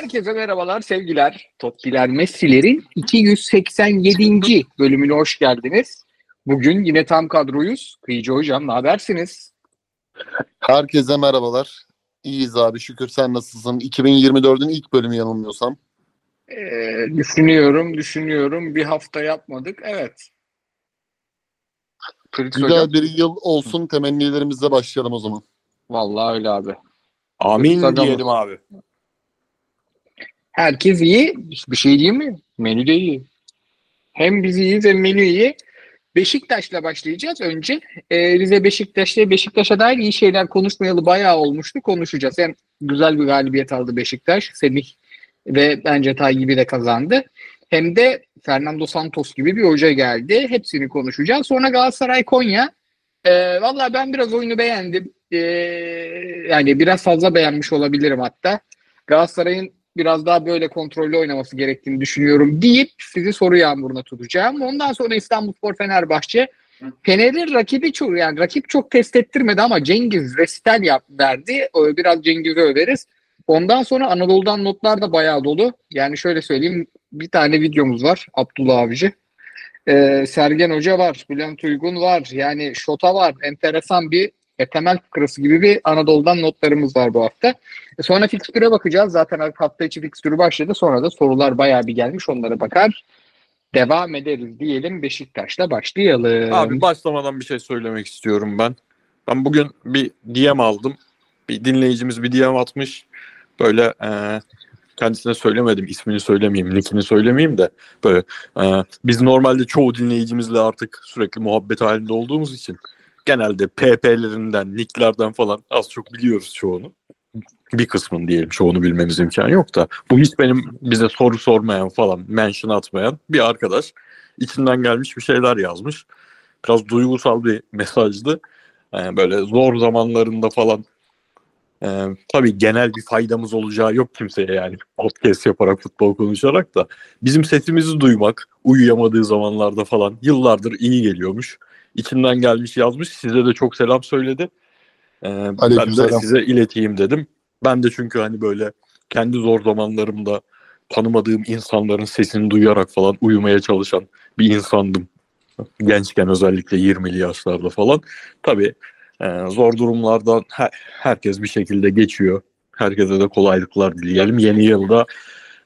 Herkese merhabalar, sevgiler. Toppiler Messi'lerin 287. bölümüne hoş geldiniz. Bugün yine tam kadroyuz. Kıyıcı Hocam, ne habersiniz? Herkese merhabalar. İyiyiz abi şükür sen nasılsın? 2024'ün ilk bölümü yanılmıyorsam. Ee, düşünüyorum, düşünüyorum. Bir hafta yapmadık. Evet. Güzel Hocam. bir yıl olsun temennilerimizle başlayalım o zaman. Vallahi öyle abi. Amin Hocam. diyelim abi. Herkes iyi. Bir şey diyeyim mi? Menü de iyi. Hem biz iyiyiz hem menü iyi. Beşiktaş'la başlayacağız önce. Ee, Rize Beşiktaş'ta Beşiktaş'a dair iyi şeyler konuşmayalı bayağı olmuştu. Konuşacağız. Hem güzel bir galibiyet aldı Beşiktaş. Semih ve bence Tayyip'i de kazandı. Hem de Fernando Santos gibi bir hoca geldi. Hepsini konuşacağız. Sonra Galatasaray Konya. Ee, Valla ben biraz oyunu beğendim. Ee, yani biraz fazla beğenmiş olabilirim hatta. Galatasaray'ın biraz daha böyle kontrollü oynaması gerektiğini düşünüyorum deyip sizi soru yağmuruna tutacağım. Ondan sonra İstanbulspor Fenerbahçe. Fener'in rakibi çok yani rakip çok test ettirmedi ama Cengiz resital yap verdi. Biraz Cengiz'i överiz. Ondan sonra Anadolu'dan notlar da bayağı dolu. Yani şöyle söyleyeyim bir tane videomuz var Abdullah Abici. Ee, Sergen Hoca var, Bülent Uygun var. Yani Şota var. Enteresan bir e, temel fıkrası gibi bir Anadolu'dan notlarımız var bu hafta. E, Sonra fikstüre bakacağız. Zaten hafta içi fikstürü başladı. Sonra da sorular bayağı bir gelmiş. Onlara bakar. Devam ederiz diyelim. Beşiktaş'la başlayalım. Abi başlamadan bir şey söylemek istiyorum ben. Ben bugün bir DM aldım. Bir dinleyicimiz bir DM atmış. Böyle e, kendisine söylemedim. ismini söylemeyeyim, nickini söylemeyeyim de böyle e, biz normalde çoğu dinleyicimizle artık sürekli muhabbet halinde olduğumuz için genelde PP'lerinden, nicklerden falan az çok biliyoruz çoğunu. Bir kısmını diyelim çoğunu bilmemiz imkanı yok da bu hiç benim bize soru sormayan falan mention atmayan bir arkadaş içinden gelmiş bir şeyler yazmış. Biraz duygusal bir mesajdı. Yani böyle zor zamanlarında falan e, tabii genel bir faydamız olacağı yok kimseye yani podcast yaparak futbol konuşarak da bizim sesimizi duymak uyuyamadığı zamanlarda falan yıllardır iyi geliyormuş. İçinden gelmiş yazmış size de çok selam söyledi. E, ben de size ileteyim dedim. Ben de çünkü hani böyle kendi zor zamanlarımda tanımadığım insanların sesini duyarak falan uyumaya çalışan bir insandım. Gençken özellikle 20'li yaşlarda falan. Tabii e, zor durumlardan her- herkes bir şekilde geçiyor. Herkese de kolaylıklar dileyelim. Yeni yılda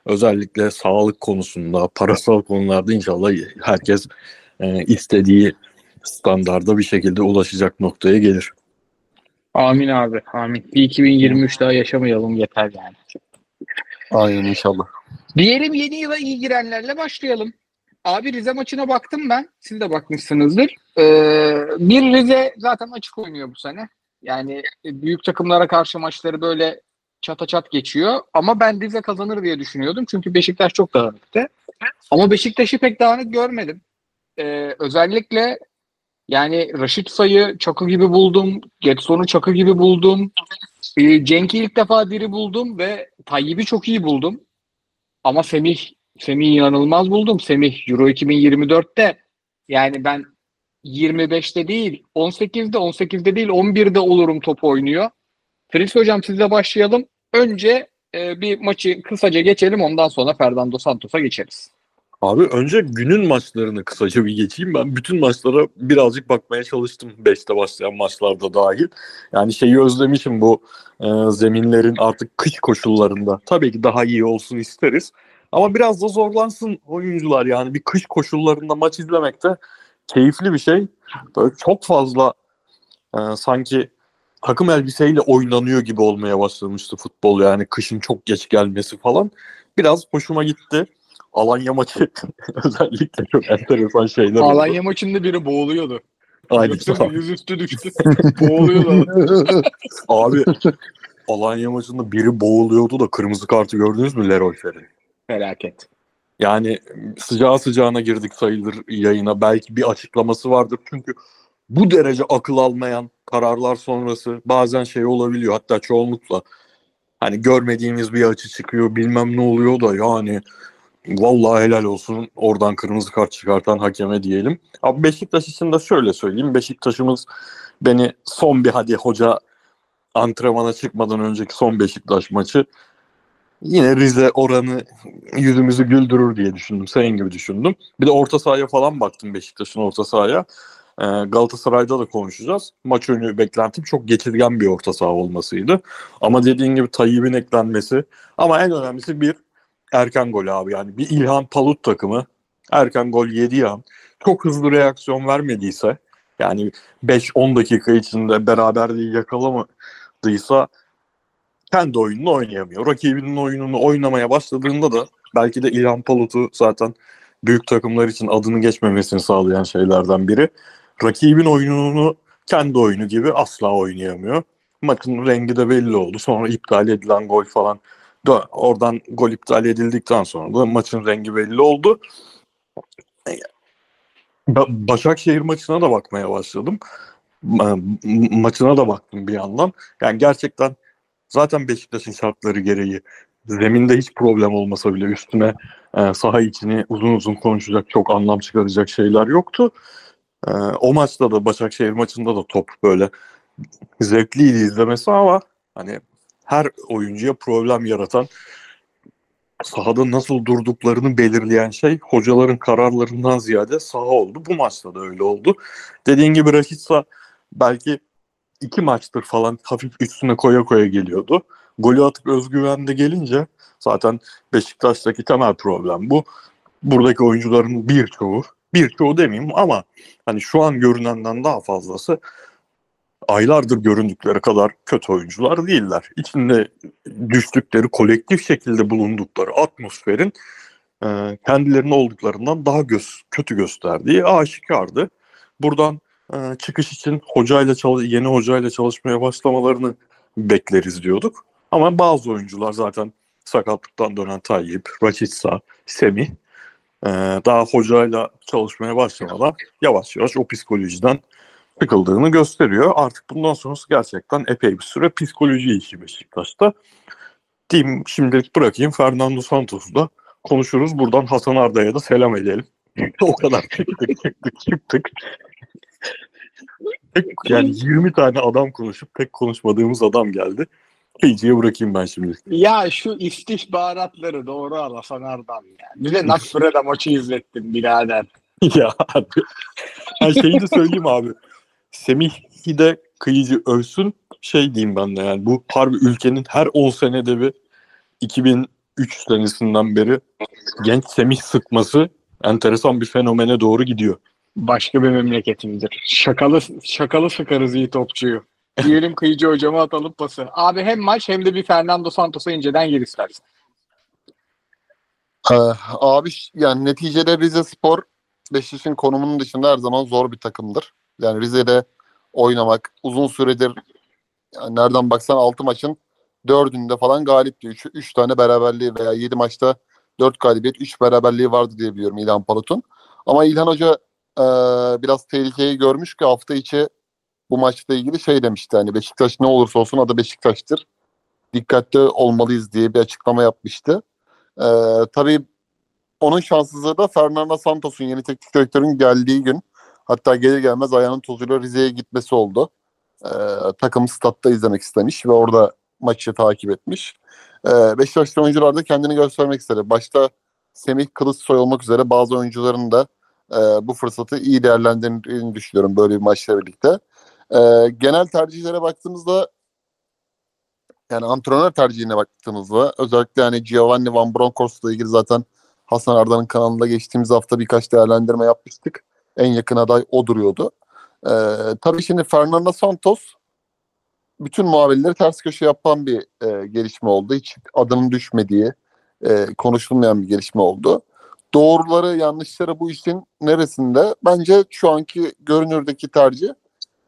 özellikle sağlık konusunda, parasal konularda inşallah herkes e, istediği standarda bir şekilde ulaşacak noktaya gelir. Amin abi. Amin. Bir 2023 daha yaşamayalım yeter yani. Aynen inşallah. Diyelim yeni yıla iyi girenlerle başlayalım. Abi Rize maçına baktım ben. Siz de bakmışsınızdır. Ee, bir Rize zaten açık oynuyor bu sene. Yani büyük takımlara karşı maçları böyle çata çat geçiyor. Ama ben Rize kazanır diye düşünüyordum. Çünkü Beşiktaş çok dağınıktı. Ama Beşiktaş'ı pek dağınık görmedim. Ee, özellikle yani Raşit Say'ı çakı gibi buldum. Getson'u çakı gibi buldum. Ee, Cenk'i ilk defa diri buldum ve Tayyip'i çok iyi buldum. Ama Semih Semih'i inanılmaz buldum. Semih Euro 2024'te yani ben 25'te değil 18'de 18'de değil 11'de olurum top oynuyor. Fritz hocam sizle başlayalım. Önce e, bir maçı kısaca geçelim ondan sonra Fernando Santos'a geçeriz. Abi önce günün maçlarını kısaca bir geçeyim. Ben bütün maçlara birazcık bakmaya çalıştım. 5'te başlayan maçlarda dahil. Yani şeyi özlemişim bu e, zeminlerin artık kış koşullarında. Tabii ki daha iyi olsun isteriz. Ama biraz da zorlansın oyuncular yani. Bir kış koşullarında maç izlemek de keyifli bir şey. Böyle çok fazla e, sanki takım elbiseyle oynanıyor gibi olmaya başlamıştı futbol yani kışın çok geç gelmesi falan. Biraz hoşuma gitti. Alanya maçı özellikle çok enteresan şeyler oldu. Alanya maçında biri boğuluyordu. Aynen. Yüzüstü düştü. boğuluyordu. Abi Alanya maçında biri boğuluyordu da kırmızı kartı gördünüz mü Leroy Ferri? Felaket. Yani sıcağı sıcağına girdik sayılır yayına. Belki bir açıklaması vardır. Çünkü bu derece akıl almayan kararlar sonrası bazen şey olabiliyor. Hatta çoğunlukla hani görmediğimiz bir açı çıkıyor bilmem ne oluyor da yani vallahi helal olsun oradan kırmızı kart çıkartan hakeme diyelim. Abi Beşiktaş için de şöyle söyleyeyim. Beşiktaş'ımız beni son bir hadi hoca antrenmana çıkmadan önceki son Beşiktaş maçı yine Rize oranı yüzümüzü güldürür diye düşündüm. Senin gibi düşündüm. Bir de orta sahaya falan baktım Beşiktaş'ın orta sahaya. Ee, Galatasaray'da da konuşacağız. Maç önü beklentim çok geçirgen bir orta saha olmasıydı. Ama dediğin gibi Tayyip'in eklenmesi. Ama en önemlisi bir erken gol abi. Yani bir İlhan Palut takımı erken gol yediği an çok hızlı reaksiyon vermediyse yani 5-10 dakika içinde beraberliği yakalamadıysa kendi oyununu oynayamıyor. Rakibinin oyununu oynamaya başladığında da belki de İlhan Palut'u zaten büyük takımlar için adını geçmemesini sağlayan şeylerden biri. Rakibin oyununu kendi oyunu gibi asla oynayamıyor. Maçın rengi de belli oldu. Sonra iptal edilen gol falan da oradan gol iptal edildikten sonra da maçın rengi belli oldu. Ba- Başakşehir maçına da bakmaya başladım. Ma- maçına da baktım bir yandan. Yani gerçekten zaten Beşiktaş'ın şartları gereği zeminde hiç problem olmasa bile üstüne e, saha içini uzun uzun konuşacak çok anlam çıkaracak şeyler yoktu. E, o maçta da Başakşehir maçında da top böyle zevkliydi izlemesi ama hani her oyuncuya problem yaratan sahada nasıl durduklarını belirleyen şey hocaların kararlarından ziyade saha oldu. Bu maçta da öyle oldu. Dediğin gibi Rakitsa belki iki maçtır falan hafif üstüne koya koya geliyordu. Golü atıp özgüvende gelince zaten Beşiktaş'taki temel problem bu. Buradaki oyuncuların birçoğu, birçoğu demeyeyim ama hani şu an görünenden daha fazlası aylardır göründükleri kadar kötü oyuncular değiller. İçinde düştükleri, kolektif şekilde bulundukları atmosferin e, kendilerine olduklarından daha göz, kötü gösterdiği aşikardı. Buradan e, çıkış için hocayla çalış, yeni hocayla çalışmaya başlamalarını bekleriz diyorduk. Ama bazı oyuncular zaten sakatlıktan dönen Tayyip, Raçitsa, Semih e, daha hocayla çalışmaya başlamadan yavaş yavaş o psikolojiden sıkıldığını gösteriyor. Artık bundan sonrası gerçekten epey bir süre psikoloji işi Beşiktaş'ta. Diyeyim şimdilik bırakayım Fernando Santos'u da konuşuruz. Buradan Hasan Arda'ya da selam edelim. o kadar çıktık çıktık çıktık. Yani 20 tane adam konuşup tek konuşmadığımız adam geldi. Kıyıcıya bırakayım ben şimdi. Ya şu istihbaratları doğru al Hasan Ardam ya. Bize Nasfreda maçı izlettin birader. ya abi. Her şeyi de söyleyeyim abi. Semih'i de kıyıcı övsün şey diyeyim ben de yani bu harbi ülkenin her 10 senede bir 2003 senesinden beri genç Semih sıkması enteresan bir fenomene doğru gidiyor. Başka bir memleketimdir. Şakalı şakalı sıkarız iyi topçuyu. Diyelim kıyıcı hocama atalım pası. Abi hem maç hem de bir Fernando Santos'a inceden gir istersen. Ee, abi yani neticede Rize Spor Beşiktaş'ın konumunun dışında her zaman zor bir takımdır. Yani Rize'de oynamak uzun süredir yani nereden baksan 6 maçın 4'ünde falan galipti. 3 3 tane beraberliği veya 7 maçta 4 galibiyet 3 beraberliği vardı diye biliyorum İlhan Palut'un. Ama İlhan Hoca e, biraz tehlikeyi görmüş ki hafta içi bu maçla ilgili şey demişti hani Beşiktaş ne olursa olsun adı Beşiktaş'tır. Dikkatli olmalıyız diye bir açıklama yapmıştı. E, tabii onun şanssızlığı da Fernando Santos'un yeni teknik direktörün geldiği gün hatta gelir gelmez ayağının tozuyla Rize'ye gitmesi oldu. Ee, takım statta izlemek istemiş ve orada maçı takip etmiş. Ee, Beşiktaşlı oyuncular da kendini göstermek istedi. Başta Semih Kılıçsoy olmak üzere bazı oyuncuların da e, bu fırsatı iyi değerlendirdiğini düşünüyorum böyle bir maçla birlikte. Ee, genel tercihlere baktığımızda yani antrenör tercihine baktığımızda özellikle hani Giovanni Van Bronckhorst'la ilgili zaten Hasan Arda'nın kanalında geçtiğimiz hafta birkaç değerlendirme yapmıştık. En yakın aday o duruyordu. Ee, tabii şimdi Fernando Santos bütün muhabirleri ters köşe yapan bir e, gelişme oldu. Hiç adının düşmediği, e, konuşulmayan bir gelişme oldu. Doğruları, yanlışları bu işin neresinde? Bence şu anki görünürdeki tercih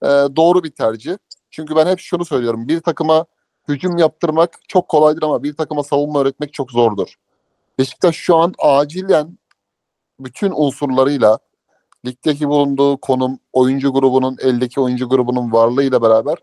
e, doğru bir tercih. Çünkü ben hep şunu söylüyorum. Bir takıma hücum yaptırmak çok kolaydır ama bir takıma savunma öğretmek çok zordur. Beşiktaş şu an acilen bütün unsurlarıyla ligdeki bulunduğu konum, oyuncu grubunun, eldeki oyuncu grubunun varlığıyla beraber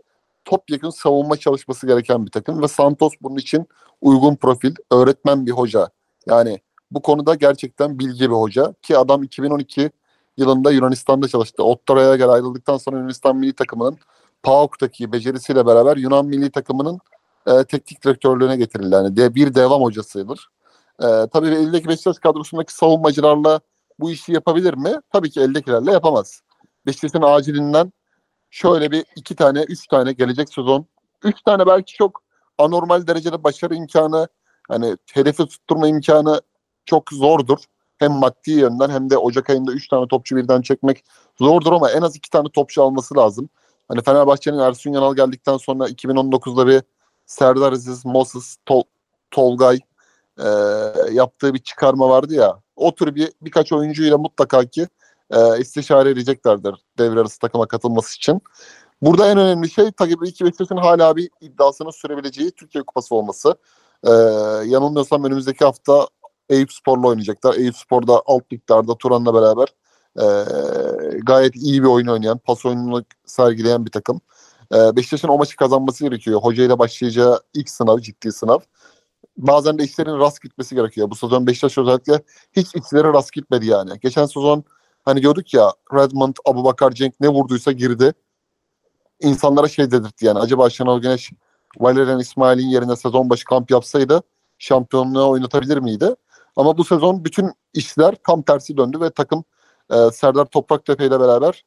topyekun savunma çalışması gereken bir takım ve Santos bunun için uygun profil, öğretmen bir hoca. Yani bu konuda gerçekten bilgi bir hoca ki adam 2012 yılında Yunanistan'da çalıştı. Ottara'ya göre ayrıldıktan sonra Yunanistan milli takımının PAOK'taki becerisiyle beraber Yunan milli takımının e, teknik direktörlüğüne getirildi. Yani de, bir devam hocasıdır. E, tabii eldeki Beşiktaş kadrosundaki savunmacılarla bu işi yapabilir mi? Tabii ki eldekilerle yapamaz. Beşiktaş'ın acilinden şöyle bir iki tane, üç tane gelecek sezon. Üç tane belki çok anormal derecede başarı imkanı, hani hedefi tutturma imkanı çok zordur. Hem maddi yönden hem de Ocak ayında üç tane topçu birden çekmek zordur ama en az iki tane topçu alması lazım. Hani Fenerbahçe'nin Ersun Yanal geldikten sonra 2019'da bir Serdar Aziz, Moses, Tol Tolgay e, yaptığı bir çıkarma vardı ya. O tür bir birkaç oyuncuyla mutlaka ki e, istişare edeceklerdir devre arası takıma katılması için. Burada en önemli şey tabii ki Beşiktaş'ın hala bir iddiasını sürebileceği Türkiye Kupası olması. E, yanılmıyorsam önümüzdeki hafta Eyüp Spor'la oynayacaklar. Eyüp Spor'da alt liglerde Turan'la beraber e, gayet iyi bir oyun oynayan, pas oyununu sergileyen bir takım. E, Beşiktaş'ın o maçı kazanması gerekiyor. Hocayla başlayacağı ilk sınav, ciddi sınav. Bazen de işlerin rast gitmesi gerekiyor. Bu sezon Beşiktaş özellikle hiç işleri rast gitmedi yani. Geçen sezon hani diyorduk ya Redmond, Abubakar, Cenk ne vurduysa girdi. İnsanlara şey dedirtti yani. Acaba Şenol Güneş Valerian İsmail'in yerine sezon başı kamp yapsaydı şampiyonluğa oynatabilir miydi? Ama bu sezon bütün işler tam tersi döndü ve takım e, Serdar Topraktepe ile beraber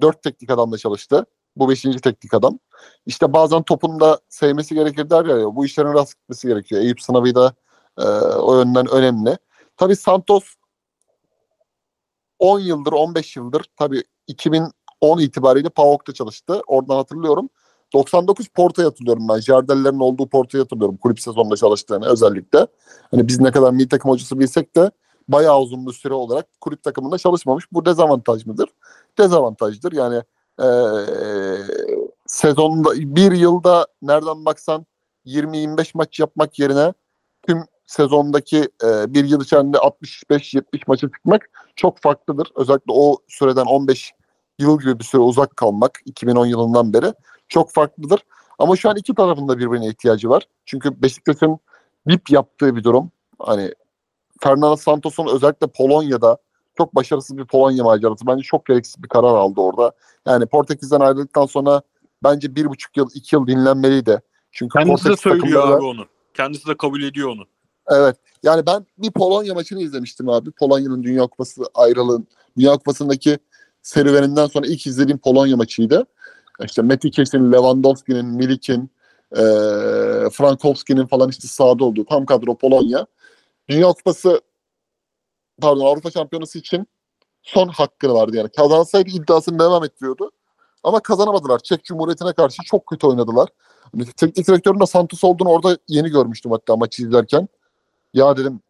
dört teknik adamla çalıştı. Bu beşinci teknik adam. İşte bazen topun da sevmesi gerekir der ya, bu işlerin rast gitmesi gerekiyor. Eyüp sınavı da e, o yönden önemli. Tabii Santos 10 yıldır, 15 yıldır tabii 2010 itibariyle PAOK'ta çalıştı. Oradan hatırlıyorum. 99 Porto'ya hatırlıyorum ben. Jardellerin olduğu Porto'ya hatırlıyorum. Kulüp sezonunda çalıştığını özellikle. Hani biz ne kadar milli takım hocası bilsek de bayağı uzun bir süre olarak kulüp takımında çalışmamış. Bu dezavantaj mıdır? Dezavantajdır. Yani e, sezonda bir yılda nereden baksan 20-25 maç yapmak yerine tüm sezondaki e, bir yıl içerisinde 65-70 maçı çıkmak çok farklıdır. Özellikle o süreden 15 yıl gibi bir süre uzak kalmak 2010 yılından beri çok farklıdır. Ama şu an iki tarafın da birbirine ihtiyacı var. Çünkü Beşiktaş'ın VIP yaptığı bir durum. Hani Fernando Santos'un özellikle Polonya'da çok başarısız bir Polonya macerası. Bence çok gereksiz bir karar aldı orada. Yani Portekiz'den ayrıldıktan sonra bence bir buçuk yıl, iki yıl dinlenmeliydi. Çünkü Kendisi de Portekiz söylüyor takımları- abi onu. Kendisi de kabul ediyor onu. Evet. Yani ben bir Polonya maçını izlemiştim abi. Polonya'nın Dünya Kupası ayrılığın Dünya Kupası'ndaki serüveninden sonra ilk izlediğim Polonya maçıydı. İşte Metikes'in, Lewandowski'nin, Milik'in, e, Frankowski'nin falan işte sahada olduğu tam kadro Polonya. Dünya Kupası pardon Avrupa Şampiyonası için son hakkını vardı yani. Kazansaydı iddiasını devam ettiriyordu. Ama kazanamadılar. Çek Cumhuriyeti'ne karşı çok kötü oynadılar. Hani teknik direktörün de Santos olduğunu orada yeni görmüştüm hatta maçı izlerken. Ya dedim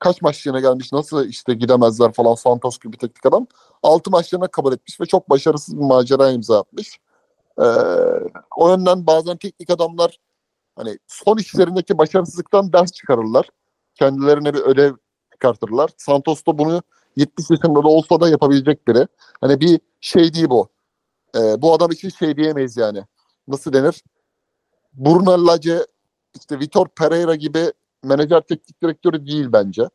kaç maçlarına gelmiş nasıl işte gidemezler falan Santos gibi teknik adam. 6 maçlarına kabul etmiş ve çok başarısız bir macera imza atmış. Ee, o yönden bazen teknik adamlar hani son işlerindeki başarısızlıktan ders çıkarırlar. Kendilerine bir ödev çıkartırlar. Santos da bunu 70 yaşında da olsa da yapabilecek biri. Hani bir şey değil bu. Ee, bu adam için şey diyemeyiz yani. Nasıl denir? Bruno Lage, işte Vitor Pereira gibi menajer teknik direktörü değil bence.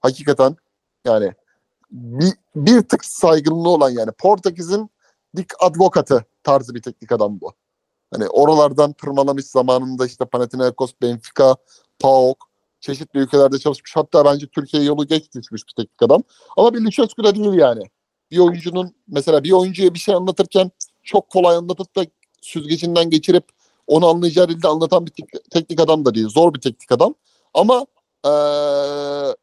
Hakikaten yani bir, bir tık saygınlığı olan yani Portekiz'in dik advokatı tarzı bir teknik adam bu. Hani oralardan tırmalamış zamanında işte Panathinaikos, Benfica, PAOK çeşitli ülkelerde çalışmış. Hatta bence Türkiye yolu geç düşmüş bir teknik adam. Ama bir Lüçescu da değil yani. Bir oyuncunun mesela bir oyuncuya bir şey anlatırken çok kolay anlatıp da süzgecinden geçirip onu anlayacağı dilde anlatan bir tek- teknik adam da değil. Zor bir teknik adam. Ama eee,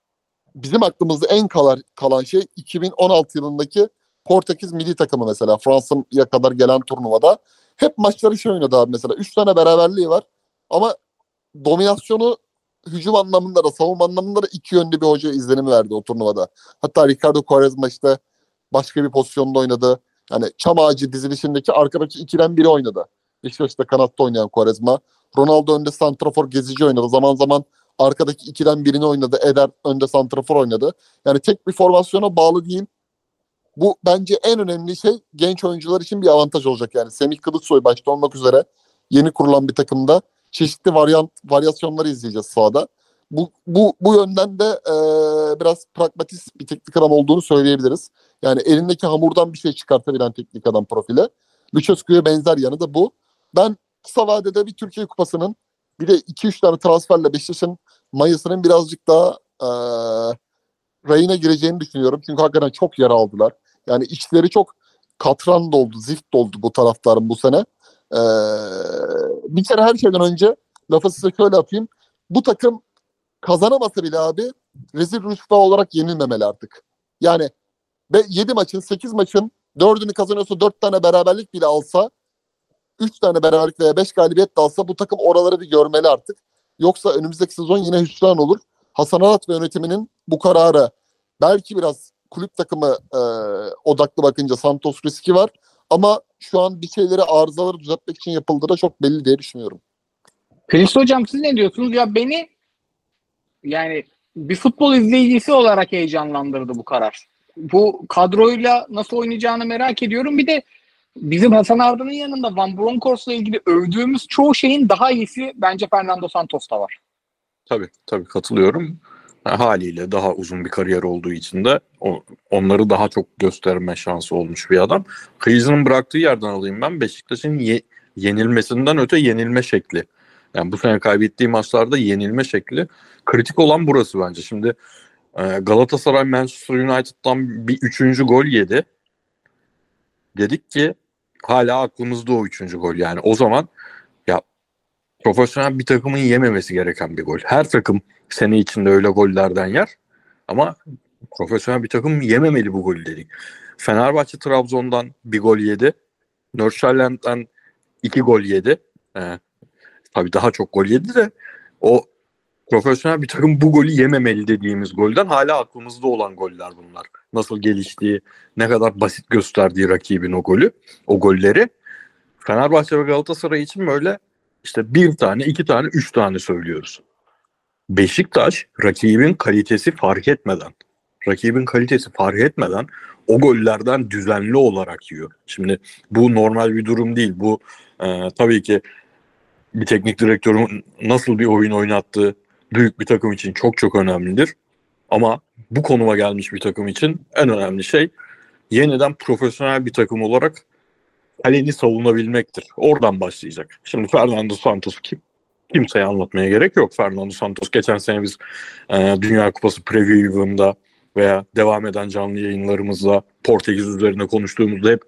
bizim aklımızda en kalan, kalan şey 2016 yılındaki Portekiz milli takımı mesela. Fransa'ya kadar gelen turnuvada. Hep maçları şey oynadı abi mesela. Üç tane beraberliği var. Ama dominasyonu hücum anlamında da savunma anlamında da iki yönlü bir hoca izlenimi verdi o turnuvada. Hatta Ricardo Quaresma işte başka bir pozisyonda oynadı. Yani çam ağacı dizilişindeki arkadaki ikiden biri oynadı. Beşiktaş'ta kanatta oynayan Quaresma. Ronaldo önde santrafor gezici oynadı. Zaman zaman arkadaki ikiden birini oynadı. Eder önde santrafor oynadı. Yani tek bir formasyona bağlı değil. Bu bence en önemli şey genç oyuncular için bir avantaj olacak yani. Semih Kılıçsoy başta olmak üzere yeni kurulan bir takımda çeşitli varyant varyasyonları izleyeceğiz sahada. Bu bu bu yönden de e, biraz pragmatist bir teknik adam olduğunu söyleyebiliriz. Yani elindeki hamurdan bir şey çıkartabilen teknik adam profili. Lucescu'ya benzer yanı da bu. Ben kısa vadede bir Türkiye Kupası'nın Bir de 2-3 tane transferle Beşiktaş'ın Mayıs'ının birazcık daha e, rayına gireceğini düşünüyorum. Çünkü hakikaten çok yara aldılar. Yani içleri çok katran doldu, zift doldu bu taraftarın bu sene. E, bir kere her şeyden önce lafı size şöyle yapayım. Bu takım kazanamasa bile abi rezil rüsva olarak yenilmemeli artık. Yani 7 maçın 8 maçın 4'ünü kazanıyorsa 4 tane beraberlik bile alsa 3 tane beraberlik veya 5 galibiyet de alsa bu takım oraları bir görmeli artık. Yoksa önümüzdeki sezon yine hüsran olur. Hasan Arat ve yönetiminin bu kararı belki biraz kulüp takımı e, odaklı bakınca Santos riski var. Ama şu an bir şeyleri arızaları düzeltmek için yapıldığı da çok belli diye düşünüyorum. Chris hocam siz ne diyorsunuz? Ya beni yani bir futbol izleyicisi olarak heyecanlandırdı bu karar. Bu kadroyla nasıl oynayacağını merak ediyorum. Bir de bizim Hasan Arda'nın yanında Van Bronckhorst'la ilgili övdüğümüz çoğu şeyin daha iyisi bence Fernando Santos'ta var. Tabii tabii katılıyorum. Haliyle daha uzun bir kariyer olduğu için de onları daha çok gösterme şansı olmuş bir adam. Kıyız'ın bıraktığı yerden alayım ben. Beşiktaş'ın ye- yenilmesinden öte yenilme şekli. Yani bu sene kaybettiği maçlarda yenilme şekli kritik olan burası bence. Şimdi e, Galatasaray Manchester United'dan bir üçüncü gol yedi. Dedik ki hala aklımızda o üçüncü gol. Yani o zaman profesyonel bir takımın yememesi gereken bir gol. Her takım sene içinde öyle gollerden yer. Ama profesyonel bir takım yememeli bu golü dedik. Fenerbahçe Trabzon'dan bir gol yedi. Nordsjælland'den iki gol yedi. Ee, tabii daha çok gol yedi de o profesyonel bir takım bu golü yememeli dediğimiz golden hala aklımızda olan goller bunlar. Nasıl geliştiği, ne kadar basit gösterdiği rakibin o golü, o golleri. Fenerbahçe ve Galatasaray için böyle işte bir tane, iki tane, üç tane söylüyoruz. Beşiktaş rakibin kalitesi fark etmeden, rakibin kalitesi fark etmeden o gollerden düzenli olarak yiyor. Şimdi bu normal bir durum değil. Bu e, tabii ki bir teknik direktörün nasıl bir oyun oynattığı büyük bir takım için çok çok önemlidir. Ama bu konuma gelmiş bir takım için en önemli şey yeniden profesyonel bir takım olarak kaleni savunabilmektir. Oradan başlayacak. Şimdi Fernando Santos kim? Kimseye anlatmaya gerek yok. Fernando Santos geçen sene biz e, Dünya Kupası preview'ında veya devam eden canlı yayınlarımızda Portekiz üzerine konuştuğumuzda hep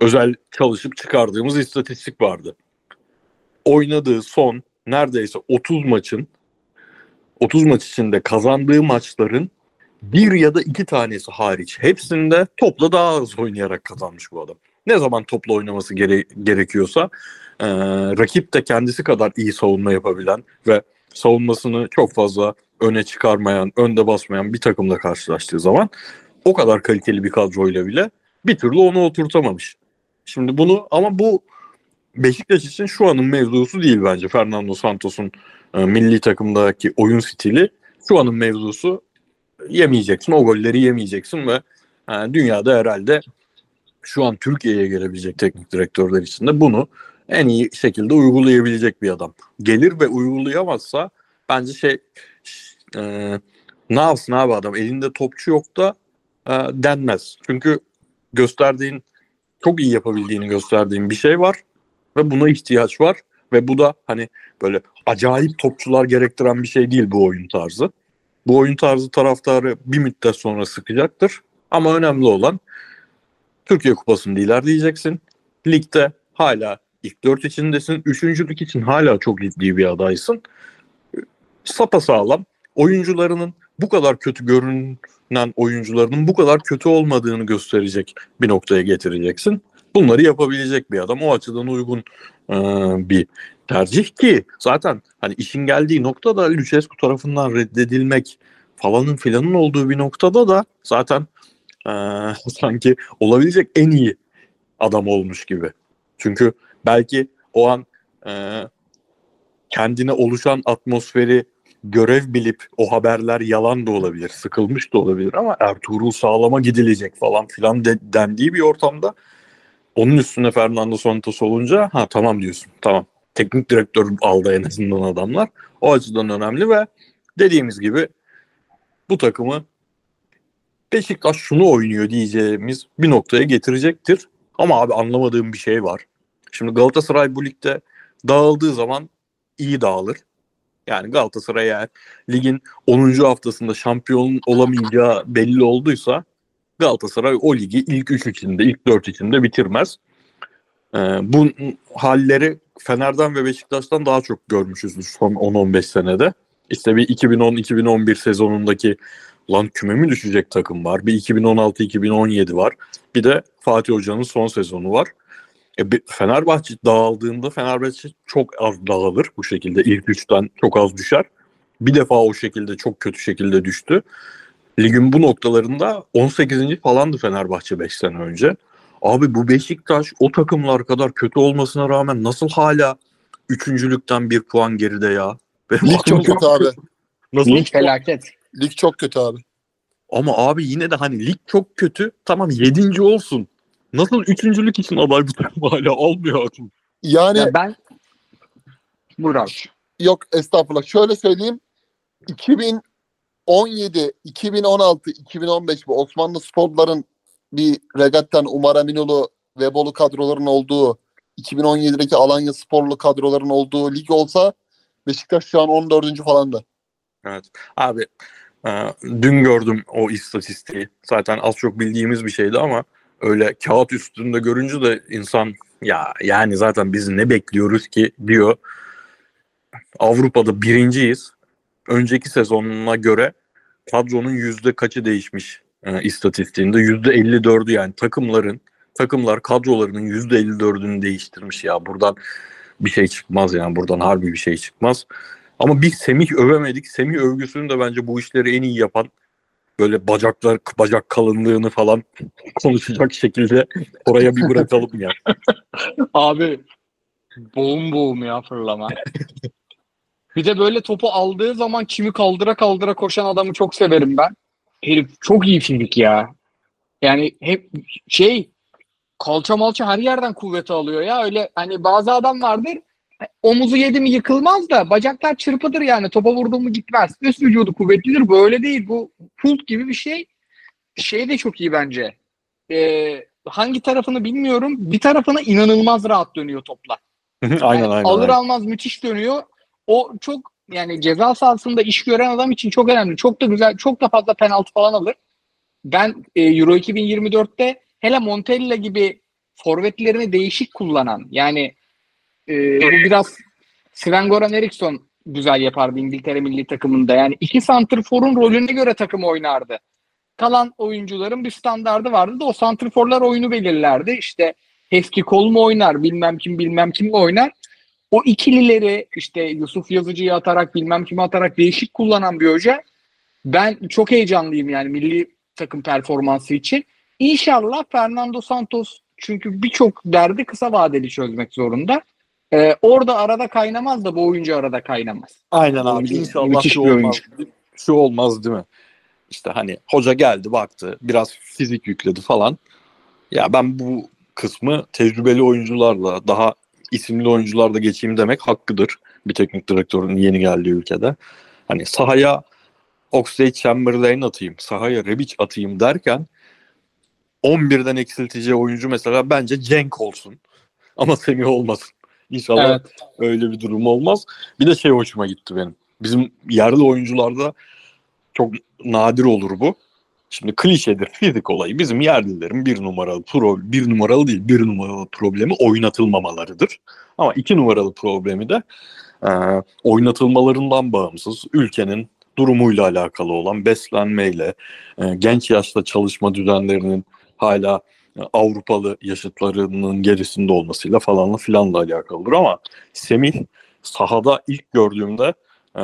özel çalışıp çıkardığımız istatistik vardı. Oynadığı son neredeyse 30 maçın 30 maç içinde kazandığı maçların bir ya da iki tanesi hariç hepsinde topla daha az oynayarak kazanmış bu adam. Ne zaman topla oynaması gere- gerekiyorsa e, rakip de kendisi kadar iyi savunma yapabilen ve savunmasını çok fazla öne çıkarmayan, önde basmayan bir takımla karşılaştığı zaman o kadar kaliteli bir kadroyla bile bir türlü onu oturtamamış. Şimdi bunu ama bu Beşiktaş için şu anın mevzusu değil bence. Fernando Santos'un e, milli takımdaki oyun stili şu anın mevzusu yemeyeceksin. O golleri yemeyeceksin ve e, dünyada herhalde şu an Türkiye'ye gelebilecek teknik direktörler için de bunu en iyi şekilde uygulayabilecek bir adam. Gelir ve uygulayamazsa bence şey e, ne yapsın abi adam elinde topçu yok da e, denmez. Çünkü gösterdiğin çok iyi yapabildiğini gösterdiğin bir şey var ve buna ihtiyaç var ve bu da hani böyle acayip topçular gerektiren bir şey değil bu oyun tarzı. Bu oyun tarzı taraftarı bir müddet sonra sıkacaktır. Ama önemli olan Türkiye Kupası'nda ilerleyeceksin. Ligde hala ilk dört içindesin. Üçüncülük için hala çok ciddi bir adaysın. Sapa sağlam. Oyuncularının bu kadar kötü görünen oyuncularının bu kadar kötü olmadığını gösterecek bir noktaya getireceksin. Bunları yapabilecek bir adam. O açıdan uygun e, bir tercih ki zaten hani işin geldiği noktada Lucescu tarafından reddedilmek falanın filanın olduğu bir noktada da zaten e, sanki olabilecek en iyi adam olmuş gibi. Çünkü belki o an e, kendine oluşan atmosferi görev bilip o haberler yalan da olabilir, sıkılmış da olabilir ama Ertuğrul sağlama gidilecek falan filan de, dendiği bir ortamda onun üstüne Fernando Santos olunca ha tamam diyorsun. Tamam. Teknik direktör aldı en azından adamlar. O açıdan önemli ve dediğimiz gibi bu takımı Beşiktaş şunu oynuyor diyeceğimiz bir noktaya getirecektir. Ama abi anlamadığım bir şey var. Şimdi Galatasaray bu ligde dağıldığı zaman iyi dağılır. Yani Galatasaray eğer ligin 10. haftasında şampiyon olamayacağı belli olduysa Galatasaray o ligi ilk 3 içinde, ilk 4 içinde bitirmez. Ee, bu halleri Fener'den ve Beşiktaş'tan daha çok görmüşüzdür son 10-15 senede. İşte bir 2010-2011 sezonundaki lan küme mi düşecek takım var. Bir 2016-2017 var. Bir de Fatih Hoca'nın son sezonu var. E, Fenerbahçe dağıldığında Fenerbahçe çok az dağılır bu şekilde. ilk üçten çok az düşer. Bir defa o şekilde çok kötü şekilde düştü. Ligin bu noktalarında 18. falandı Fenerbahçe 5 sene önce. Abi bu Beşiktaş o takımlar kadar kötü olmasına rağmen nasıl hala üçüncülükten bir puan geride ya? Benim Lig çok kötü abi. Nasıl? Lig felaket. Lig çok kötü abi. Ama abi yine de hani lig çok kötü. Tamam yedinci olsun. Nasıl üçüncülük için aday bu takım hala almıyor akım. Yani Ya ben Buyur abi. yok estağfurullah. Şöyle söyleyeyim. 2017, 2016, 2015 bu Osmanlı sporların bir Regattan, Umar Eminolu, Vebolu kadroların olduğu 2017'deki Alanya sporlu kadroların olduğu lig olsa Beşiktaş şu an 14. falan da. Evet. Abi dün gördüm o istatistiği. Zaten az çok bildiğimiz bir şeydi ama öyle kağıt üstünde görünce de insan ya yani zaten biz ne bekliyoruz ki diyor. Avrupa'da birinciyiz. Önceki sezonuna göre kadronun yüzde kaçı değişmiş e, istatistiğinde yüzde 54'ü yani takımların takımlar kadrolarının yüzde 54'ünü değiştirmiş ya buradan bir şey çıkmaz yani buradan harbi bir şey çıkmaz. Ama biz Semih övemedik. Semih övgüsünü de bence bu işleri en iyi yapan böyle bacaklar bacak kalınlığını falan konuşacak şekilde oraya bir bırakalım ya. Abi boğum boğum ya fırlama. bir de böyle topu aldığı zaman kimi kaldıra kaldıra koşan adamı çok severim ben. Herif çok iyi fizik ya. Yani hep şey kalça malça her yerden kuvveti alıyor ya. Öyle hani bazı adam vardır omuzu yedi mi yıkılmaz da bacaklar çırpıdır yani topa vurdu mu gitmez. Üst vücudu kuvvetlidir. Böyle değil. Bu pult gibi bir şey. Şey de çok iyi bence. Ee, hangi tarafını bilmiyorum. Bir tarafına inanılmaz rahat dönüyor topla. aynen Yani aynen. alır aynen. almaz müthiş dönüyor. O çok yani ceza sahasında iş gören adam için çok önemli. Çok da güzel, çok da fazla penaltı falan alır. Ben e, Euro 2024'te hele Montella gibi forvetlerini değişik kullanan yani e, bu biraz Sven-Goran Eriksson güzel yapardı İngiltere milli takımında. Yani iki santrforun rolüne göre takım oynardı. Kalan oyuncuların bir standardı vardı da o santrforlar oyunu belirlerdi. İşte Heski kol mu oynar, bilmem kim bilmem kim mi oynar. O ikilileri işte Yusuf Yazıcı'yı atarak bilmem kimi atarak değişik kullanan bir hoca. Ben çok heyecanlıyım yani milli takım performansı için. İnşallah Fernando Santos çünkü birçok derdi kısa vadeli çözmek zorunda. Ee, orada arada kaynamaz da bu oyuncu arada kaynamaz. Aynen abi. Oyuncu- İnşallah müthiş bir olmaz. Şu olmaz değil mi? İşte hani hoca geldi baktı biraz fizik yükledi falan. Ya ben bu kısmı tecrübeli oyuncularla daha isimli oyuncularla geçeyim demek hakkıdır. Bir teknik direktörün yeni geldiği ülkede. Hani sahaya Oxlade Chamberlain atayım, sahaya Rebic atayım derken 11'den eksilteceği oyuncu mesela bence Cenk olsun. Ama Semih olmasın. İnşallah Evet. öyle bir durum olmaz. Bir de şey hoşuma gitti benim. Bizim yerli oyuncularda çok nadir olur bu. Şimdi klişedir fizik olayı. Bizim yerlilerin bir numaralı pro, bir numaralı değil bir numaralı problemi oynatılmamalarıdır. Ama iki numaralı problemi de e, oynatılmalarından bağımsız ülkenin durumuyla alakalı olan beslenmeyle, e, genç yaşta çalışma düzenlerinin hala Avrupalı yaşıtlarının gerisinde olmasıyla falanla filanla alakalıdır ama Semih sahada ilk gördüğümde e,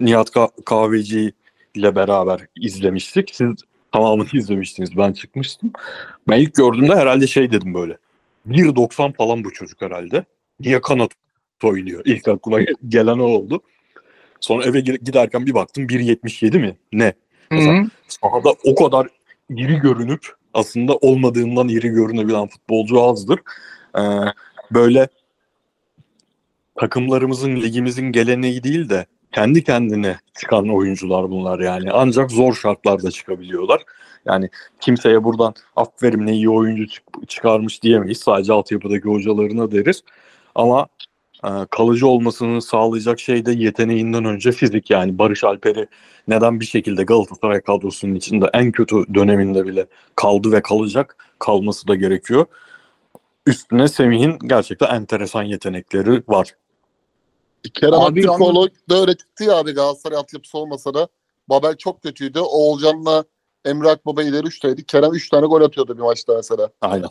Nihat Ka- Kahveci ile beraber izlemiştik. Siz tamamını izlemiştiniz. Ben çıkmıştım. Ben ilk gördüğümde herhalde şey dedim böyle. 1.90 falan bu çocuk herhalde. Niye kanat oynuyor? İlk aklıma gelen o oldu. Sonra eve gi- giderken bir baktım 1.77 mi? Ne? Mesela sahada o kadar iri görünüp aslında olmadığından iri görünebilen futbolcu azdır. Ee, böyle takımlarımızın, ligimizin geleneği değil de kendi kendine çıkan oyuncular bunlar yani. Ancak zor şartlarda çıkabiliyorlar. Yani kimseye buradan aferin ne iyi oyuncu çık- çıkarmış diyemeyiz. Sadece altyapıdaki hocalarına deriz. Ama kalıcı olmasını sağlayacak şey de yeteneğinden önce fizik yani Barış Alper'i neden bir şekilde Galatasaray kadrosunun içinde en kötü döneminde bile kaldı ve kalacak kalması da gerekiyor. Üstüne Semih'in gerçekten enteresan yetenekleri var. Kerem Abi Aktürkoğlu da çıktı ya abi Galatasaray altyapısı olmasa da Babel çok kötüydü. Oğulcan'la Emre Akbaba ileri üçteydi. Kerem üç tane gol atıyordu bir maçta mesela. Aynen.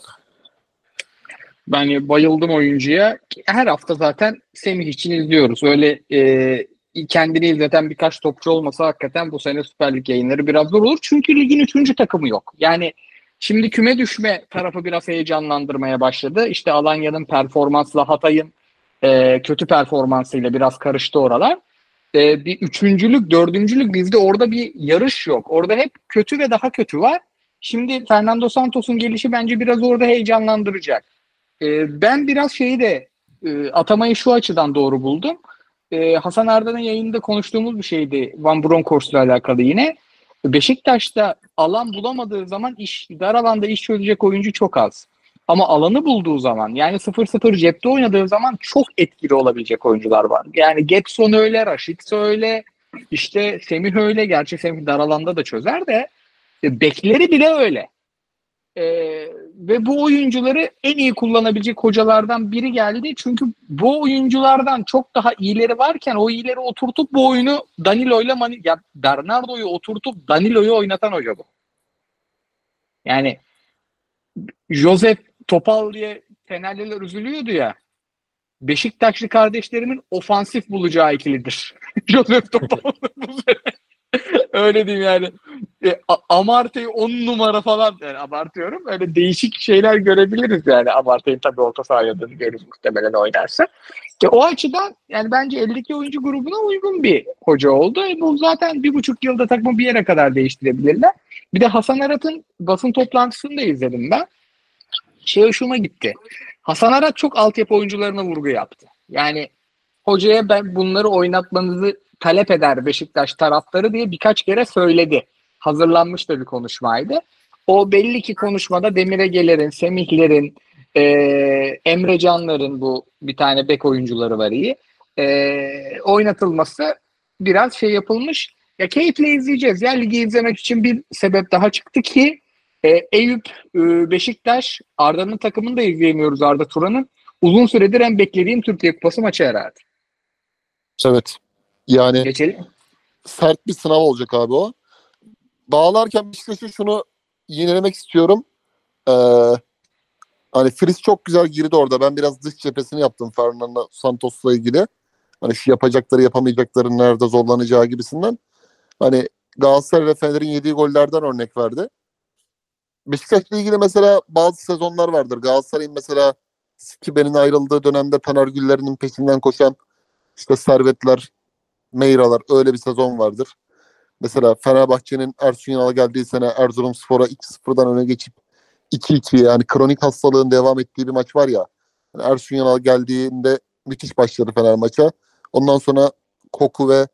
Ben bayıldım oyuncuya. Her hafta zaten Semih için izliyoruz. Öyle e, kendini izleten birkaç topçu olmasa hakikaten bu sene Süper Lig yayınları biraz zor olur. Çünkü ligin üçüncü takımı yok. Yani şimdi küme düşme tarafı biraz heyecanlandırmaya başladı. İşte Alanya'nın performansla Hatay'ın e, kötü performansıyla biraz karıştı oralar. E, bir üçüncülük, dördüncülük bizde orada bir yarış yok. Orada hep kötü ve daha kötü var. Şimdi Fernando Santos'un gelişi bence biraz orada heyecanlandıracak. Ee, ben biraz şeyi de e, atamayı şu açıdan doğru buldum. Ee, Hasan Arda'nın yayında konuştuğumuz bir şeydi Van Bronckhorst'la alakalı yine. Beşiktaş'ta alan bulamadığı zaman iş dar alanda iş çözecek oyuncu çok az. Ama alanı bulduğu zaman yani 0-0 cepte oynadığı zaman çok etkili olabilecek oyuncular var. Yani Getson öyle, Raşit öyle, işte Semih öyle. Gerçi Semih dar alanda da çözer de e, bekleri bile öyle. Ee, ve bu oyuncuları en iyi kullanabilecek hocalardan biri geldi. Çünkü bu oyunculardan çok daha iyileri varken o iyileri oturtup bu oyunu Danilo'yla mani ya Bernardo'yu oturtup Danilo'yu oynatan hoca bu. Yani Josep Topal diye Fenerliler üzülüyordu ya. Beşiktaşlı kardeşlerimin ofansif bulacağı ikilidir. Josep Topal bu sene. Öyle diyeyim yani. E, A- Amartey 10 numara falan yani abartıyorum. Öyle değişik şeyler görebiliriz yani. Amartey'in tabii orta saha yadını görürüz muhtemelen oynarsa. E, o açıdan yani bence eldeki oyuncu grubuna uygun bir hoca oldu. E, bu zaten bir buçuk yılda takımı bir yere kadar değiştirebilirler. Bir de Hasan Arat'ın basın toplantısını da izledim ben. Şey hoşuma gitti. Hasan Arat çok altyapı oyuncularına vurgu yaptı. Yani hocaya ben bunları oynatmanızı talep eder Beşiktaş taraftarı diye birkaç kere söyledi. Hazırlanmış da bir konuşmaydı. O belli ki konuşmada Demire Geler'in, Semihler'in, e, Emre Canlar'ın bu bir tane bek oyuncuları var iyi. E, oynatılması biraz şey yapılmış. Ya keyifle izleyeceğiz. Ya ligi izlemek için bir sebep daha çıktı ki e, Eyüp, e, Beşiktaş, Arda'nın takımını da izleyemiyoruz Arda Turan'ın. Uzun süredir en beklediğim Türkiye Kupası maçı herhalde. Evet. Yani Geçelim. sert bir sınav olacak abi o. Bağlarken Beşiktaş'a şunu yinelemek istiyorum. Ee, hani Fritz çok güzel girdi orada. Ben biraz dış cephesini yaptım Fernando Santos'la ilgili. Hani şu yapacakları yapamayacakları nerede zorlanacağı gibisinden. Hani Galatasaray ve Fener'in yediği gollerden örnek verdi. Beşiktaş'la ilgili mesela bazı sezonlar vardır. Galatasaray'ın mesela Skibe'nin ayrıldığı dönemde Taner Güller'in peşinden koşan işte Servetler, Meyralar öyle bir sezon vardır. Mesela Fenerbahçe'nin Ersun Yanal'a geldiği sene Erzurumspor'a 2-0'dan öne geçip 2-2 yani kronik hastalığın devam ettiği bir maç var ya. Yani Ersun Yanal geldiğinde müthiş başladı Fener maça. Ondan sonra Koku ve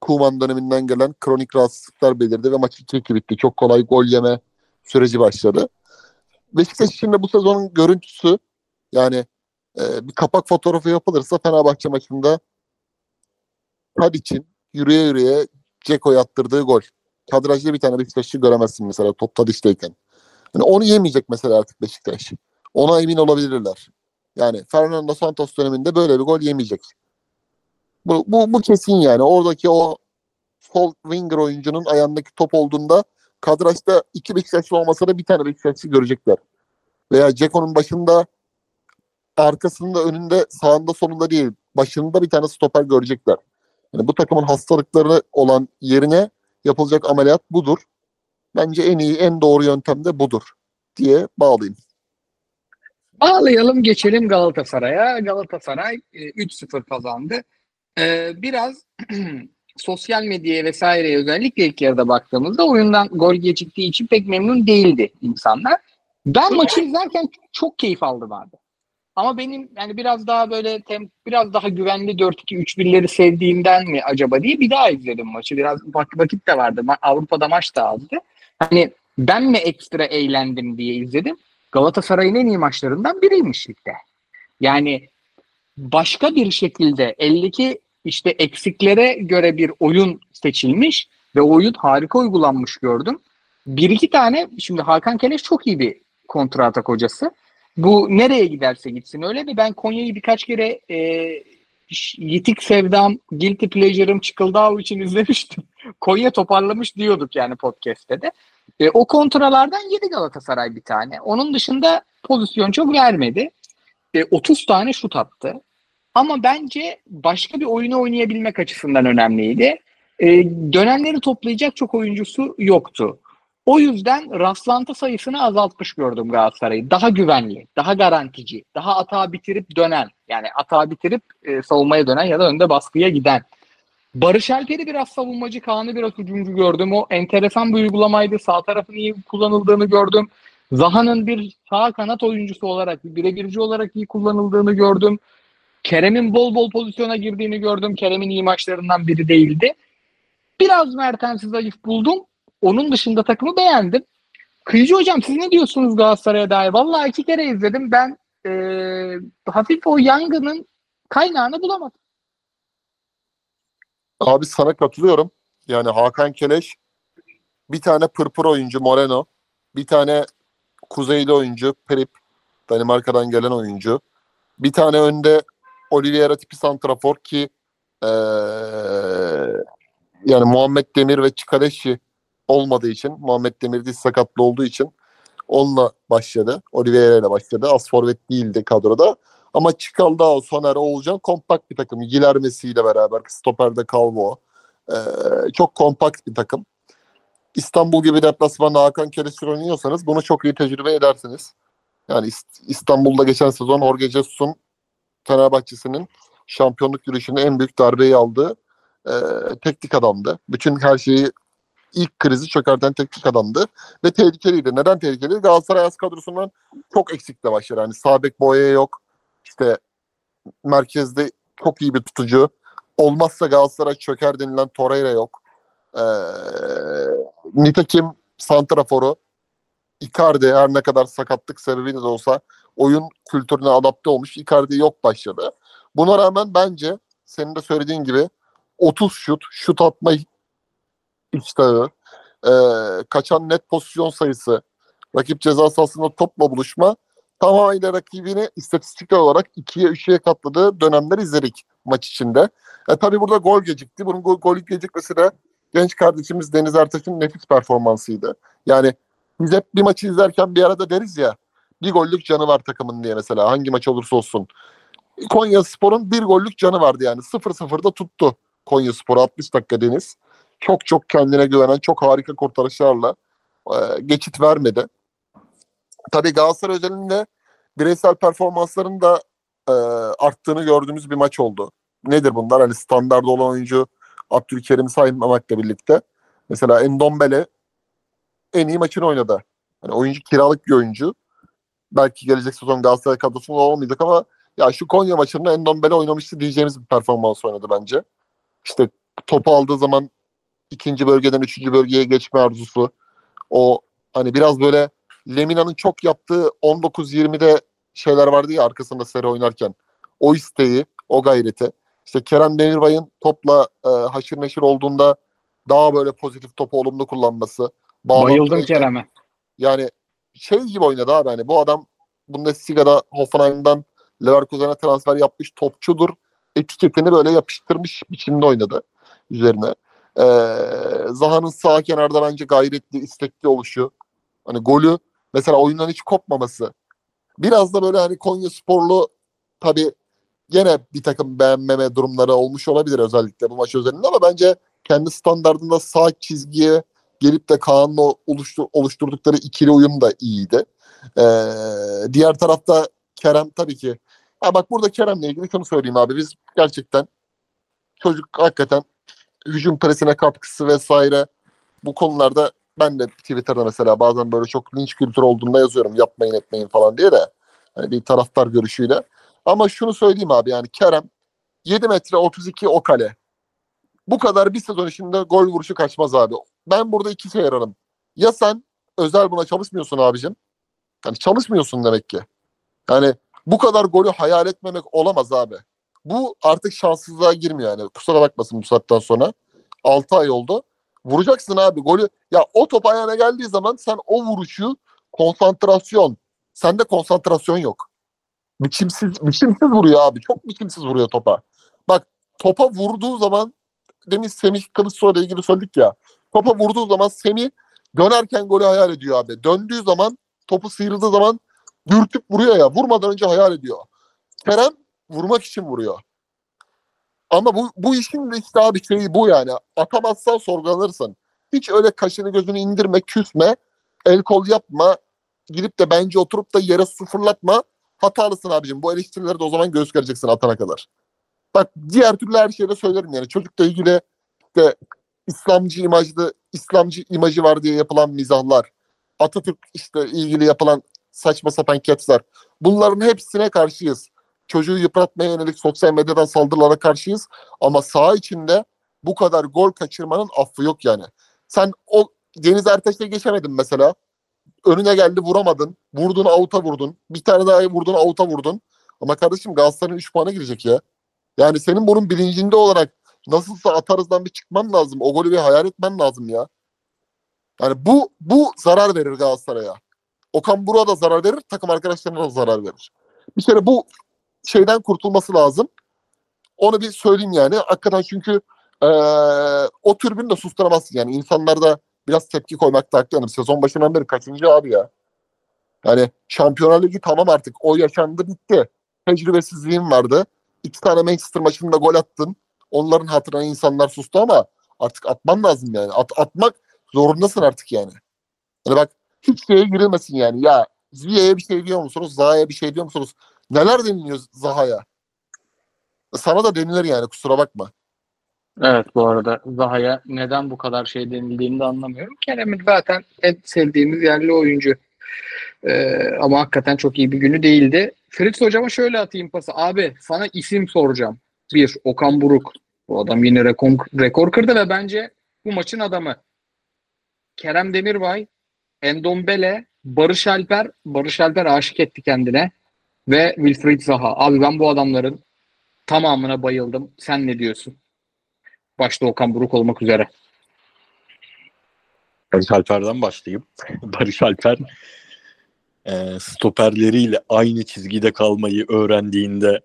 Kuman döneminden gelen kronik rahatsızlıklar belirdi ve maç 2-2 bitti. Çok kolay gol yeme süreci başladı. Beşiktaş için de bu sezonun görüntüsü yani e, bir kapak fotoğrafı yapılırsa Fenerbahçe maçında için yürüye yürüye Ceko attırdığı gol. Kadrajda bir tane Beşiktaş'ı göremezsin mesela top Tadiş'teyken. Yani onu yemeyecek mesela artık Beşiktaş. Ona emin olabilirler. Yani Fernando Santos döneminde böyle bir gol yemeyecek. Bu, bu, bu kesin yani. Oradaki o sol winger oyuncunun ayağındaki top olduğunda kadrajda iki Beşiktaşlı olmasa da bir tane Beşiktaşlı görecekler. Veya Ceko'nun başında arkasında önünde sağında solunda değil başında bir tane stoper görecekler. Yani bu takımın hastalıkları olan yerine yapılacak ameliyat budur. Bence en iyi, en doğru yöntem de budur diye bağlayayım. Bağlayalım geçelim Galatasaray'a. Galatasaray e, 3-0 kazandı. E, biraz sosyal medyaya vesaireye özellikle ilk yarıda baktığımızda oyundan gol geciktiği için pek memnun değildi insanlar. Ben maçı izlerken çok keyif aldım abi. Ama benim yani biraz daha böyle tem, biraz daha güvenli 4-2-3-1'leri sevdiğimden mi acaba diye bir daha izledim maçı. Biraz vak- vakit de vardı. Avrupa'da maç da azdı. Hani ben mi ekstra eğlendim diye izledim. Galatasaray'ın en iyi maçlarından biriymiş ligde. Yani başka bir şekilde eldeki işte eksiklere göre bir oyun seçilmiş ve oyun harika uygulanmış gördüm. Bir iki tane şimdi Hakan Keleş çok iyi bir kontratak hocası. Bu nereye giderse gitsin öyle mi? Ben Konya'yı birkaç kere e, Yitik Sevdam, Guilty Pleasure'ım Çıkıldağ için izlemiştim. Konya toparlamış diyorduk yani podcast'te de. E, o kontralardan yedi Galatasaray bir tane. Onun dışında pozisyon çok vermedi. E, 30 tane şut attı. Ama bence başka bir oyunu oynayabilmek açısından önemliydi. E, dönenleri toplayacak çok oyuncusu yoktu. O yüzden rastlantı sayısını azaltmış gördüm Galatasaray'ı. Daha güvenli, daha garantici, daha atağa bitirip dönen. Yani atağa bitirip e, savunmaya dönen ya da önde baskıya giden. Barış Alper'i biraz savunmacı, Kaan'ı biraz hücumcu gördüm. O enteresan bir uygulamaydı. Sağ tarafın iyi kullanıldığını gördüm. Zaha'nın bir sağ kanat oyuncusu olarak, bir birebirci olarak iyi kullanıldığını gördüm. Kerem'in bol bol pozisyona girdiğini gördüm. Kerem'in iyi maçlarından biri değildi. Biraz Mertens'i zayıf buldum. Onun dışında takımı beğendim. Kıyıcı hocam siz ne diyorsunuz Galatasaray'a dair? Vallahi iki kere izledim. Ben e, hafif o yangının kaynağını bulamadım. Abi sana katılıyorum. Yani Hakan Keleş bir tane pırpır oyuncu Moreno, bir tane Kuzeyli oyuncu Prip, Danimarka'dan gelen oyuncu. Bir tane önde Oliveira tipi santrafor ki ee, yani Muhammed Demir ve Çikaleşi olmadığı için Muhammed Demir diz sakatlı olduğu için onunla başladı. Oliveira ile başladı. Az forvet değildi kadroda. Ama Çikaldao, Soner, Oğulcan kompakt bir takım. Gilermesi ile beraber Stoper'de Calvo. Ee, çok kompakt bir takım. İstanbul gibi deplasmanda Hakan Keleş'le oynuyorsanız bunu çok iyi tecrübe edersiniz. Yani İstanbul'da geçen sezon Jorge Jesus'un Fenerbahçe'sinin şampiyonluk yürüyüşünde en büyük darbeyi aldığı e, teknik adamdı. Bütün her şeyi ilk krizi çökerten teknik adamdı. Ve tehlikeliydi. Neden tehlikeliydi? Galatasaray az kadrosundan çok eksikle başlar. Yani sağ bek boya yok. İşte merkezde çok iyi bir tutucu. Olmazsa Galatasaray çöker denilen Torreira yok. Ee, nitekim Santrafor'u Icardi her ne kadar sakatlık sebebiyle de olsa oyun kültürüne adapte olmuş. Icardi yok başladı. Buna rağmen bence senin de söylediğin gibi 30 şut, şut atma iştahı, e, kaçan net pozisyon sayısı, rakip ceza sahasında topla buluşma tamamıyla rakibini istatistiksel olarak 2'ye 3'ye katladığı dönemler izledik maç içinde. E, tabii burada gol gecikti. Bunun gol, gol gecikmesi de genç kardeşimiz Deniz Ertaş'ın nefis performansıydı. Yani biz hep bir maçı izlerken bir arada deriz ya bir gollük canı var takımın diye mesela hangi maç olursa olsun. Konya Spor'un bir gollük canı vardı yani 0-0'da tuttu Konya Spor 60 dakika Deniz. Çok çok kendine güvenen çok harika kurtarışlarla e, geçit vermedi. Tabii Galatasaray özelinde bireysel performansların da e, arttığını gördüğümüz bir maç oldu. Nedir bunlar? Hani standart olan oyuncu Abdülkerim'i saymamakla birlikte. Mesela Endombele en iyi maçını oynadı. Hani oyuncu kiralık bir oyuncu. Belki gelecek sezon Galatasaray kadrosunda olmayacak ama ya şu Konya maçında Endombele oynamıştı diyeceğimiz bir performans oynadı bence. İşte topu aldığı zaman ikinci bölgeden üçüncü bölgeye geçme arzusu. O hani biraz böyle Lemina'nın çok yaptığı 19-20'de şeyler vardı ya arkasında seri oynarken. O isteği, o gayreti. İşte Kerem Demirbay'ın topla e, haşır neşir olduğunda daha böyle pozitif topu olumlu kullanması. Bayıldım Kerem'e. Yani şey gibi oynadı abi hani bu adam Bundesliga'da Hoffenheim'dan Leverkusen'e transfer yapmış topçudur etiketini böyle yapıştırmış biçimde oynadı üzerine. Ee, Zaha'nın sağ kenarda bence gayretli, istekli oluşu. Hani golü mesela oyundan hiç kopmaması. Biraz da böyle hani Konya sporlu tabii gene bir takım beğenmeme durumları olmuş olabilir özellikle bu maç özelinde ama bence kendi standartında sağ çizgiye gelip de Kaan'la oluştur, oluşturdukları ikili uyum da iyiydi. Ee, diğer tarafta Kerem tabii ki. Ha bak burada Kerem'le ilgili şunu söyleyeyim abi. Biz gerçekten çocuk hakikaten hücum presine katkısı vesaire bu konularda ben de Twitter'da mesela bazen böyle çok linç kültürü olduğunda yazıyorum yapmayın etmeyin falan diye de hani bir taraftar görüşüyle. Ama şunu söyleyeyim abi yani Kerem 7 metre 32 o kale. Bu kadar bir sezon içinde gol vuruşu kaçmaz abi. Ben burada iki şey ararım. Ya sen özel buna çalışmıyorsun abicim. Yani çalışmıyorsun demek ki. Yani bu kadar golü hayal etmemek olamaz abi. Bu artık şanssızlığa girmiyor yani. Kusura bakmasın bu saatten sonra. 6 ay oldu. Vuracaksın abi golü. Ya o top ayağına geldiği zaman sen o vuruşu konsantrasyon. Sende konsantrasyon yok. Biçimsiz, biçimsiz vuruyor abi. Çok biçimsiz vuruyor topa. Bak topa vurduğu zaman demin Semih Kılıçsoy'la ilgili söyledik ya. Topa vurduğu zaman Semih dönerken golü hayal ediyor abi. Döndüğü zaman topu sıyrıldığı zaman dürtüp vuruyor ya. Vurmadan önce hayal ediyor. Kerem vurmak için vuruyor. Ama bu, bu işin de işte abi şeyi bu yani. Atamazsan sorgulanırsın. Hiç öyle kaşını gözünü indirme, küsme, el kol yapma. Gidip de bence oturup da yere su fırlatma. Hatalısın abicim. Bu eleştirileri de o zaman göğüs gereceksin atana kadar. Bak diğer türlü her şeyde söylerim yani. Çocukla ilgili işte İslamcı imajlı, İslamcı imajı var diye yapılan mizahlar. Atatürk işte ilgili yapılan saçma sapan caps'ler. Bunların hepsine karşıyız. Çocuğu yıpratmaya yönelik sosyal medyadan saldırılara karşıyız. Ama saha içinde bu kadar gol kaçırmanın affı yok yani. Sen o Deniz Ertaş'la geçemedin mesela. Önüne geldi vuramadın. Vurdun avuta vurdun. Bir tane daha vurdun avuta vurdun. Ama kardeşim Galatasaray'ın 3 puana girecek ya. Yani senin bunun bilincinde olarak nasılsa atarızdan bir çıkman lazım. O golü bir hayal etmen lazım ya. Yani bu bu zarar verir Galatasaray'a. Okan Buruk'a da zarar verir, takım arkadaşlarına da zarar verir. Bir kere bu şeyden kurtulması lazım. Onu bir söyleyeyim yani. Hakikaten çünkü eee o türbünü de susturamazsın yani. İnsanlar da biraz tepki koymakta haklı. Sezon başından beri kaçıncı abi ya? Yani Şampiyonlar Ligi tamam artık. O yaşandı bitti. Tecrübesizliğin vardı. İki tane Manchester maçında gol attın. Onların hatırına insanlar sustu ama artık atman lazım yani. At, atmak zorundasın artık yani. Yani bak hiç şeye girilmesin yani. Ya Ziya'ya bir şey diyor musunuz? Zaha'ya bir şey diyor musunuz? Neler deniliyor Zaha'ya? Sana da denilir yani kusura bakma. Evet bu arada Zaha'ya neden bu kadar şey denildiğini de anlamıyorum. Kerem'in zaten en sevdiğimiz yerli oyuncu. Ee, ama hakikaten çok iyi bir günü değildi. Fritz hocama şöyle atayım pası. Abi sana isim soracağım. Bir, Okan Buruk. Bu adam yine rekor, rekor kırdı ve bence bu maçın adamı. Kerem Demirbay, Endombele, Barış Alper. Barış Alper aşık etti kendine. Ve Wilfried Zaha. Abi ben bu adamların tamamına bayıldım. Sen ne diyorsun? Başta Okan Buruk olmak üzere. Barış Alper'den başlayayım. Barış Alper e, stoperleriyle aynı çizgide kalmayı öğrendiğinde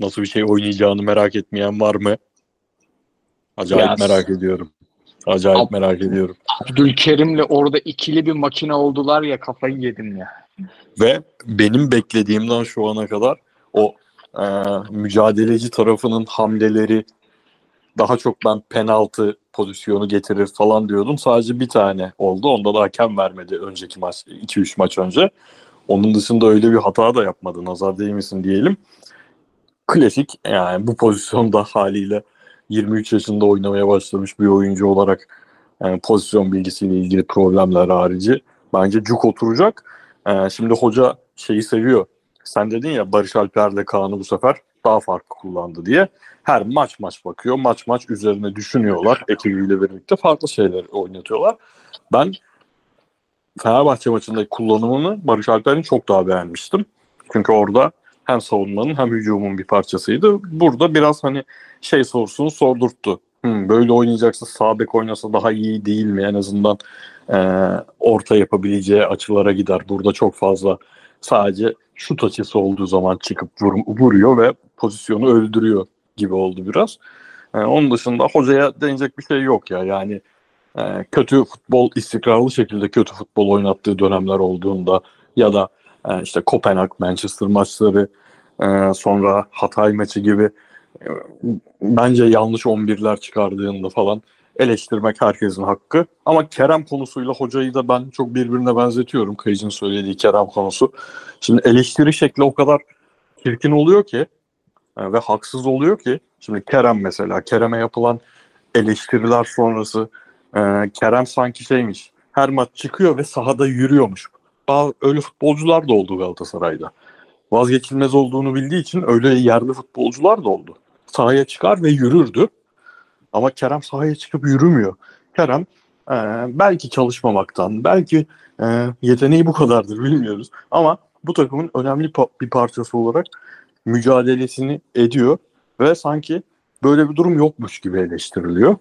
nasıl bir şey oynayacağını merak etmeyen var mı? Acayip Ya, merak ediyorum. Acayip Ab- merak ediyorum. Abdülkerim'le orada ikili bir makine oldular ya kafayı yedim ya. Ve benim beklediğimden şu ana kadar o e, mücadeleci tarafının hamleleri daha çok ben penaltı pozisyonu getirir falan diyordum. Sadece bir tane oldu. Onda da hakem vermedi önceki maç 2-3 maç önce. Onun dışında öyle bir hata da yapmadı. Nazar değmesin diyelim. Klasik yani bu pozisyonda haliyle 23 yaşında oynamaya başlamış bir oyuncu olarak e, pozisyon bilgisiyle ilgili problemler harici bence cuk oturacak. Ee, şimdi hoca şeyi seviyor. Sen dedin ya Barış Alper'le Kaan'ı bu sefer daha farklı kullandı diye. Her maç maç bakıyor. Maç maç üzerine düşünüyorlar. Ekibiyle birlikte farklı şeyler oynatıyorlar. Ben Fenerbahçe maçındaki kullanımını Barış Alper'in çok daha beğenmiştim. Çünkü orada hem savunmanın hem hücumun bir parçasıydı. Burada biraz hani şey sorusunu sordurttu. Hmm, böyle oynayacaksa sağ bek oynasa daha iyi değil mi? En azından e, orta yapabileceği açılara gider. Burada çok fazla sadece şut açısı olduğu zaman çıkıp vur, vuruyor ve pozisyonu öldürüyor gibi oldu biraz. E, onun dışında hocaya denecek bir şey yok ya. Yani e, kötü futbol istikrarlı şekilde kötü futbol oynattığı dönemler olduğunda ya da e, işte Kopenhag, Manchester maçları e, sonra Hatay maçı gibi e, bence yanlış 11'ler çıkardığında falan eleştirmek herkesin hakkı. Ama Kerem konusuyla hocayı da ben çok birbirine benzetiyorum. Kayıcı'nın söylediği Kerem konusu. Şimdi eleştiri şekli o kadar çirkin oluyor ki e, ve haksız oluyor ki. Şimdi Kerem mesela Kerem'e yapılan eleştiriler sonrası e, Kerem sanki şeymiş. Her maç çıkıyor ve sahada yürüyormuş. Bazı öyle futbolcular da oldu Galatasaray'da. Vazgeçilmez olduğunu bildiği için öyle yerli futbolcular da oldu. Sahaya çıkar ve yürürdü. Ama Kerem sahaya çıkıp yürümüyor. Kerem e, belki çalışmamaktan, belki e, yeteneği bu kadardır bilmiyoruz. Ama bu takımın önemli pa- bir parçası olarak mücadelesini ediyor ve sanki böyle bir durum yokmuş gibi eleştiriliyor.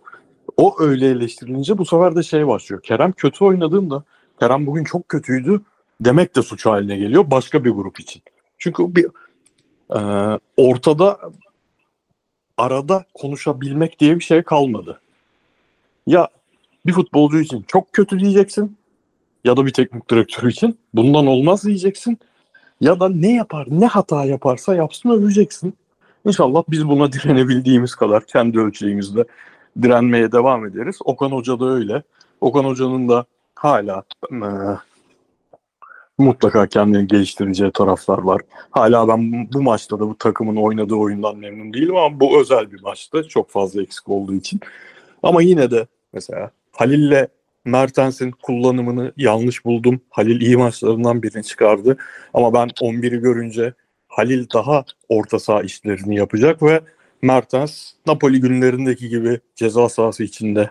O öyle eleştirilince bu sefer de şey başlıyor. Kerem kötü oynadığında Kerem bugün çok kötüydü demek de suç haline geliyor başka bir grup için. Çünkü bir e, ortada arada konuşabilmek diye bir şey kalmadı. Ya bir futbolcu için çok kötü diyeceksin ya da bir teknik direktör için bundan olmaz diyeceksin ya da ne yapar ne hata yaparsa yapsın öveceksin. İnşallah biz buna direnebildiğimiz kadar kendi ölçeğimizde direnmeye devam ederiz. Okan Hoca da öyle. Okan Hoca'nın da hala mutlaka kendini geliştireceği taraflar var. Hala ben bu, maçta da bu takımın oynadığı oyundan memnun değilim ama bu özel bir maçtı. Çok fazla eksik olduğu için. Ama yine de mesela Halil'le Mertens'in kullanımını yanlış buldum. Halil iyi maçlarından birini çıkardı. Ama ben 11'i görünce Halil daha orta saha işlerini yapacak ve Mertens Napoli günlerindeki gibi ceza sahası içinde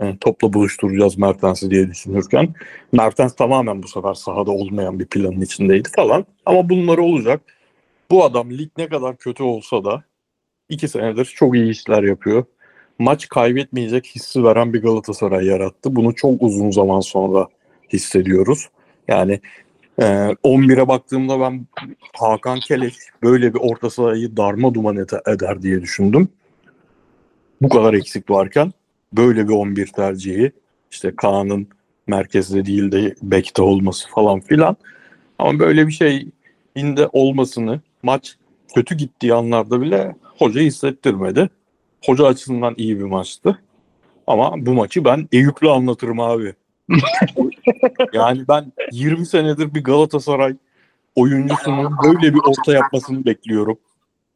yani topla buluşturacağız Mertens'i diye düşünürken Mertens tamamen bu sefer sahada olmayan bir planın içindeydi falan. Ama bunları olacak. Bu adam lig ne kadar kötü olsa da iki senedir çok iyi işler yapıyor. Maç kaybetmeyecek hissi veren bir Galatasaray yarattı. Bunu çok uzun zaman sonra hissediyoruz. Yani e, 11'e baktığımda ben Hakan Keleş böyle bir orta sahayı darma duman eder diye düşündüm. Bu kadar eksik varken böyle bir 11 tercihi işte Kaan'ın merkezde değil de bekte olması falan filan. Ama böyle bir şeyin de olmasını maç kötü gittiği anlarda bile hoca hissettirmedi. Hoca açısından iyi bir maçtı. Ama bu maçı ben Eyüp'le anlatırım abi. yani ben 20 senedir bir Galatasaray oyuncusunun böyle bir orta yapmasını bekliyorum.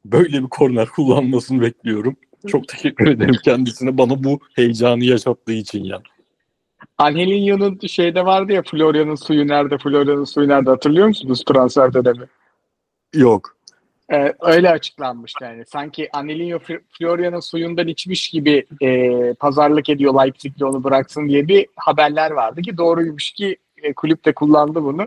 Böyle bir korner kullanmasını bekliyorum. Çok teşekkür ederim kendisine bana bu heyecanı yaşattığı için ya. Angelinho'nun şeyde vardı ya Florya'nın suyu nerede, Florya'nın suyu nerede hatırlıyor musunuz transfer dönemi? Yok. Ee, öyle açıklanmıştı yani. Sanki Angelinho Fl- Florya'nın suyundan içmiş gibi e, pazarlık ediyor Leipzig'le onu bıraksın diye bir haberler vardı ki doğruymuş ki e, kulüp de kullandı bunu.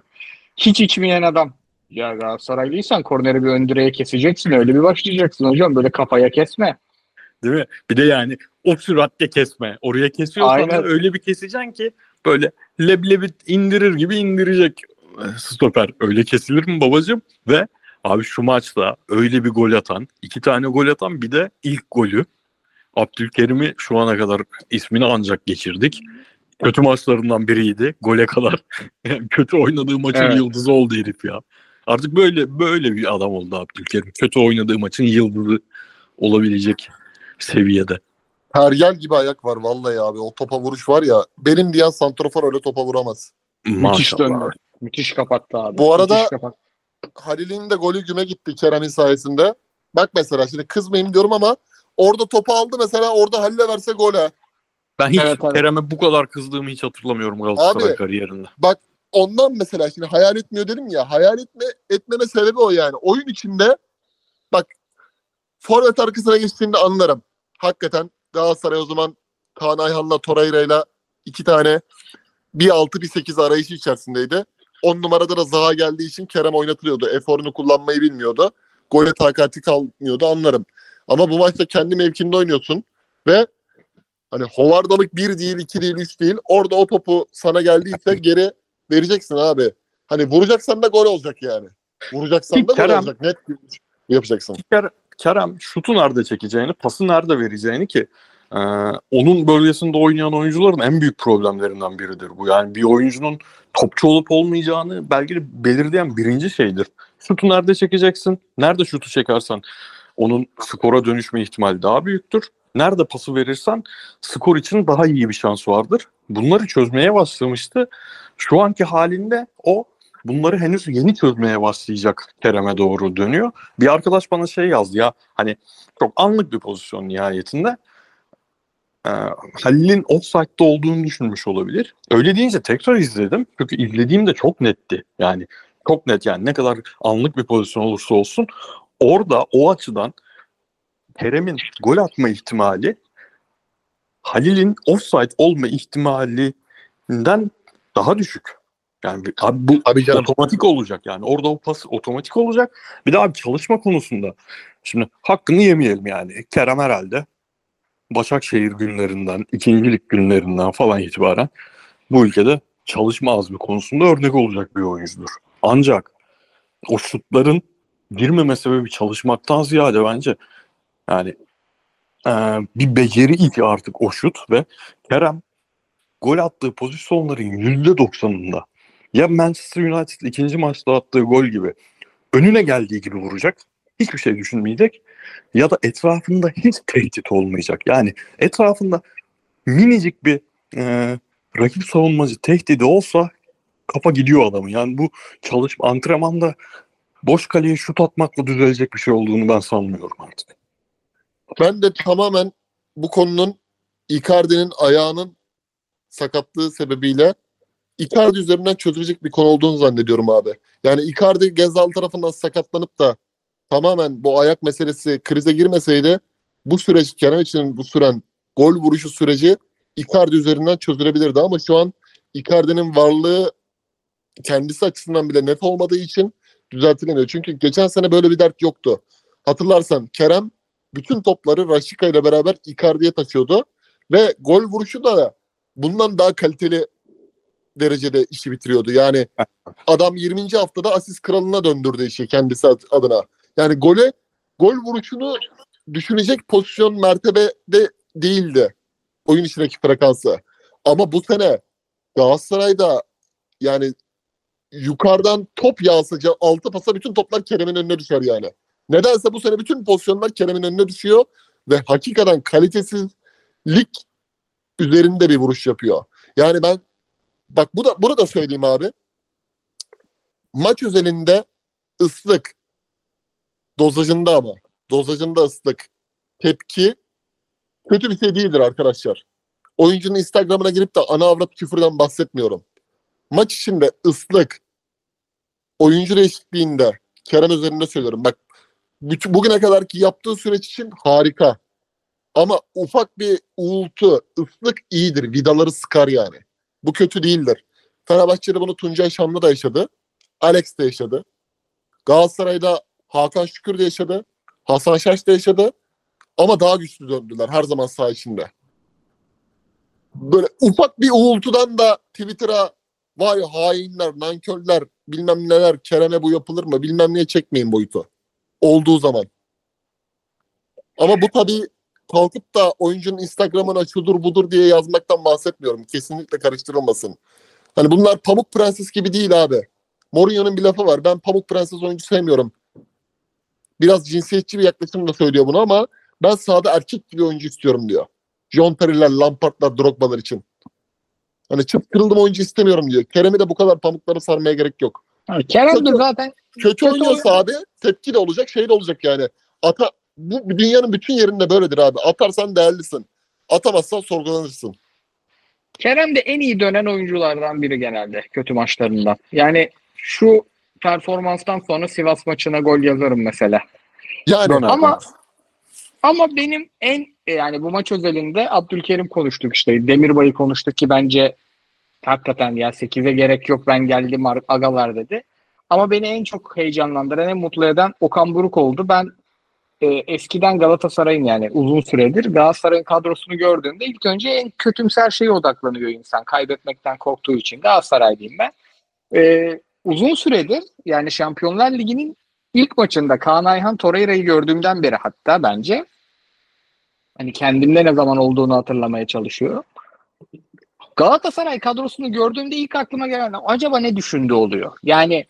Hiç içmeyen adam. Ya Galatasaraylıysan korneri bir ön direğe keseceksin öyle bir başlayacaksın hocam böyle kafaya kesme. Değil mi? Bir de yani o süratle kesme. Oraya kesiyorsan Aynen. öyle bir keseceksin ki böyle leblebi indirir gibi indirecek stoper. Öyle kesilir mi babacığım? Ve abi şu maçta öyle bir gol atan, iki tane gol atan bir de ilk golü. Abdülkerim'i şu ana kadar ismini ancak geçirdik. Kötü maçlarından biriydi. Gole kadar yani kötü oynadığı maçın Evet. yıldızı oldu herif ya. Artık böyle böyle bir adam oldu Abdülkerim. Kötü oynadığı maçın yıldızı olabilecek seviyede. Tergel gibi ayak var vallahi abi. O topa vuruş var ya. Benim diyen santrofor öyle topa vuramaz. Müthiş Maşallah. döndü. Müthiş kapattı abi. Bu arada- Müthiş. Halil'in de golü güme gitti Kerem'in sayesinde. Bak mesela şimdi kızmayayım diyorum ama orada topu aldı mesela orada Halil'e verse gol ha. Ben hiç evet. Kerem'e bu kadar kızdığımı hiç hatırlamıyorum Galatasaray Abi, kariyerinde. Bak ondan mesela şimdi hayal etmiyor dedim ya. Hayal etme etmeme sebebi o yani. Oyun içinde bak forvet arkasına geçtiğinde anlarım. Hakikaten Galatasaray o zaman Kaan Ayhan'la Torreira'yla iki tane bir altı bir sekiz arayışı içerisindeydi. On numarada da Zaha geldiği için Kerem oynatılıyordu. Eforunu kullanmayı bilmiyordu. Gole takati kalmıyordu anlarım. Ama bu maçta kendi mevkinde oynuyorsun ve hani hovardalık bir değil, iki değil, üç değil. Orada o topu sana geldiyse geri vereceksin abi. Hani vuracaksan da gol olacak yani. Vuracaksan da gol olacak. Net bir yapacaksın. Kerem şutu nerede çekeceğini, pası nerede vereceğini ki e, onun bölgesinde oynayan oyuncuların en büyük problemlerinden biridir bu. Yani bir oyuncunun topçu olup olmayacağını belki belirleyen birinci şeydir. Şutu nerede çekeceksin? Nerede şutu çekersen onun skora dönüşme ihtimali daha büyüktür. Nerede pası verirsen skor için daha iyi bir şans vardır. Bunları çözmeye başlamıştı. Şu anki halinde o bunları henüz yeni çözmeye başlayacak Kerem'e doğru dönüyor. Bir arkadaş bana şey yazdı ya hani çok anlık bir pozisyon nihayetinde. Ee, Halil'in offside'da olduğunu düşünmüş olabilir. Öyle deyince tekrar izledim. Çünkü izlediğimde çok netti. Yani çok net yani ne kadar anlık bir pozisyon olursa olsun orada o açıdan Kerem'in gol atma ihtimali Halil'in offside olma ihtimalinden daha düşük. Yani abi bu Abi canım. otomatik olacak yani. Orada o pas otomatik olacak. Bir de abi çalışma konusunda. Şimdi hakkını yemeyelim yani. Kerem herhalde Başakşehir günlerinden, ikincilik günlerinden falan itibaren bu ülkede çalışma azmi konusunda örnek olacak bir oyuncudur. Ancak o şutların girmeme sebebi çalışmaktan ziyade bence yani e, bir beceri ilk artık o şut ve Kerem gol attığı pozisyonların %90'ında ya Manchester United ikinci maçta attığı gol gibi önüne geldiği gibi vuracak. Hiçbir şey düşünmeyecek. Ya da etrafında hiç tehdit olmayacak. Yani etrafında minicik bir e, rakip savunmacı tehdidi olsa kafa gidiyor adamın. Yani bu çalışma antrenmanda boş kaleye şut atmakla düzelecek bir şey olduğunu ben sanmıyorum artık. Ben de tamamen bu konunun Icardi'nin ayağının sakatlığı sebebiyle Icardi üzerinden çözülecek bir konu olduğunu zannediyorum abi. Yani Icardi Gezal tarafından sakatlanıp da tamamen bu ayak meselesi krize girmeseydi bu süreç Kerem için bu süren gol vuruşu süreci Icardi üzerinden çözülebilirdi ama şu an Icardi'nin varlığı kendisi açısından bile net olmadığı için düzeltilemiyor. Çünkü geçen sene böyle bir dert yoktu. Hatırlarsan Kerem bütün topları Raşika ile beraber Icardi'ye taşıyordu ve gol vuruşu da bundan daha kaliteli derecede işi bitiriyordu. Yani adam 20. haftada asist kralına döndürdü işi kendisi adına. Yani gole gol vuruşunu düşünecek pozisyon mertebede değildi oyun içindeki frekansı. Ama bu sene Galatasaray'da yani yukarıdan top yağsaca altı pasa bütün toplar Kerem'in önüne düşer yani. Nedense bu sene bütün pozisyonlar Kerem'in önüne düşüyor ve hakikaten kalitesizlik üzerinde bir vuruş yapıyor. Yani ben bak bu da bunu da söyleyeyim abi. Maç özelinde ıslık dozajında ama dozajında ıslık tepki kötü bir şey değildir arkadaşlar. Oyuncunun Instagram'ına girip de ana avrat küfürden bahsetmiyorum. Maç içinde ıslık oyuncu eşitliğinde Kerem üzerinde söylüyorum. Bak bütün, bugüne kadarki yaptığı süreç için harika. Ama ufak bir uğultu, ıslık iyidir. Vidaları sıkar yani. Bu kötü değildir. Fenerbahçe'de bunu Tuncay Şanlı da yaşadı. Alex de yaşadı. Galatasaray'da Hakan Şükür de yaşadı. Hasan Şaş da yaşadı. Ama daha güçlü döndüler her zaman saha içinde. Böyle ufak bir uğultudan da Twitter'a vay hainler, nankörler, bilmem neler, Kerem'e bu yapılır mı bilmem neye çekmeyin boyutu. Olduğu zaman. Ama bu tabii kalkıp da oyuncunun Instagram'ına şudur budur diye yazmaktan bahsetmiyorum. Kesinlikle karıştırılmasın. Hani bunlar Pamuk Prenses gibi değil abi. Mourinho'nun bir lafı var. Ben Pamuk Prenses oyuncu sevmiyorum. Biraz cinsiyetçi bir yaklaşımla söylüyor bunu ama ben sahada erkek gibi oyuncu istiyorum diyor. John Terry'ler, Lampard'lar, Drogba'lar için. Hani çıt kırıldım oyuncu istemiyorum diyor. Kerem'i de bu kadar pamukları sarmaya gerek yok. Yani Kerem de zaten Kötü, Kötü oynuyorsa oyun- abi tepki de olacak, şey de olacak yani. Ata bu dünyanın bütün yerinde böyledir abi. Atarsan değerlisin. Atamazsan sorgulanırsın. Kerem de en iyi dönen oyunculardan biri genelde kötü maçlarından. Yani şu performanstan sonra Sivas maçına gol yazarım mesela. Yani Döner. Ama ama benim en yani bu maç özelinde Abdülkerim konuştuk işte. Demirbay'ı konuştuk ki bence hakikaten ya 8'e gerek yok ben geldim ar- agalar dedi. Ama beni en çok heyecanlandıran, en mutlu eden Okan Buruk oldu. Ben e, eskiden Galatasaray'ın yani uzun süredir Galatasaray'ın kadrosunu gördüğümde ilk önce en kötümser şeye odaklanıyor insan. Kaybetmekten korktuğu için Galatasaraylıyım ben. E, uzun süredir yani Şampiyonlar Ligi'nin ilk maçında Kaan Ayhan Torreira'yı gördüğümden beri hatta bence hani kendimde ne zaman olduğunu hatırlamaya çalışıyorum. Galatasaray kadrosunu gördüğümde ilk aklıma gelen acaba ne düşündü oluyor. Yani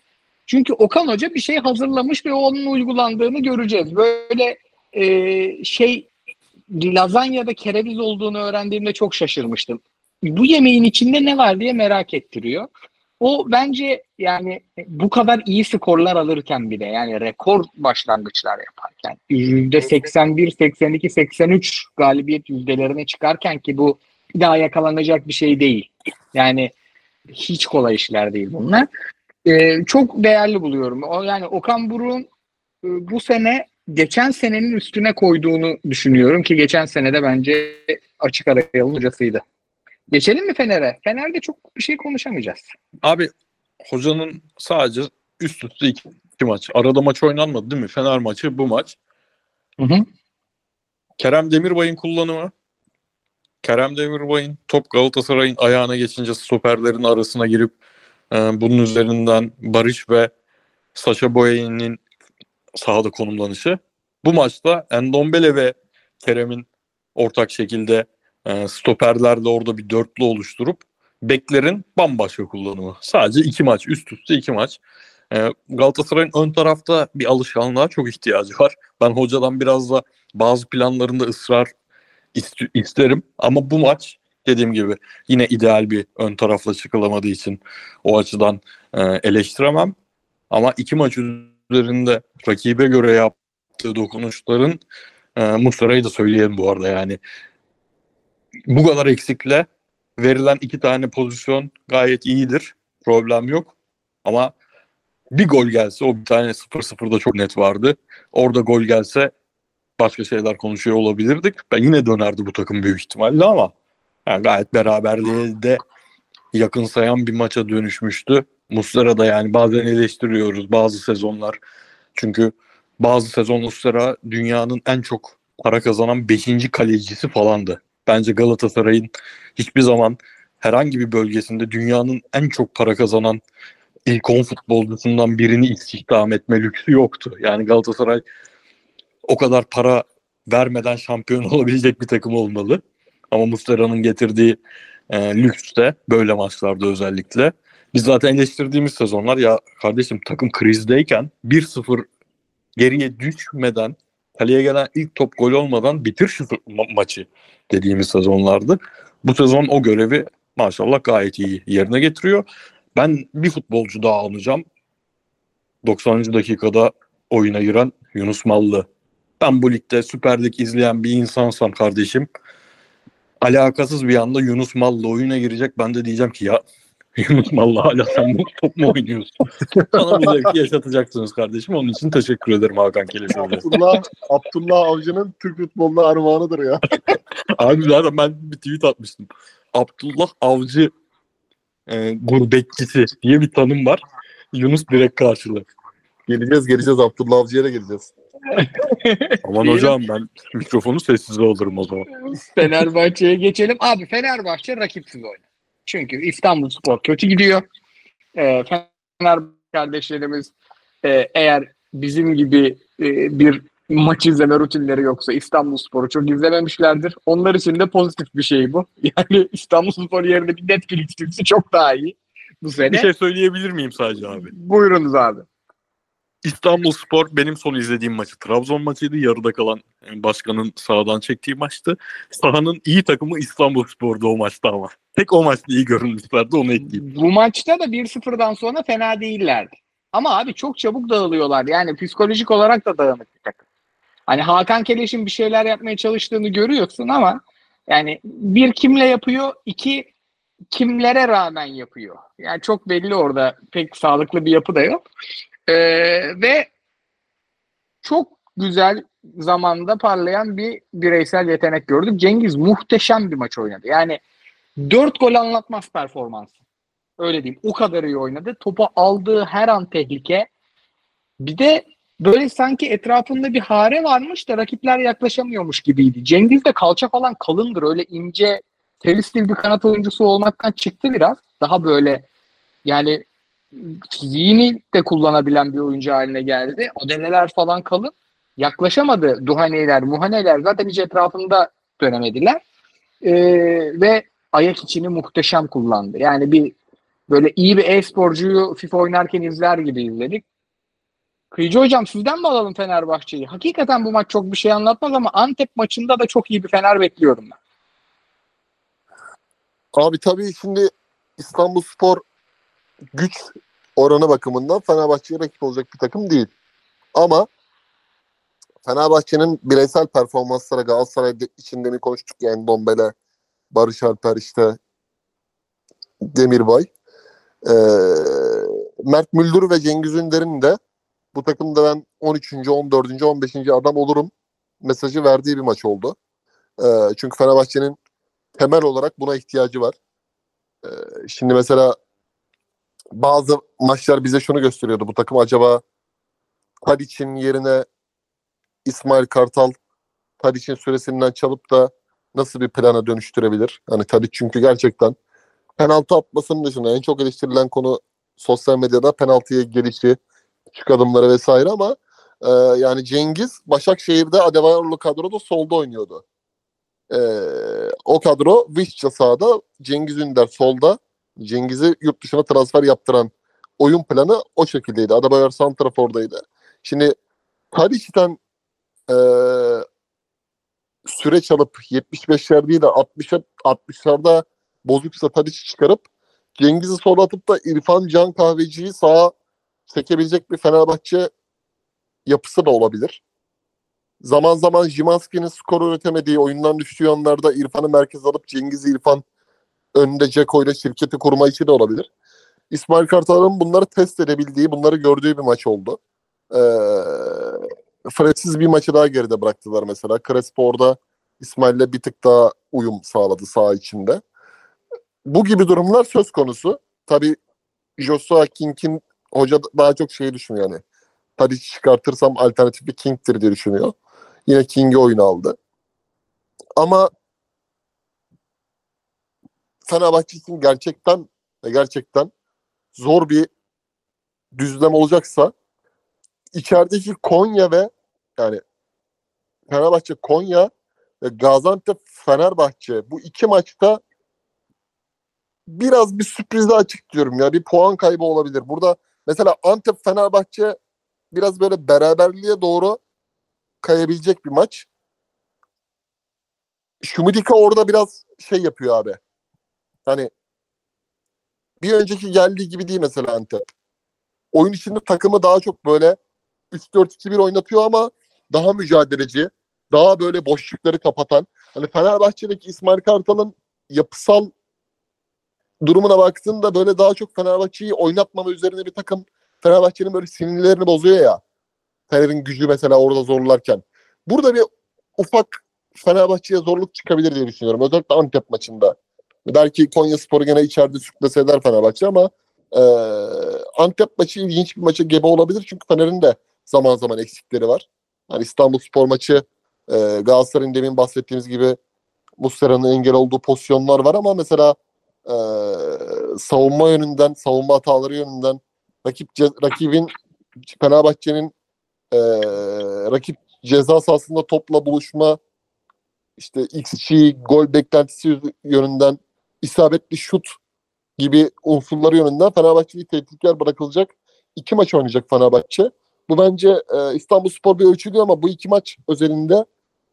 çünkü Okan Hoca bir şey hazırlamış ve onun uygulandığını göreceğiz. Böyle e, şey lazanyada kereviz olduğunu öğrendiğimde çok şaşırmıştım. Bu yemeğin içinde ne var diye merak ettiriyor. O bence yani bu kadar iyi skorlar alırken bile yani rekor başlangıçlar yaparken %81, 82, 83 galibiyet yüzdelerine çıkarken ki bu daha yakalanacak bir şey değil. Yani hiç kolay işler değil bunlar. Ee, çok değerli buluyorum. O yani Okan Buruk'un e, bu sene geçen senenin üstüne koyduğunu düşünüyorum ki geçen senede bence açık ara yolun hocasıydı. Geçelim mi Fener'e? Fener'de çok bir şey konuşamayacağız. Abi hocanın sadece üst üste iki, iki maç. Arada maç oynanmadı değil mi? Fener maçı bu maç. Hı hı. Kerem Demirbay'ın kullanımı. Kerem Demirbay'ın top Galatasaray'ın ayağına geçince stoperlerin arasına girip e, bunun üzerinden Barış ve Saşa Boya'nın sahada konumlanışı. Bu maçta Endombele ve Kerem'in ortak şekilde e, stoperlerle orada bir dörtlü oluşturup beklerin bambaşka kullanımı. Sadece iki maç, üst üste iki maç. E, Galatasaray'ın ön tarafta bir alışkanlığa çok ihtiyacı var. Ben hocadan biraz da bazı planlarında ısrar ist- isterim. Ama bu maç dediğim gibi yine ideal bir ön tarafla çıkılamadığı için o açıdan e, eleştiremem. Ama iki maç üzerinde rakibe göre yaptığı dokunuşların e, Muslera'yı da söyleyelim bu arada yani. Bu kadar eksikle verilen iki tane pozisyon gayet iyidir. Problem yok. Ama bir gol gelse o bir tane 0-0'da çok net vardı. Orada gol gelse başka şeyler konuşuyor olabilirdik. Ben yine dönerdi bu takım büyük ihtimalle ama yani gayet beraberliğe de yakın sayan bir maça dönüşmüştü. Muslera da yani bazen eleştiriyoruz bazı sezonlar. Çünkü bazı sezon Muslera dünyanın en çok para kazanan 5. kalecisi falandı. Bence Galatasaray'ın hiçbir zaman herhangi bir bölgesinde dünyanın en çok para kazanan ilk 10 futbolcusundan birini istihdam etme lüksü yoktu. Yani Galatasaray o kadar para vermeden şampiyon olabilecek bir takım olmalı. Ama Muslera'nın getirdiği e, lüks de böyle maçlarda özellikle. Biz zaten eleştirdiğimiz sezonlar ya kardeşim takım krizdeyken 1-0 geriye düşmeden kaleye gelen ilk top gol olmadan bitir şu ma- maçı dediğimiz sezonlardı. Bu sezon o görevi maşallah gayet iyi yerine getiriyor. Ben bir futbolcu daha alacağım. 90. dakikada oyuna giren Yunus Mallı. Ben bu ligde Süper Lig izleyen bir insansam kardeşim alakasız bir anda Yunus Mallı oyuna girecek. Ben de diyeceğim ki ya Yunus Mallı hala sen bu top mu oynuyorsun? Bana bu zevki yaşatacaksınız kardeşim. Onun için teşekkür ederim Hakan Keleşoğlu. Abdullah, Abdullah Avcı'nın Türk futboluna armağanıdır ya. Abi zaten ben bir tweet atmıştım. Abdullah Avcı e, gurbetçisi diye bir tanım var. Yunus direkt karşılığı. Geleceğiz geleceğiz Abdullah Avcı'ya da geleceğiz. Aman hocam ben mikrofonu sessize alırım o zaman. Fenerbahçe'ye geçelim. Abi Fenerbahçe rakipsiz oynadı. Çünkü İstanbul Spor kötü gidiyor. Ee, Fenerbahçe kardeşlerimiz e, eğer bizim gibi e, bir maç izleme rutinleri yoksa İstanbul Spor'u çok izlememişlerdir. Onlar için de pozitif bir şey bu. Yani İstanbul Spor yerine bir Netflix dizisi çok daha iyi bu sene. Bir şey söyleyebilir miyim sadece abi? Buyurunuz abi. İstanbul Spor benim son izlediğim maçı Trabzon maçıydı. Yarıda kalan başkanın sahadan çektiği maçtı. Sahanın iyi takımı İstanbul Spor'du o maçta ama. Tek o maçta iyi görünmüşlerdi onu ekleyeyim. Bu maçta da 1-0'dan sonra fena değillerdi. Ama abi çok çabuk dağılıyorlar. Yani psikolojik olarak da dağınık bir takım. Hani Hakan Keleş'in bir şeyler yapmaya çalıştığını görüyorsun ama yani bir kimle yapıyor, iki kimlere rağmen yapıyor. Yani çok belli orada pek sağlıklı bir yapı da yok. Ee, ve çok güzel zamanda parlayan bir bireysel yetenek gördük. Cengiz muhteşem bir maç oynadı. Yani dört gol anlatmaz performansı. Öyle diyeyim. O kadar iyi oynadı. Topu aldığı her an tehlike. Bir de böyle sanki etrafında bir hare varmış da rakipler yaklaşamıyormuş gibiydi. Cengiz de kalça falan kalındır. Öyle ince telistil bir kanat oyuncusu olmaktan çıktı biraz. Daha böyle yani fiziğini de kullanabilen bir oyuncu haline geldi. Adeleler falan kalın. Yaklaşamadı Duhaneler, Muhaneler zaten hiç etrafında dönemediler. Ee, ve ayak içini muhteşem kullandı. Yani bir böyle iyi bir e-sporcuyu FIFA oynarken izler gibi izledik. Kıyıcı hocam sizden mi alalım Fenerbahçe'yi? Hakikaten bu maç çok bir şey anlatmaz ama Antep maçında da çok iyi bir Fener bekliyorum ben. Abi tabii şimdi İstanbul Spor güç oranı bakımından Fenerbahçe'ye rakip olacak bir takım değil. Ama Fenerbahçe'nin bireysel performansları Galatasaray için demin konuştuk yani Dombele, Barış Alper işte Demirbay. Ee, Mert Müldür ve Cengiz Ünder'in de bu takımda ben 13. 14. 15. adam olurum mesajı verdiği bir maç oldu. Ee, çünkü Fenerbahçe'nin temel olarak buna ihtiyacı var. Ee, şimdi mesela bazı maçlar bize şunu gösteriyordu. Bu takım acaba Tadic'in yerine İsmail Kartal Tadic'in süresinden çalıp da nasıl bir plana dönüştürebilir? Hani Tadic çünkü gerçekten penaltı atmasının dışında en çok eleştirilen konu sosyal medyada penaltıya gelişi, küçük adımları vesaire ama e, yani Cengiz Başakşehir'de Adebayorlu kadroda solda oynuyordu. E, o kadro Vişça sağda, Cengiz Ünder solda. Cengiz'i yurt dışına transfer yaptıran oyun planı o şekildeydi. Adebayor Santrafor'daydı. Şimdi Tadic'ten e, süreç alıp 75'ler değil de 60'a 60'larda bozuksa Tadic'i çıkarıp Cengiz'i sola atıp da İrfan Can Kahveci'yi sağa çekebilecek bir Fenerbahçe yapısı da olabilir. Zaman zaman Jimanski'nin skor üretemediği oyundan düştüğü anlarda İrfan'ı merkez alıp Cengiz İrfan önünde Ceko ile şirketi kurma işi de olabilir. İsmail Kartal'ın bunları test edebildiği, bunları gördüğü bir maç oldu. Ee, Fredsiz bir maçı daha geride bıraktılar mesela. Crespo orada İsmail'le bir tık daha uyum sağladı saha içinde. Bu gibi durumlar söz konusu. Tabii Joshua King'in hoca daha çok şey düşünüyor yani. Tadic çıkartırsam alternatif bir King'tir diye düşünüyor. Yine King'i oyuna aldı. Ama Fenerbahçe için gerçekten gerçekten zor bir düzlem olacaksa içerideki Konya ve yani Fenerbahçe Konya ve Gaziantep Fenerbahçe bu iki maçta biraz bir sürprize açık diyorum ya. Bir puan kaybı olabilir. Burada mesela Antep Fenerbahçe biraz böyle beraberliğe doğru kayabilecek bir maç. Şumidika orada biraz şey yapıyor abi. Hani bir önceki geldiği gibi değil mesela Antep. Oyun içinde takımı daha çok böyle 3-4-2-1 oynatıyor ama daha mücadeleci, daha böyle boşlukları kapatan. Hani Fenerbahçe'deki İsmail Kartal'ın yapısal durumuna baktığında böyle daha çok Fenerbahçe'yi oynatmama üzerine bir takım Fenerbahçe'nin böyle sinirlerini bozuyor ya. Fener'in gücü mesela orada zorlarken. Burada bir ufak Fenerbahçe'ye zorluk çıkabilir diye düşünüyorum. Özellikle Antep maçında. Belki Konya Spor'u gene içeride sürklese eder Fenerbahçe ama e, Antep maçı ilginç bir maça gebe olabilir. Çünkü Fener'in de zaman zaman eksikleri var. Hani İstanbul Spor maçı e, Galatasaray'ın demin bahsettiğimiz gibi Muslera'nın engel olduğu pozisyonlar var ama mesela e, savunma yönünden, savunma hataları yönünden rakip rakibin Fenerbahçe'nin e, rakip ceza sahasında topla buluşma işte XG gol beklentisi yönünden isabetli şut gibi unsurları yönünden Fenerbahçe'yi tehditler bırakılacak. iki maç oynayacak Fenerbahçe. Bu bence e, İstanbul Spor bir ölçülü ama bu iki maç özelinde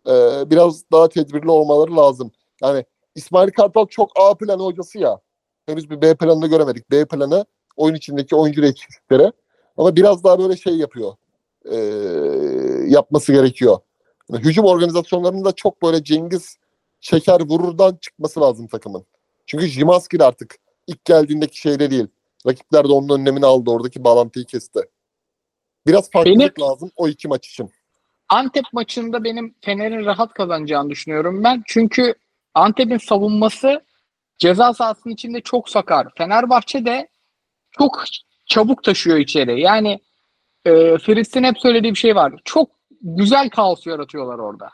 e, biraz daha tedbirli olmaları lazım. Yani İsmail Kartal çok A planı hocası ya. Henüz bir B planını göremedik. B planı oyun içindeki oyuncu eksikliklere. Ama biraz daha böyle şey yapıyor. E, yapması gerekiyor. Yani hücum organizasyonlarında çok böyle Cengiz şeker vururdan çıkması lazım takımın. Çünkü Jimanski de artık ilk geldiğindeki şeyde değil. Rakipler de onun önlemini aldı. Oradaki bağlantıyı kesti. Biraz farklılık lazım o iki maç için. Antep maçında benim Fener'in rahat kazanacağını düşünüyorum ben. Çünkü Antep'in savunması ceza sahasının içinde çok sakar. Fenerbahçe de çok çabuk taşıyor içeri. Yani e, Fritz'in hep söylediği bir şey var. Çok güzel kaos yaratıyorlar orada.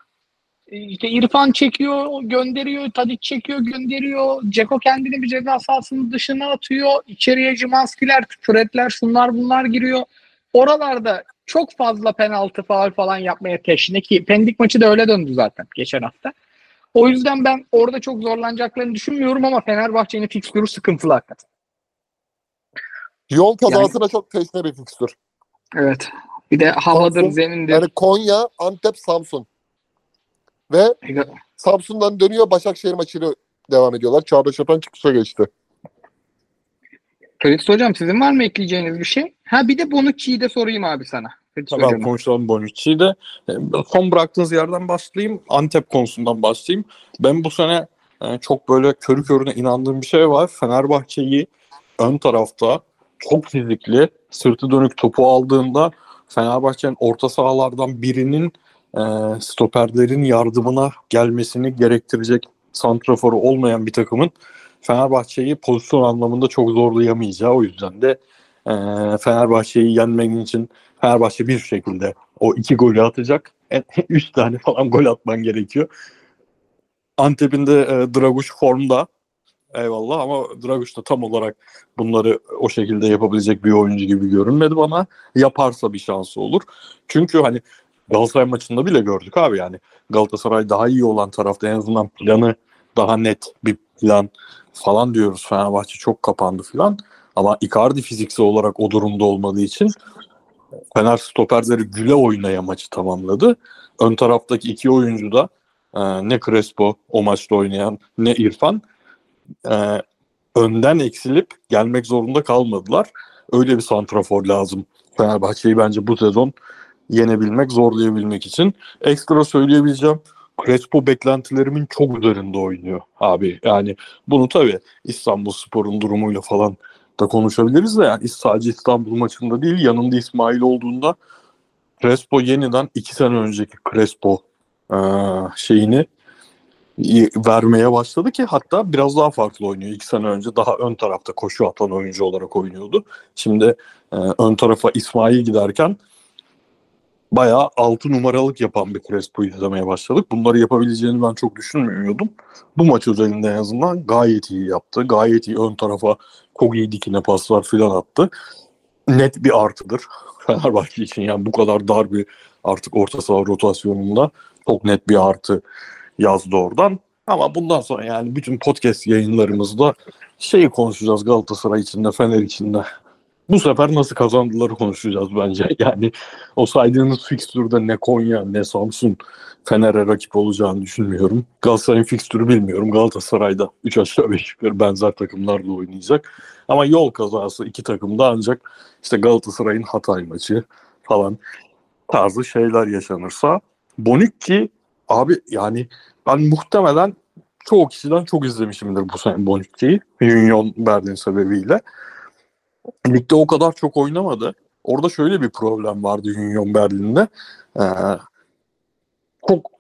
E, İşte İrfan çekiyor, gönderiyor, Tadic çekiyor, gönderiyor. Ceko kendini bir ceza sahasının dışına atıyor. İçeriye Cimanskiler, Fredler, şunlar bunlar giriyor. Oralarda çok fazla penaltı faul falan yapmaya teşne ki Pendik maçı da öyle döndü zaten geçen hafta. O yüzden ben orada çok zorlanacaklarını düşünmüyorum ama Fenerbahçe'nin fikstürü sıkıntılı hakikaten. Yol kazası da çok teşne bir fikstür. Evet. Bir de havadır, Samsun, zemindir. Yani Konya, Antep, Samsun. Ve Samsun'dan dönüyor Başakşehir maçıyla devam ediyorlar. Çağdaş Atan çıkışa geçti. Ferit Hocam sizin var mı ekleyeceğiniz bir şey? Ha bir de Bonucci'yi de sorayım abi sana. Ferit Tamam konuşalım Bonucci'yi de. Son bıraktığınız yerden başlayayım. Antep konusundan başlayayım. Ben bu sene e, çok böyle körü körüne inandığım bir şey var. Fenerbahçe'yi ön tarafta çok fizikli, sırtı dönük topu aldığında Fenerbahçe'nin orta sahalardan birinin e, stoperlerin yardımına gelmesini gerektirecek santraforu olmayan bir takımın Fenerbahçe'yi pozisyon anlamında çok zorlayamayacağı o yüzden de e, Fenerbahçe'yi yenmen için Fenerbahçe bir şekilde o iki golü atacak. En- Üç tane falan gol atman gerekiyor. Antep'in de e, Draguş formda. Eyvallah ama Draguş da tam olarak bunları o şekilde yapabilecek bir oyuncu gibi görünmedi bana. Yaparsa bir şansı olur. Çünkü hani Galatasaray maçında bile gördük abi yani. Galatasaray daha iyi olan tarafta en azından planı daha net bir plan falan diyoruz. Fenerbahçe çok kapandı falan. Ama Icardi fiziksel olarak o durumda olmadığı için Fener stoperleri güle oynaya maçı tamamladı. Ön taraftaki iki oyuncu da e, ne Crespo o maçta oynayan ne İrfan e, önden eksilip gelmek zorunda kalmadılar. Öyle bir santrafor lazım. Fenerbahçe'yi bence bu sezon yenebilmek, zorlayabilmek için. Ekstra söyleyebileceğim Crespo beklentilerimin çok üzerinde oynuyor abi. Yani bunu tabii İstanbul Spor'un durumuyla falan da konuşabiliriz de yani sadece İstanbul maçında değil yanında İsmail olduğunda Crespo yeniden iki sene önceki Crespo şeyini vermeye başladı ki hatta biraz daha farklı oynuyor. İki sene önce daha ön tarafta koşu atan oyuncu olarak oynuyordu. Şimdi e, ön tarafa İsmail giderken bayağı altı numaralık yapan bir Crespo'yu izlemeye başladık. Bunları yapabileceğini ben çok düşünmüyordum. Bu maç özelinde en azından gayet iyi yaptı. Gayet iyi ön tarafa iyi dikine paslar filan attı. Net bir artıdır Fenerbahçe için. Yani bu kadar dar bir artık orta saha rotasyonunda çok net bir artı yazdı oradan. Ama bundan sonra yani bütün podcast yayınlarımızda şeyi konuşacağız Galatasaray içinde, Fener içinde. Bu sefer nasıl kazandıları konuşacağız bence. Yani o saydığınız fikstürde ne Konya ne Samsun Fener'e rakip olacağını düşünmüyorum. Galatasaray'ın fikstürü bilmiyorum. Galatasaray'da 3 aşağı 5 yukarı benzer takımlarla oynayacak. Ama yol kazası iki takım da ancak işte Galatasaray'ın Hatay maçı falan tarzı şeyler yaşanırsa Bonucci abi yani ben muhtemelen çoğu kişiden çok izlemişimdir bu sene Bonucci'yi. Union Berlin sebebiyle. Ligde o kadar çok oynamadı. Orada şöyle bir problem vardı Union Berlin'de. Ee, çok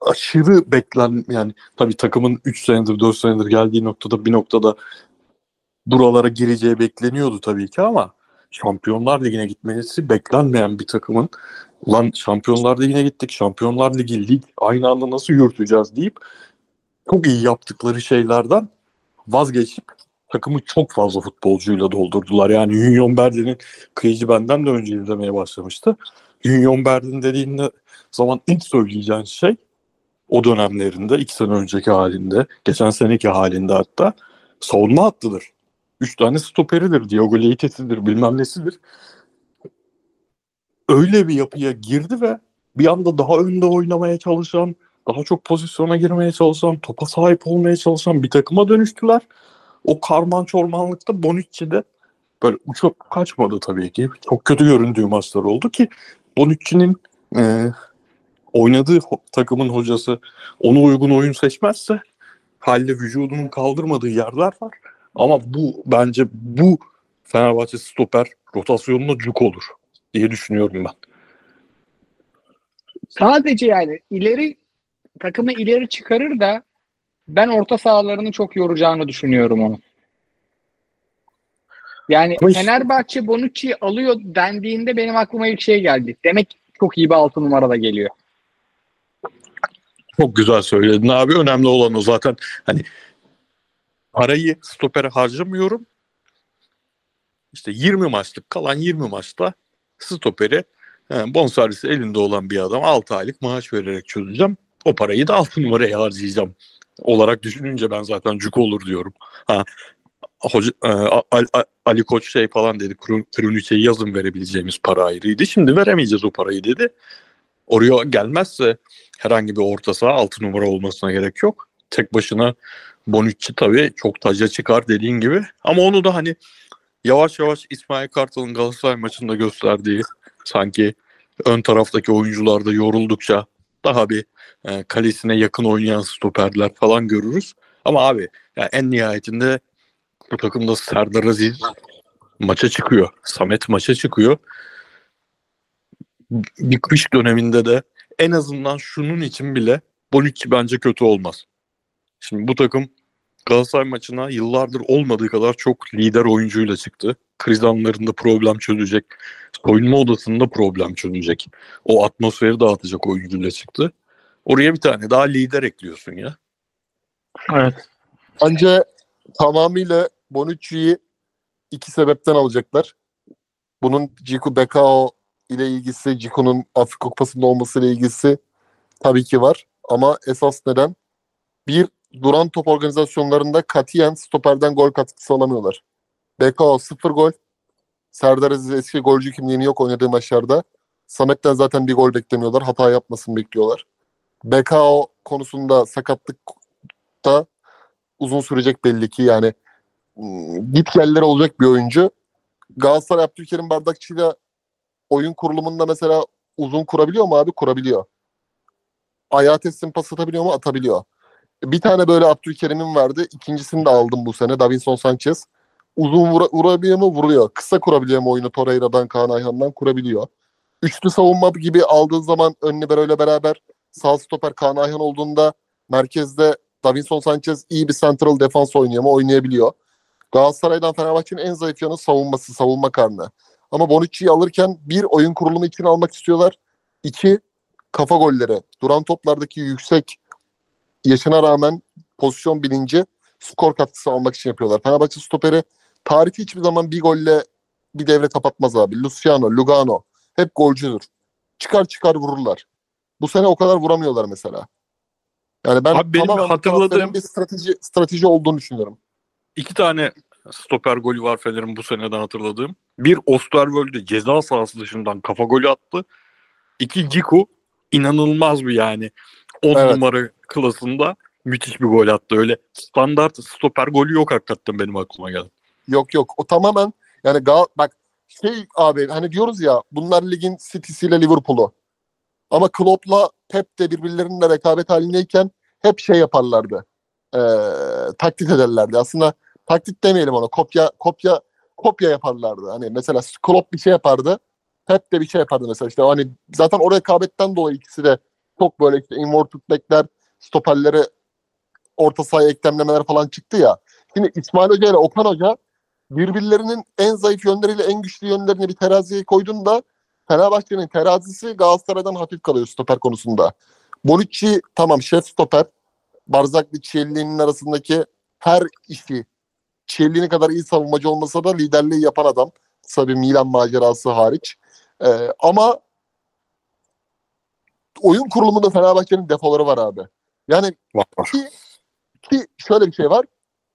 aşırı beklen yani tabii takımın 3 senedir 4 senedir geldiği noktada bir noktada buralara gireceği bekleniyordu tabii ki ama Şampiyonlar Ligi'ne gitmesi beklenmeyen bir takımın lan Şampiyonlar Ligi'ne gittik. Şampiyonlar Ligi lig aynı anda nasıl yürüteceğiz deyip çok iyi yaptıkları şeylerden vazgeçip takımı çok fazla futbolcuyla doldurdular. Yani Union Berlin'in kıyıcı benden de önce izlemeye başlamıştı. Union Berlin dediğinde zaman ilk söyleyeceğin şey o dönemlerinde iki sene önceki halinde, geçen seneki halinde hatta savunma hattıdır. Üç tane stoperidir, Diogo Leite'sidir, bilmem nesidir. Öyle bir yapıya girdi ve bir anda daha önde oynamaya çalışan, daha çok pozisyona girmeye çalışan, topa sahip olmaya çalışan bir takıma dönüştüler. O karman çormanlıkta Bonucci de böyle uçak kaçmadı tabii ki. Çok kötü göründüğü maçlar oldu ki Bonucci'nin e, oynadığı takımın hocası ona uygun oyun seçmezse halde vücudunun kaldırmadığı yerler var. Ama bu bence bu Fenerbahçe stoper rotasyonuna cuk olur diye düşünüyorum ben. Sadece yani ileri takımı ileri çıkarır da ben orta sahalarını çok yoracağını düşünüyorum onu. Yani işte- Fenerbahçe Bonucci'yi alıyor dendiğinde benim aklıma ilk şey geldi. Demek çok iyi bir altı numarada geliyor. Çok güzel söyledin abi. Önemli olan o zaten. Hani parayı stopere harcamıyorum. İşte 20 maçlık kalan 20 maçta stoperi e, bonservisi elinde olan bir adam 6 aylık maaş vererek çözeceğim. O parayı da 6 numaraya harcayacağım olarak düşününce ben zaten cuk olur diyorum. Ha, hoca, e, Ali, Ali Koç şey falan dedi. Kruniçe'yi yazın verebileceğimiz para ayrıydı. Şimdi veremeyeceğiz o parayı dedi. Oraya gelmezse herhangi bir orta saha 6 numara olmasına gerek yok. Tek başına Bonucci tabii çok taca çıkar dediğin gibi. Ama onu da hani yavaş yavaş İsmail Kartal'ın Galatasaray maçında gösterdiği sanki ön taraftaki oyuncular da yoruldukça daha bir e, kalesine yakın oynayan stoperler falan görürüz. Ama abi yani en nihayetinde bu takımda Serdar Aziz maça çıkıyor. Samet maça çıkıyor. Bir kış döneminde de en azından şunun için bile Bonucci bence kötü olmaz. Şimdi bu takım Galatasaray maçına yıllardır olmadığı kadar çok lider oyuncuyla çıktı. Kriz anlarında problem çözecek. Soyunma odasında problem çözecek. O atmosferi dağıtacak oyuncuyla çıktı. Oraya bir tane daha lider ekliyorsun ya. Evet. Bence tamamıyla Bonucci'yi iki sebepten alacaklar. Bunun Ciku Bekao ile ilgisi, Ciku'nun Afrika Kupası'nda olmasıyla ilgisi tabii ki var. Ama esas neden? Bir, duran top organizasyonlarında katiyen stoperden gol katkısı alamıyorlar. Bekao sıfır gol. Serdar Aziz eski golcü kimliğini yok oynadığı maçlarda. Samet'ten zaten bir gol beklemiyorlar. Hata yapmasını bekliyorlar. Bekao konusunda sakatlıkta uzun sürecek belli ki yani ım, git gelleri olacak bir oyuncu. Galatasaray Abdülkerim Bardakçı'yla oyun kurulumunda mesela uzun kurabiliyor mu abi? Kurabiliyor. Ayağı teslim pas atabiliyor mu? Atabiliyor. Bir tane böyle Abdülkerim'in vardı. İkincisini de aldım bu sene. Davinson Sanchez. Uzun vura, vurabiliyor mu? Vuruyor. Kısa kurabiliyor mu oyunu? Torreira'dan, Kaan Ayhan'dan kurabiliyor. Üçlü savunma gibi aldığı zaman ön libero'yla beraber sağ stoper Kaan Ayhan olduğunda merkezde Davinson Sanchez iyi bir central defans oynuyor mu? Oynayabiliyor. Galatasaray'dan Fenerbahçe'nin en zayıf yanı savunması, savunma karnı. Ama Bonucci'yi alırken bir oyun kurulumu için almak istiyorlar. İki kafa golleri. Duran toplardaki yüksek yaşına rağmen pozisyon bilinci skor katkısı almak için yapıyorlar. Fenerbahçe stoperi tarihi hiçbir zaman bir golle bir devre kapatmaz abi. Luciano, Lugano hep golcüdür. Çıkar çıkar vururlar. Bu sene o kadar vuramıyorlar mesela. Yani ben Abi benim tamamen hatırladığım- bir strateji strateji olduğunu düşünüyorum. İki tane stoper golü var Fener'in bu seneden hatırladığım. Bir Osterwolde ceza sahası dışından kafa golü attı. İki Ciku inanılmaz bir yani 10 Evet. numara klasında müthiş bir gol attı. Öyle standart stoper golü yok hakikaten benim aklıma geldi. Yok yok. O tamamen yani Gal bak şey abi hani diyoruz ya bunlar ligin City'siyle Liverpool'u. Ama Klopp'la Pep de birbirleriyle rekabet halindeyken hep şey yaparlardı. Ee, taklit ederlerdi. Aslında taklit demeyelim ona. Kopya kopya kopya yaparlardı. Hani mesela Klopp bir şey yapardı. Pep de bir şey yapardı mesela. İşte hani zaten o rekabetten dolayı ikisi de çok böyle işte inverted back'ler, stoperleri orta sahaya eklemlemeler falan çıktı ya. Şimdi İsmail Hoca ile Okan Hoca birbirlerinin en zayıf yönleriyle en güçlü yönlerini bir teraziye koyduğunda Fenerbahçe'nin terazisi Galatasaray'dan hafif kalıyor stoper konusunda. Bonucci tamam şef stoper. Barzaklı Çielli'nin arasındaki her işi Çielli'nin kadar iyi savunmacı olmasa da liderliği yapan adam. Tabii Milan macerası hariç. Ee, ama oyun kurulumunda Fenerbahçe'nin defoları var abi. Yani Var var. ki şöyle bir şey var.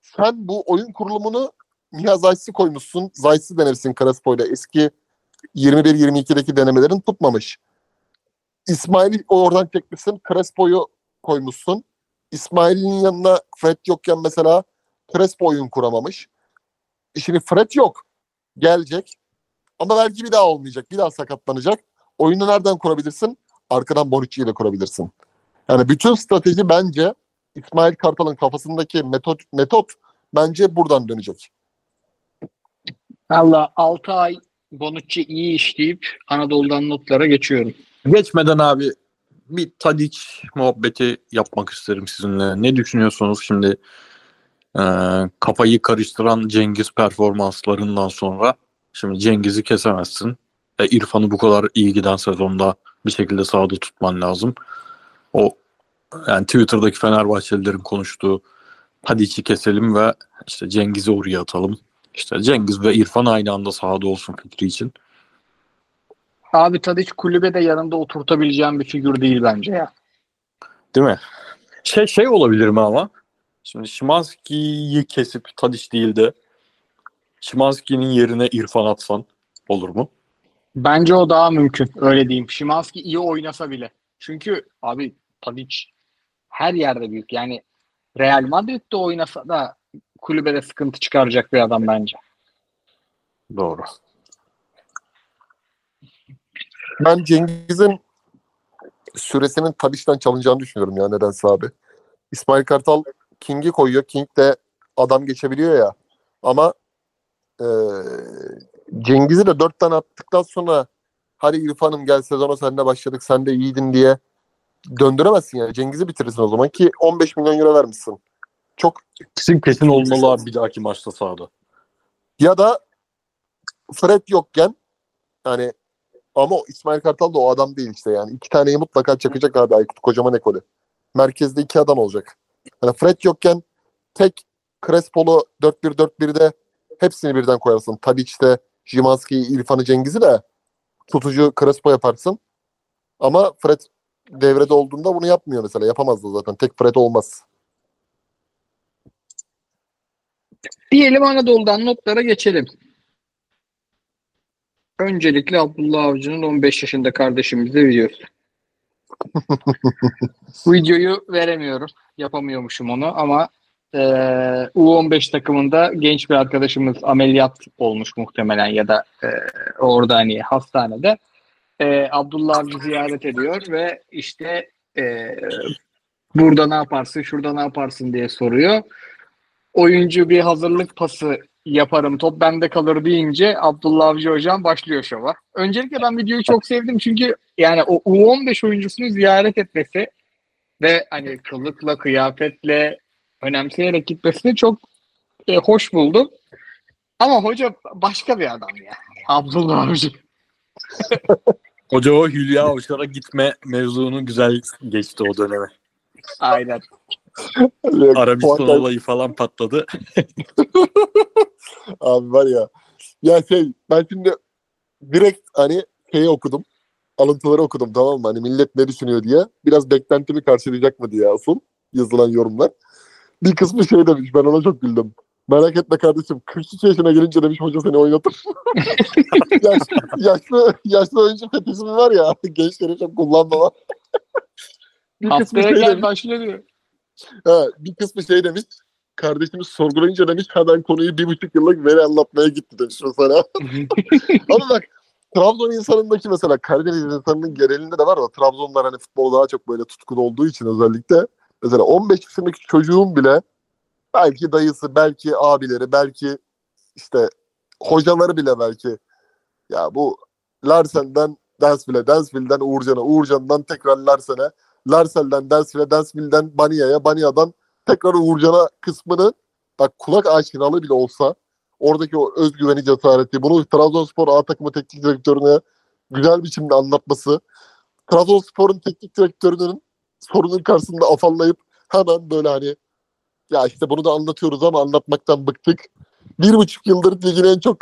Sen bu oyun kurulumunu Nihat Zayt'si koymuşsun. Zayt'si denersin Crespo'yla. Eski 21-22'deki denemelerin tutmamış. İsmail'i oradan çekmişsin. Crespo'yu koymuşsun. İsmail'in yanına Fred yokken mesela Crespo oyun kuramamış. E Şimdi Fred yok. Gelecek. Ama belki bir daha olmayacak. Bir daha sakatlanacak. Oyunu nereden kurabilirsin? Arkadan Bonucci ile kurabilirsin. Yani bütün strateji bence İsmail Kartal'ın kafasındaki metot metot bence buradan dönecek. Valla 6 ay Bonucci iyi işleyip Anadolu'dan notlara geçiyorum. Geçmeden abi bir Tadic muhabbeti yapmak isterim sizinle. Ne düşünüyorsunuz şimdi e, kafayı karıştıran Cengiz performanslarından sonra? Şimdi Cengiz'i kesemezsin. E, İrfan'ı bu kadar iyi giden sezonda bir şekilde sahada tutman lazım. O yani Twitter'daki Fenerbahçelilerin konuştuğu Tadic'i keselim ve işte Cengiz'i oraya atalım. İşte Cengiz ve İrfan aynı anda sahada olsun fikri için. Abi Tadic kulübede yanında oturtabileceğim bir figür değil bence ya. Değil mi? Şey şey olabilir mi ama? Şimdi Şimanski'yi kesip Tadiç değil de Şimanski'nin yerine İrfan atsan olur mu? Bence o daha mümkün. Öyle diyeyim. Şimanski iyi oynasa bile. Çünkü abi Tadic her yerde büyük. Yani Real Madrid'de oynasa da kulübede sıkıntı çıkaracak bir adam bence. Doğru. Ben Cengiz'in süresinin Tadiş'ten çalınacağını düşünüyorum ya nedense abi. İsmail Kartal King'i koyuyor. King de adam geçebiliyor ya. Ama e, Cengiz'i de dört tane attıktan sonra hadi İrfan'ım gel sezona seninle başladık sen de iyiydin diye döndüremezsin yani. Cengiz'i bitirirsin o zaman ki 15 milyon euro vermişsin. Çok Kesin kesin olmalı abi bir dahaki maçta sahada. ya da Fred yokken hani ama İsmail Kartal da o adam değil işte yani. iki taneyi mutlaka çakacak abi Aykut kocaman ekolü. Merkezde iki adam olacak. Hani Fred yokken tek Crespo'lu 4-1-4-1'de hepsini birden koyarsın. Tabii işte Jimanski'yi, İrfan'ı, Cengiz'i de tutucu Crespo yaparsın. Ama Fred devrede olduğunda bunu yapmıyor mesela. Yapamazdı zaten. Tek Fred olmaz. Diyelim Anadolu'dan notlara geçelim. Öncelikle Abdullah Avcı'nın 15 yaşında kardeşimize videosu. Videoyu veremiyorum. Yapamıyormuşum onu ama eee, U15 takımında genç bir arkadaşımız ameliyat olmuş muhtemelen ya da eee, orada hani hastanede. Eee, Abdullah Avcı ziyaret ediyor ve işte eee, burada ne yaparsın, şurada ne yaparsın diye soruyor oyuncu bir hazırlık pası yaparım top bende kalır deyince Abdullah Avcı hocam başlıyor şova. Öncelikle ben videoyu çok sevdim çünkü yani o U15 oyuncusunu ziyaret etmesi ve hani kılıkla kıyafetle önemseyerek gitmesini çok e, hoş buldum. Ama hoca başka bir adam ya. Abdullah Avcı. Hoca o Hülya Avşar'a gitme mevzunu güzel geçti o döneme. Aynen. Arabistan Puan- olayı falan patladı. Abi var ya. Ya şey ben şimdi direkt hani şeyi okudum. Alıntıları okudum tamam mı? Hani millet ne düşünüyor diye. Biraz beklentimi karşılayacak mı diye asıl yazılan yorumlar. Bir kısmı şey demiş ben ona çok güldüm. Merak etme kardeşim 42 yaşına gelince demiş hoca seni oynatır. Yaş, yaşlı, yaşlı oyuncu fetişimi var ya gençleri çok kullanmama. bir kısmı Haftaya şey gel demiş. başlıyor diyor. Ha, bir kısmı şey demiş. Kardeşimiz sorgulayınca demiş hemen konuyu bir buçuk yıllık veri anlatmaya gitti demiş mesela. Ama bak Trabzon insanındaki mesela Karadeniz insanının genelinde de var ama Trabzonlar hani futbol daha çok böyle tutkun olduğu için özellikle mesela 15 yaşındaki çocuğun bile belki dayısı, belki abileri, belki işte hocaları bile belki ya bu Larsen'den Dansville'e, Dansville'den Uğurcan'a, Uğurcan'dan tekrar Larsen'e, Larsen'den Dansville'e, Dansville'den Bania'ya, Bania'dan tekrar Uğurcan'a kısmını bak kulak aşinalı bile olsa oradaki o özgüveni, cesareti, bunu Trabzonspor A takımı teknik direktörüne güzel biçimde anlatması, Trabzonspor'un teknik direktörünün sorunun karşısında afallayıp hemen böyle hani ya işte bunu da anlatıyoruz ama anlatmaktan bıktık. Bir buçuk yıldır ligin en çok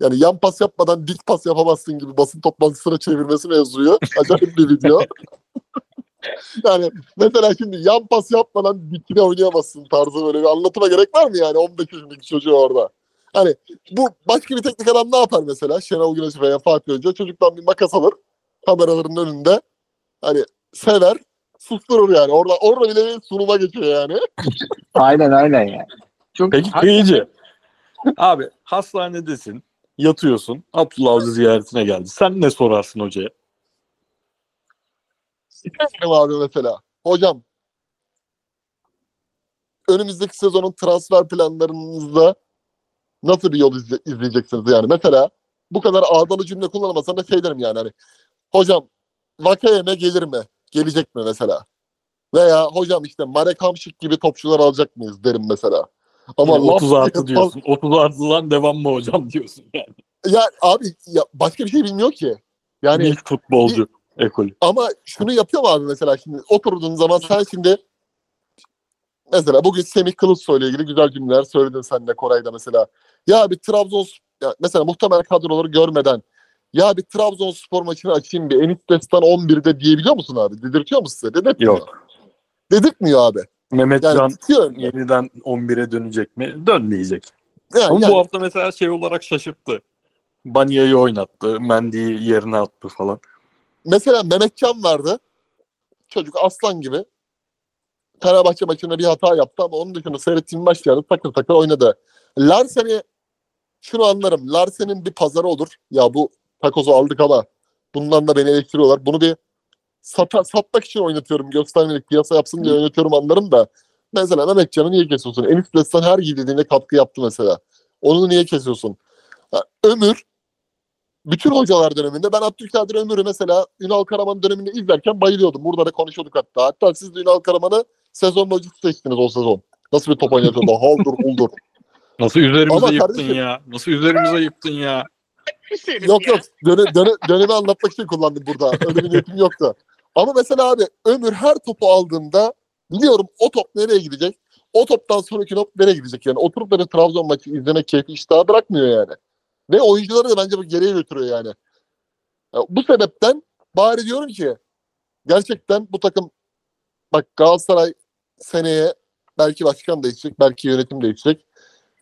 yani yan pas yapmadan dik pas yapamazsın gibi basın toplantısına çevirmesi mevzuyu. Acayip bir video. yani mesela şimdi yan pas yapmadan dikine oynayamazsın tarzı böyle bir anlatıma gerek var mı yani 15 yaşındaki çocuğu orada? Hani bu başka bir teknik adam ne yapar mesela? Şenol Güneş veya Fatih Hoca çocuktan bir makas alır kameraların önünde. Hani sever susturur yani. Orada orada bile bir sunuma geçiyor yani. Aynen aynen yani. Çok Peki kıyıcı. Abi hastanedesin. Yatıyorsun. Abdullah Avcı ziyaretine geldi. Sen ne sorarsın hocaya? Benim abi mesela. Hocam önümüzdeki sezonun transfer planlarınızda nasıl bir yol izle- izleyeceksiniz yani? Mesela bu kadar ağdalı cümle kullanamazsam da şey derim yani hani hocam Vakayeme gelir mi? Gelecek mi mesela? Veya hocam işte Marek Hamşik gibi topçular alacak mıyız derim mesela. Ama Yani laf 30 artı diyorsun. 30 artıdan devam mı hocam diyorsun yani. Ya abi ya başka bir şey bilmiyor ki. Yani İlk futbolcu ekolü. Ama şunu yapıyor abi mesela şimdi oturduğun zaman sen şimdi mesela bugün Semih Kılıçsoy ile ilgili güzel cümleler söyledin sen de Koray'da mesela. Ya bir Trabzon ya mesela muhtemel kadroları görmeden ya bir Trabzonspor maçını açayım bir Enis Destan 11'de diyebiliyor musun abi? Dedirtiyor mu size? Dedirtmiyor. Yok. Dedirtmiyor abi. Mehmet Yani Can yeniden 11'e dönecek mi? Dönmeyecek. Yani, Ama yani bu hafta mesela şey olarak şaşırttı. Banya'yı oynattı. Mendy'yi yerine attı falan. Mesela Mehmetcan vardı. Çocuk aslan gibi. Fenerbahçe maçında bir hata yaptı ama onun dışında seyrettiğim maçlarda takır takır oynadı. Larsen'i şunu anlarım. Larsen'in bir pazarı olur. Ya bu takozu aldık ama bundan da beni eleştiriyorlar. Bunu bir sata, satmak için oynatıyorum. Göstermelik piyasa yapsın diye oynatıyorum anlarım da. Mesela Mehmetcan'ı niye kesiyorsun? Enis Destan her gidildiğinde katkı yaptı mesela. Onu niye kesiyorsun? Ha, Ömür bütün hocalar döneminde ben Abdülkadir Ömür'ü mesela Ünal Karaman döneminde izlerken bayılıyordum. Burada da konuşuyorduk hatta. Hatta siz de Ünal Karaman'ı sezon hocası seçtiniz o sezon. Nasıl bir top oynatıyordu? Haldır huldur. Nasıl üzerimize Ama yıktın kardeşim- ya? Nasıl üzerimize yıktın ya? yok yok. Döne, döne, dönemi anlatmak için kullandım burada. Öyle bir niyetim yoktu. Ama mesela abi Ömür her topu aldığında biliyorum o top nereye gidecek? O toptan sonraki top nereye gidecek? Yani oturup da bir Trabzon maçı izlemek keyfi iştahı bırakmıyor yani. Ve oyuncuları da bence bu geriye götürüyor yani. Ya bu sebepten bari diyorum ki gerçekten bu takım bak Galatasaray seneye belki başkan değişecek, belki yönetim değişecek.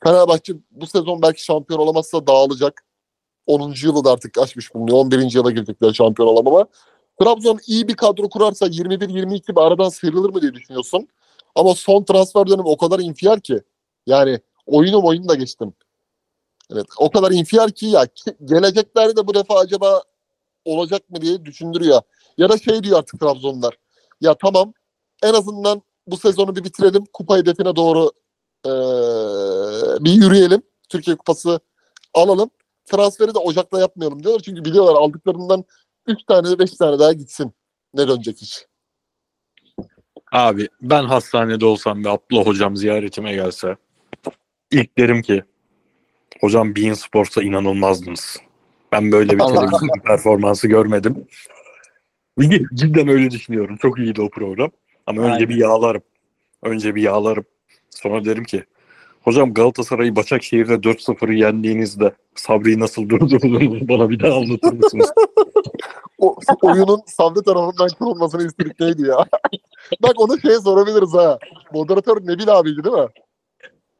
Fenerbahçe bu sezon belki şampiyon olamazsa dağılacak. 10. yılı da artık aşmış bulunuyor. 11. yıla girecekler şampiyon olamama. Trabzon iyi bir kadro kurarsa 21-22 bir aradan sıyrılır mı diye düşünüyorsun. Ama son transfer dönemi o kadar infial ki. Yani oyunu oyunu da geçtim. Evet o kadar infial ki ya geleceklerde de bu defa acaba olacak mı diye düşündürüyor. Ya da şey diyor artık Trabzonlar. Ya tamam en azından bu sezonu bir bitirelim. Kupa hedefine doğru eee, bir yürüyelim. Türkiye Kupası alalım. Transferi de Ocak'ta yapmayalım diyorlar. Çünkü biliyorlar aldıklarından 3 tane 5 tane daha gitsin. Ne dönecek hiç. Abi ben hastanede olsam ve Abdullah hocam ziyaretime gelse ilk derim ki hocam Bein Sports'a inanılmazdınız. Ben böyle bir televizyon performansı görmedim. Cidden öyle düşünüyorum. Çok iyiydi o program. Ama önce Aynen. bir yağlarım. Önce bir yağlarım. Sonra derim ki hocam Galatasaray'ı Başakşehir'de 4-0'ı yendiğinizde Sabri'yi nasıl durdurdunuz bana bir daha anlatır mısınız? O, oyunun Sabri tarafından kurulmasını istedik neydi ya? Bak onu şeye sorabiliriz ha. Moderatör Nebil abiydi değil mi?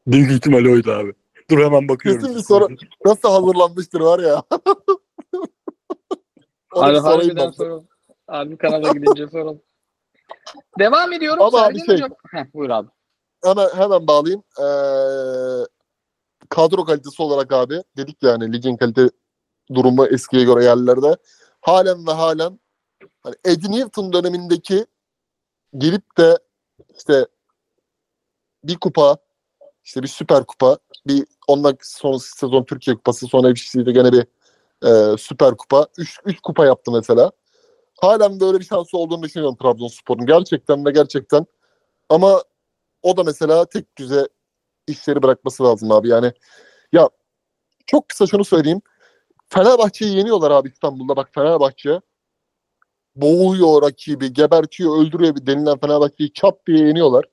Büyük ihtimal oydu abi. Dur hemen bakıyorum. Kesin bir soru- Nasıl hazırlanmıştır var ya. Abi harbiden ben. soralım. Abi kanala gidince soralım. Devam ediyorum. Ama abi Sergen şey- Hocam. Heh, buyur abi. hemen hemen bağlayayım. Ee, kadro kalitesi olarak abi dedik yani ligin kalite durumu eskiye göre yerlerde. Halen ve halen hani Eddie Newton dönemindeki gelip de işte bir kupa işte bir süper kupa bir ondan son sezon Türkiye kupası sonra FC'de gene bir e, süper kupa. 3 3 kupa yaptı mesela. Halen böyle bir şansı olduğunu düşünüyorum Trabzonspor'un. Gerçekten ve gerçekten. Ama o da mesela tek düze işleri bırakması lazım abi. Yani ya çok kısa şunu söyleyeyim. Fenerbahçe'yi yeniyorlar abi İstanbul'da. Bak Fenerbahçe boğuyor rakibi, gebertiyor, öldürüyor bir denilen Fenerbahçe'yi çap diye yeniyorlar.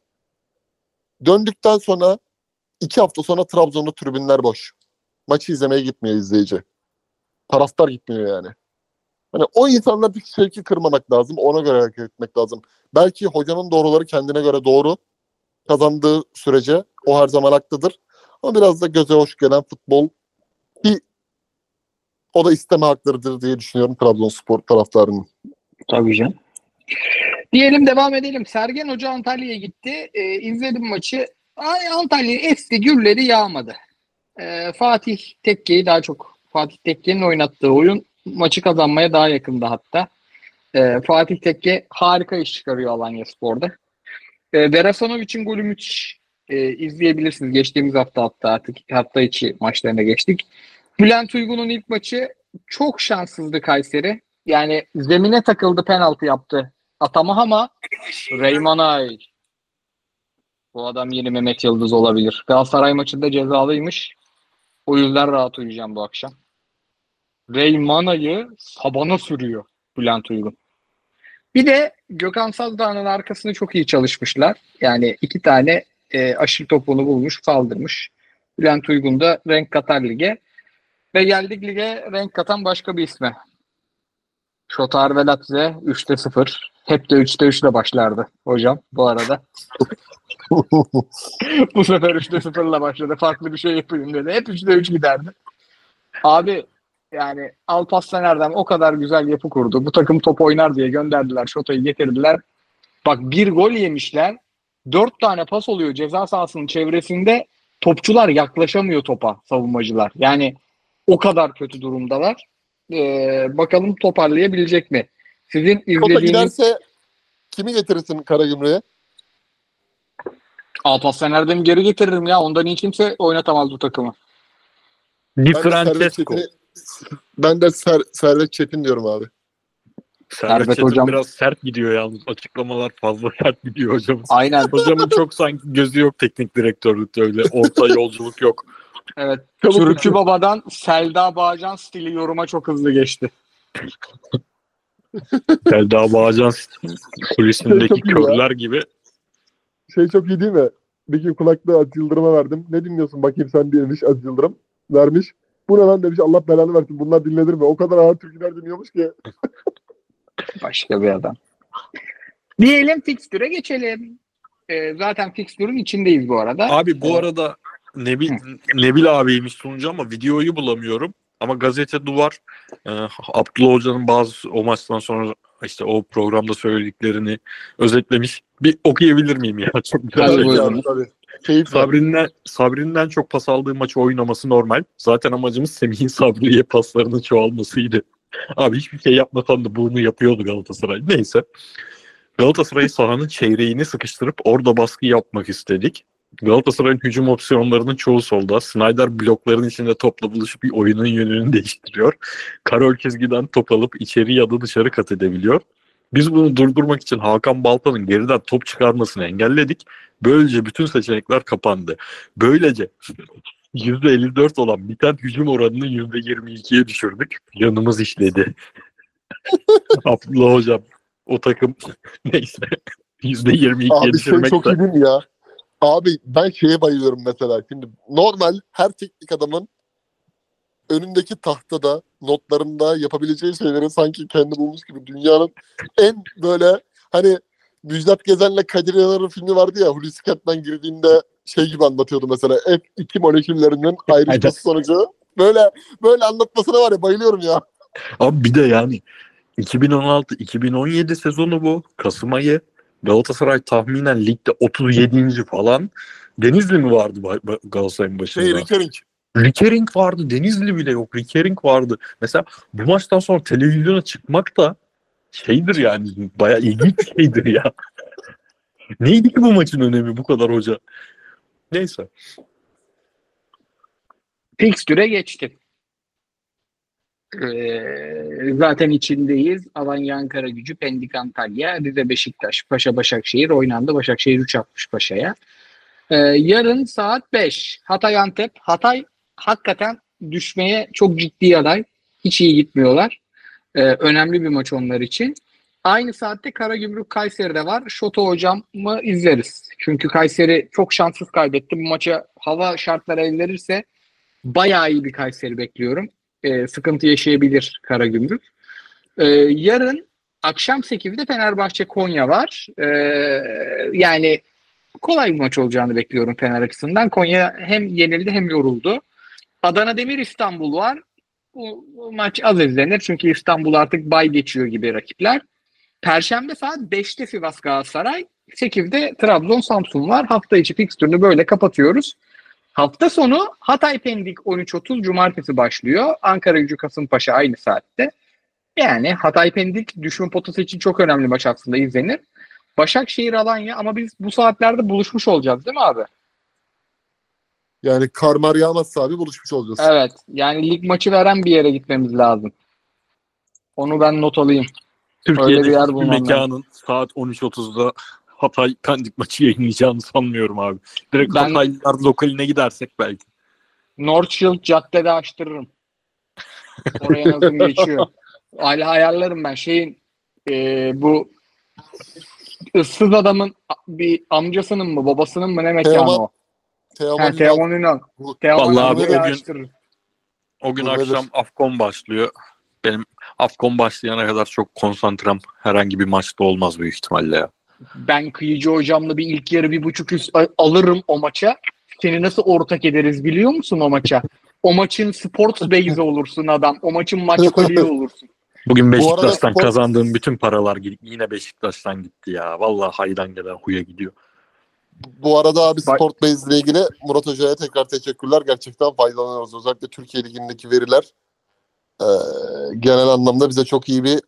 Döndükten sonra iki hafta sonra Trabzon'da tribünler boş. Maçı izlemeye gitmiyor izleyici. Taraftar gitmiyor yani. Hani o insanlardaki şevki kırmamak lazım. Ona göre hareket etmek lazım. Belki hocanın doğruları kendine göre doğru kazandığı sürece o her zaman haklıdır. Ama biraz da göze hoş gelen futbol ki o da isteme haklarıdır diye düşünüyorum Trabzonspor taraftarının. Tabii canım. Diyelim devam edelim. Sergen Hoca Antalya'ya gitti. Ee, izledim maçı. Ay, Antalya esti gürleri yağmadı. Ee, Fatih Tekke'yi daha çok Fatih Tekke'nin oynattığı oyun maçı kazanmaya daha yakında hatta. Ee, Fatih Tekke harika iş çıkarıyor Alanya Spor'da. Ee, Verasanovic'in golü müthiş. Ee, izleyebilirsiniz. Geçtiğimiz hafta hatta artık hafta içi maçlarına geçtik. Bülent Uygun'un ilk maçı çok şanssızdı Kayseri. Yani zemine takıldı penaltı yaptı. Atama ama Reymanay. Bu adam yeni Mehmet Yıldız olabilir. Galatasaray maçında cezalıymış. O yüzden rahat uyuyacağım bu akşam. Reymana'yı sabana sürüyor Bülent Uygun. Bir de Gökhan Sazdağ'ın arkasını çok iyi çalışmışlar. Yani iki tane e, aşırı topunu bulmuş, saldırmış. Bülent Uygun da renk katar lige. Ve geldik lige renk katan başka bir isme. Şotar Velatze 3'te 0. Hep de 3'te 3 ile başlardı hocam bu arada. Bu sefer 3'te 0 ile başladı. Farklı bir şey yapayım dedi. Hep 3'te 3 giderdi. Abi yani Alparslan Erdem o kadar güzel yapı kurdu. Bu takım top oynar diye gönderdiler. Şota'yı getirdiler. Bak bir gol yemişler. Dört tane pas oluyor ceza sahasının çevresinde. Topçular yaklaşamıyor topa savunmacılar. Yani o kadar kötü durumdalar. Ee, bakalım toparlayabilecek mi? Sizin izlediğiniz giderse kimi getirirsin Karagümrük'e? Alparslan Erdem'i geri getiririm ya. Ondan iyi kimse oynatamaz bu takımı. Ben de Servet Francesco. Ben de Ser, Servet Çetin diyorum abi. Servet Servet Çetin hocam- biraz sert gidiyor yalnız. Açıklamalar fazla sert gidiyor hocamız. Aynen. Hocamın çok sanki gözü yok teknik direktörlükte öyle. Orta yolculuk yok. Evet. Çabuk Türkçü bitir. Baba'dan Selda Bağcan stili yoruma çok hızlı geçti. Selda Bağcan kulisindeki körler gibi. Şey çok iyi değil mi? Bir gün kulaklığı Aziz Yıldırım'a verdim. Ne dinliyorsun bakayım sen demiş Aziz Yıldırım. Vermiş. Bu ne lan demiş Allah belanı versin. Bunlar dinlenir mi? O kadar ağır türküler dinliyormuş ki. Başka bir adam. Diyelim fikstüre geçelim. Ee, zaten fikstürün içindeyiz bu arada. Abi bu arada Nebil, Nebil abiymiş sunucu ama videoyu bulamıyorum. Ama gazete duvar e, Abdullah Hoca'nın bazı o maçtan sonra işte o programda söylediklerini özetlemiş. Bir okuyabilir miyim ya? Çok güzel. Tabii, şey. Tabii, tabii. Keyif. Sabri'nden, Sabri'nden çok pas aldığı maçı oynaması normal. Zaten amacımız Semih'in Sabri'ye paslarının çoğalmasıydı. Abi hiçbir şey yapmasan da bunu yapıyordu Galatasaray. Neyse. Galatasaray'ı sahanın çeyreğini sıkıştırıp orada baskı yapmak istedik. Galatasaray'ın hücum opsiyonlarının çoğu solda. Snyder blokların içinde topla buluşup bir oyunun yönünü değiştiriyor. Karol çizgiden top alıp içeri ya da dışarı kat edebiliyor. Biz bunu durdurmak için Hakan Balta'nın geriden top çıkarmasını engelledik. Böylece bütün seçenekler kapandı. Böylece %54 olan biten hücum oranını %22'ye düşürdük. Yanımız işledi. Abdullah hocam o takım neyse %22'ye Abi düşürmek çok de iyi değil mi ya? Abi ben şeye bayılıyorum mesela. Şimdi normal her teknik adamın önündeki tahtada, notlarında yapabileceği şeyleri sanki kendi bulmuş gibi dünyanın en böyle hani Müjdat Gezen'le Kadir Yanar'ın filmi vardı ya Hulusi Kentmen girdiğinde şey gibi anlatıyordu mesela F2 moleküllerinin ayrışması sonucu böyle böyle anlatmasına var ya bayılıyorum ya. Abi bir de yani 2016-2017 sezonu bu. Kasım ayı. Galatasaray tahminen ligde 37. falan. Denizli mi vardı Galatasaray'ın başında? Şey Rickering. Rickering vardı. Denizli bile yok. Rickering vardı. Mesela bu maçtan sonra televizyona çıkmak da şeydir yani bayağı ilginç bir şeydir ya. Neydi ki bu maçın önemi bu kadar hoca? Neyse. Fikstüre geçtik. Ee, zaten içindeyiz. Alanya Ankara gücü, Pendik Antalya, Rize Beşiktaş, Paşa Başakşehir oynandı. Başakşehir 3 atmış Paşa'ya. Ee, yarın saat 5. Hatay Antep. Hatay hakikaten düşmeye çok ciddi aday. Hiç iyi gitmiyorlar. Ee, önemli bir maç onlar için. Aynı saatte Karagümrük Kayseri'de var. Şoto hocamı izleriz. Çünkü Kayseri çok şanssız kaybetti. Bu maça hava şartları el verirse bayağı iyi bir Kayseri bekliyorum. Ee, sıkıntı yaşayabilir Karagümrük. Ee, yarın akşam 8'de Fenerbahçe Konya var. Ee, yani kolay bir maç olacağını bekliyorum Fener açısından. Konya hem yenildi hem yoruldu. Adana Demir İstanbul var. Bu, bu maç az izlenir çünkü İstanbul artık bay geçiyor gibi rakipler. Perşembe saat 5'te Sivas Galatasaray, 8'de Trabzon Samsun var. Hafta içi fikstürünü böyle kapatıyoruz. Hafta sonu Hatay Pendik 13.30 Cumartesi başlıyor. Ankara Gücü Kasımpaşa aynı saatte. Yani Hatay Pendik düşme potası için çok önemli maç aslında izlenir. Başakşehir Alanya ama biz bu saatlerde buluşmuş olacağız değil mi abi? Yani karmar yağmazsa abi buluşmuş olacağız. Evet. Yani lig maçı veren bir yere gitmemiz lazım. Onu ben not alayım. Türkiye'de bir yer bulmam mekanın saat 13.30'da Hatay Pendik maçı yayınlayacağını sanmıyorum abi. Direkt Ben- Hataylılar lokaline gidersek belki. Northfield caddede açtırırım. Oraya nazım geçiyor. Hala ayarlarım ben. Şeyin e, bu ıssız adamın bir amcasının mı babasının mı ne mekanı Teoman- o? Teoman Ha, Teoman Ünal. Teoman Vallahi abi o gün- açtırırım. O gün akşam Afcon başlıyor. Benim Afcon başlayana kadar çok konsantrem herhangi bir maçta olmaz büyük ihtimalle ya. Ben kıyıcı hocamla bir ilk yarı bir buçuk üst alırım o maça. Seni nasıl ortak ederiz biliyor musun o maça? O maçın sports base olursun adam. O maçın maç kolyeği olursun. Bugün Bu Beşiktaş'tan spor- kazandığım bütün paralar yine Beşiktaş'tan gitti ya. Vallahi haydan gelen huya gidiyor. Bu arada abi Sport Base ile ilgili Murat Hoca'ya tekrar teşekkürler. Gerçekten faydalanıyoruz. Özellikle Türkiye Ligi'ndeki veriler e, genel anlamda bize çok iyi bir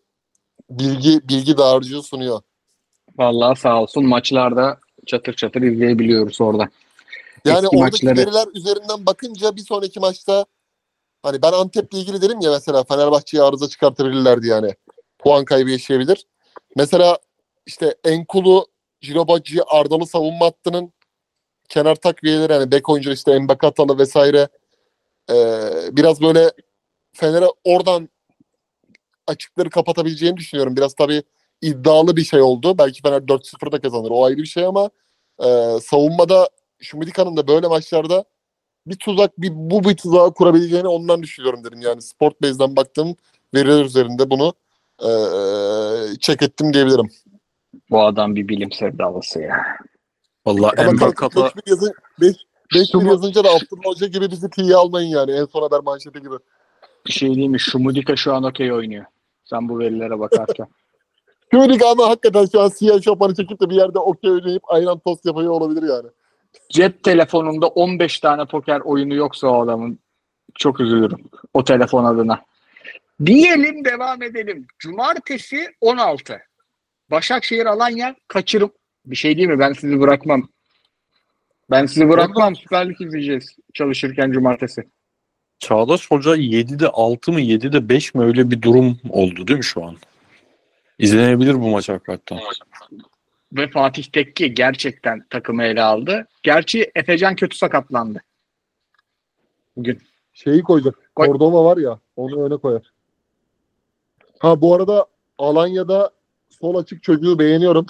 bilgi bilgi dağarcığı sunuyor. Vallahi sağ olsun maçlarda çatır çatır izleyebiliyoruz orada. Yani Eski oradaki maçları- veriler üzerinden bakınca bir sonraki maçta hani ben Antep'le ilgili dedim ya mesela Fenerbahçe'ye arıza çıkartabilirlerdi yani. puan kaybı yaşayabilir. Mesela işte Enkulu, Jirobacı, Ardalı savunma hattının kenar takviyeleri hani bek oyuncu işte Embakatalı vesaire ee, biraz böyle Fener'e oradan açıkları kapatabileceğini düşünüyorum. Biraz tabii iddialı bir şey oldu. Belki Fener 4-0'da kazanır. O ayrı bir şey ama e, savunmada Şumidika'nın da böyle maçlarda bir tuzak, bir bu bir tuzağı kurabileceğini ondan düşünüyorum dedim. Yani Sport Base'den baktığım veriler üzerinde bunu e, check ettim diyebilirim. Bu adam bir bilim sevdalısı ya. Vallahi Ama Embakata 5 yazın, 5 5 Şumu- yazınca da Abdullah Hoca gibi bizi tiye almayın yani. En son haber manşeti gibi. Bir şey diyeyim mi? Şumudika şu an okey oynuyor. Sen bu verilere bakarken. Şumidik ama hakikaten şu an siyah şapanı çekip de bir yerde okey oynayıp ayran tost yapıyor olabilir yani. Cep telefonunda 15 tane poker oyunu yoksa o adamın çok üzülürüm. O telefon adına. Diyelim devam edelim. Cumartesi 16. Başakşehir Alanya kaçırım. Bir şey değil mi? Ben sizi bırakmam. Ben sizi bırakmam. Süper Lig izleyeceğiz çalışırken cumartesi. Çağdaş Hoca 7'de 6 mı 7'de 5 mi öyle bir durum oldu değil mi şu an? İzlenebilir bu maç hakikaten. Ve Fatih Tekke gerçekten takımı ele aldı. Gerçi Efecan kötü sakatlandı. Bugün. Şeyi koyacak. Koy. Cordova var ya onu öne koyar. Ha bu arada Alanya'da sol açık çocuğu beğeniyorum.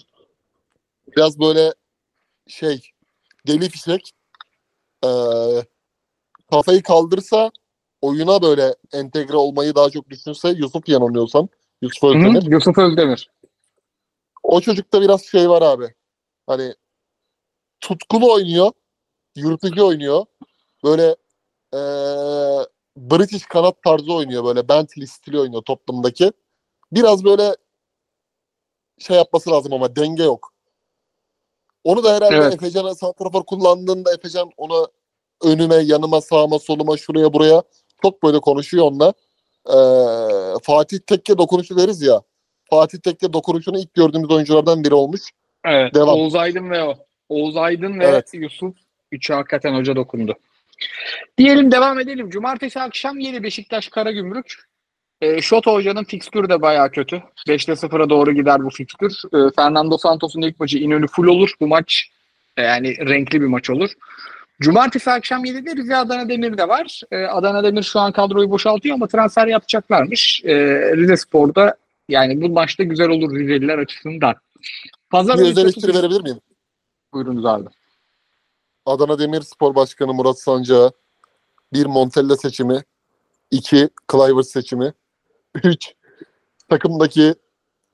Biraz böyle şey deli fişek ee, kafayı kaldırsa oyuna böyle entegre olmayı daha çok düşünse Yusuf yanılmıyorsam Yusuf Hı Özdemir. hı, Yusuf Özdemir. O çocukta biraz şey var abi. Hani tutkulu oynuyor. Yırtıcı oynuyor. Böyle eee British kanat tarzı oynuyor. Böyle Bentley stili oynuyor toplumdaki. Biraz böyle şey yapması lazım ama denge yok. Onu da herhalde Evet. Efecan'a santrafor kullandığında Efecan ona önüme, yanıma, sağıma, soluma, şuraya, buraya çok böyle konuşuyor onunla. Eee, Fatih Tekke dokunuşu deriz ya. Fatih Tekke dokunuşunu ilk gördüğümüz oyunculardan biri olmuş. Evet. Devam. Oğuz Aydın ve o. Oğuz Aydın ve Evet. Yusuf. Üçü hakikaten hoca dokundu. Diyelim devam edelim. Cumartesi akşam yeni Beşiktaş Karagümrük. E, Şoto Hoca'nın fikstürü de bayağı kötü. 5'te 0'a doğru gider bu fikstür. E, Fernando Santos'un ilk maçı İnönü full olur. Bu maç e, yani renkli bir maç olur. Cumartesi akşam 7'de Rize Adana Demir de var. E, Adana Demir şu an kadroyu boşaltıyor ama transfer yapacaklarmış. E, Rize Spor'da yani bu maçta güzel olur Rizeliler açısından. Pazar Bir özel eleştiri verebilir miyim? Buyurunuz abi. Adana Demirspor Başkanı Murat Sancak'a bir Montella seçimi, iki Clivers seçimi, üç takımdaki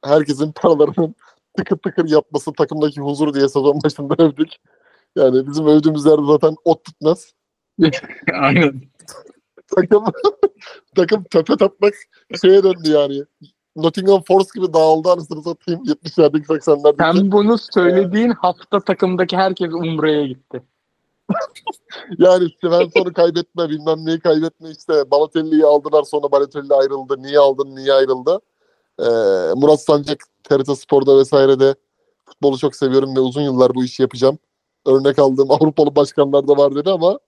herkesin paralarının tıkır tıkır yapması takımdaki huzur diye sezon başında övdük. Yani bizim övdüğümüz yerde zaten ot tutmaz. Aynen. Takım, takım tepe tapmak şeye döndü yani. Nottingham Forest gibi dağıldı anasını satayım 70'lerdeki 80'lerdeki. Sen bunu söylediğin hafta takımdaki herkes Umre'ye gitti. Yani Svensson'u kaybetme bilmem neyi kaybetme işte Balotelli'yi aldılar sonra Balotelli ayrıldı. Niye aldın niye ayrıldı? Ee, Murat Sancak TRT Spor'da vesairede futbolu çok seviyorum ve uzun yıllar bu işi yapacağım. Örnek aldığım Avrupalı başkanlar da var dedi ama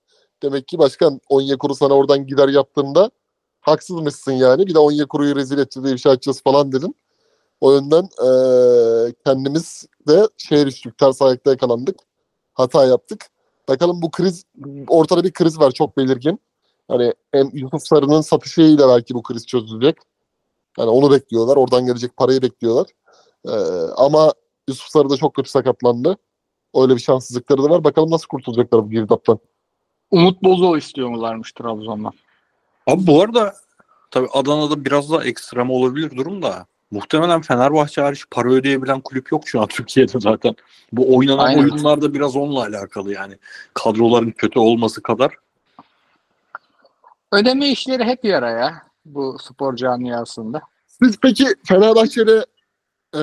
demek ki başkan Onyekuru sana oradan gider yaptığında haksızmışsın yani. Bir de Onyekuru'yu rezil edeceğiz, ifşa edeceğiz falan dedin. O yönden eee, kendimiz de şeye düştük, ters ayakta yakalandık. Hata yaptık. Bakalım bu kriz, ortada bir kriz var çok belirgin. Hani hem Yusuf Sarı'nın satışıyla belki bu kriz çözülecek. Yani onu bekliyorlar. Oradan gelecek parayı bekliyorlar. Ee, ama Yusuf Sarı da çok kötü sakatlandı. Öyle bir şanssızlıkları da var. Bakalım nasıl kurtulacaklar bu girdaptan. Umut Bozo istiyorlarmış Trabzon'dan. Abi bu arada tabii Adana'da biraz daha ekstrem olabilir durum da muhtemelen Fenerbahçe hariç para ödeyebilen kulüp yok şu an Türkiye'de zaten. Bu oynanan Aynen. oyunlar da biraz onunla alakalı yani. Kadroların kötü olması kadar. Ödeme işleri hep yara ya bu spor camiasında. Siz peki Fenerbahçe'de e,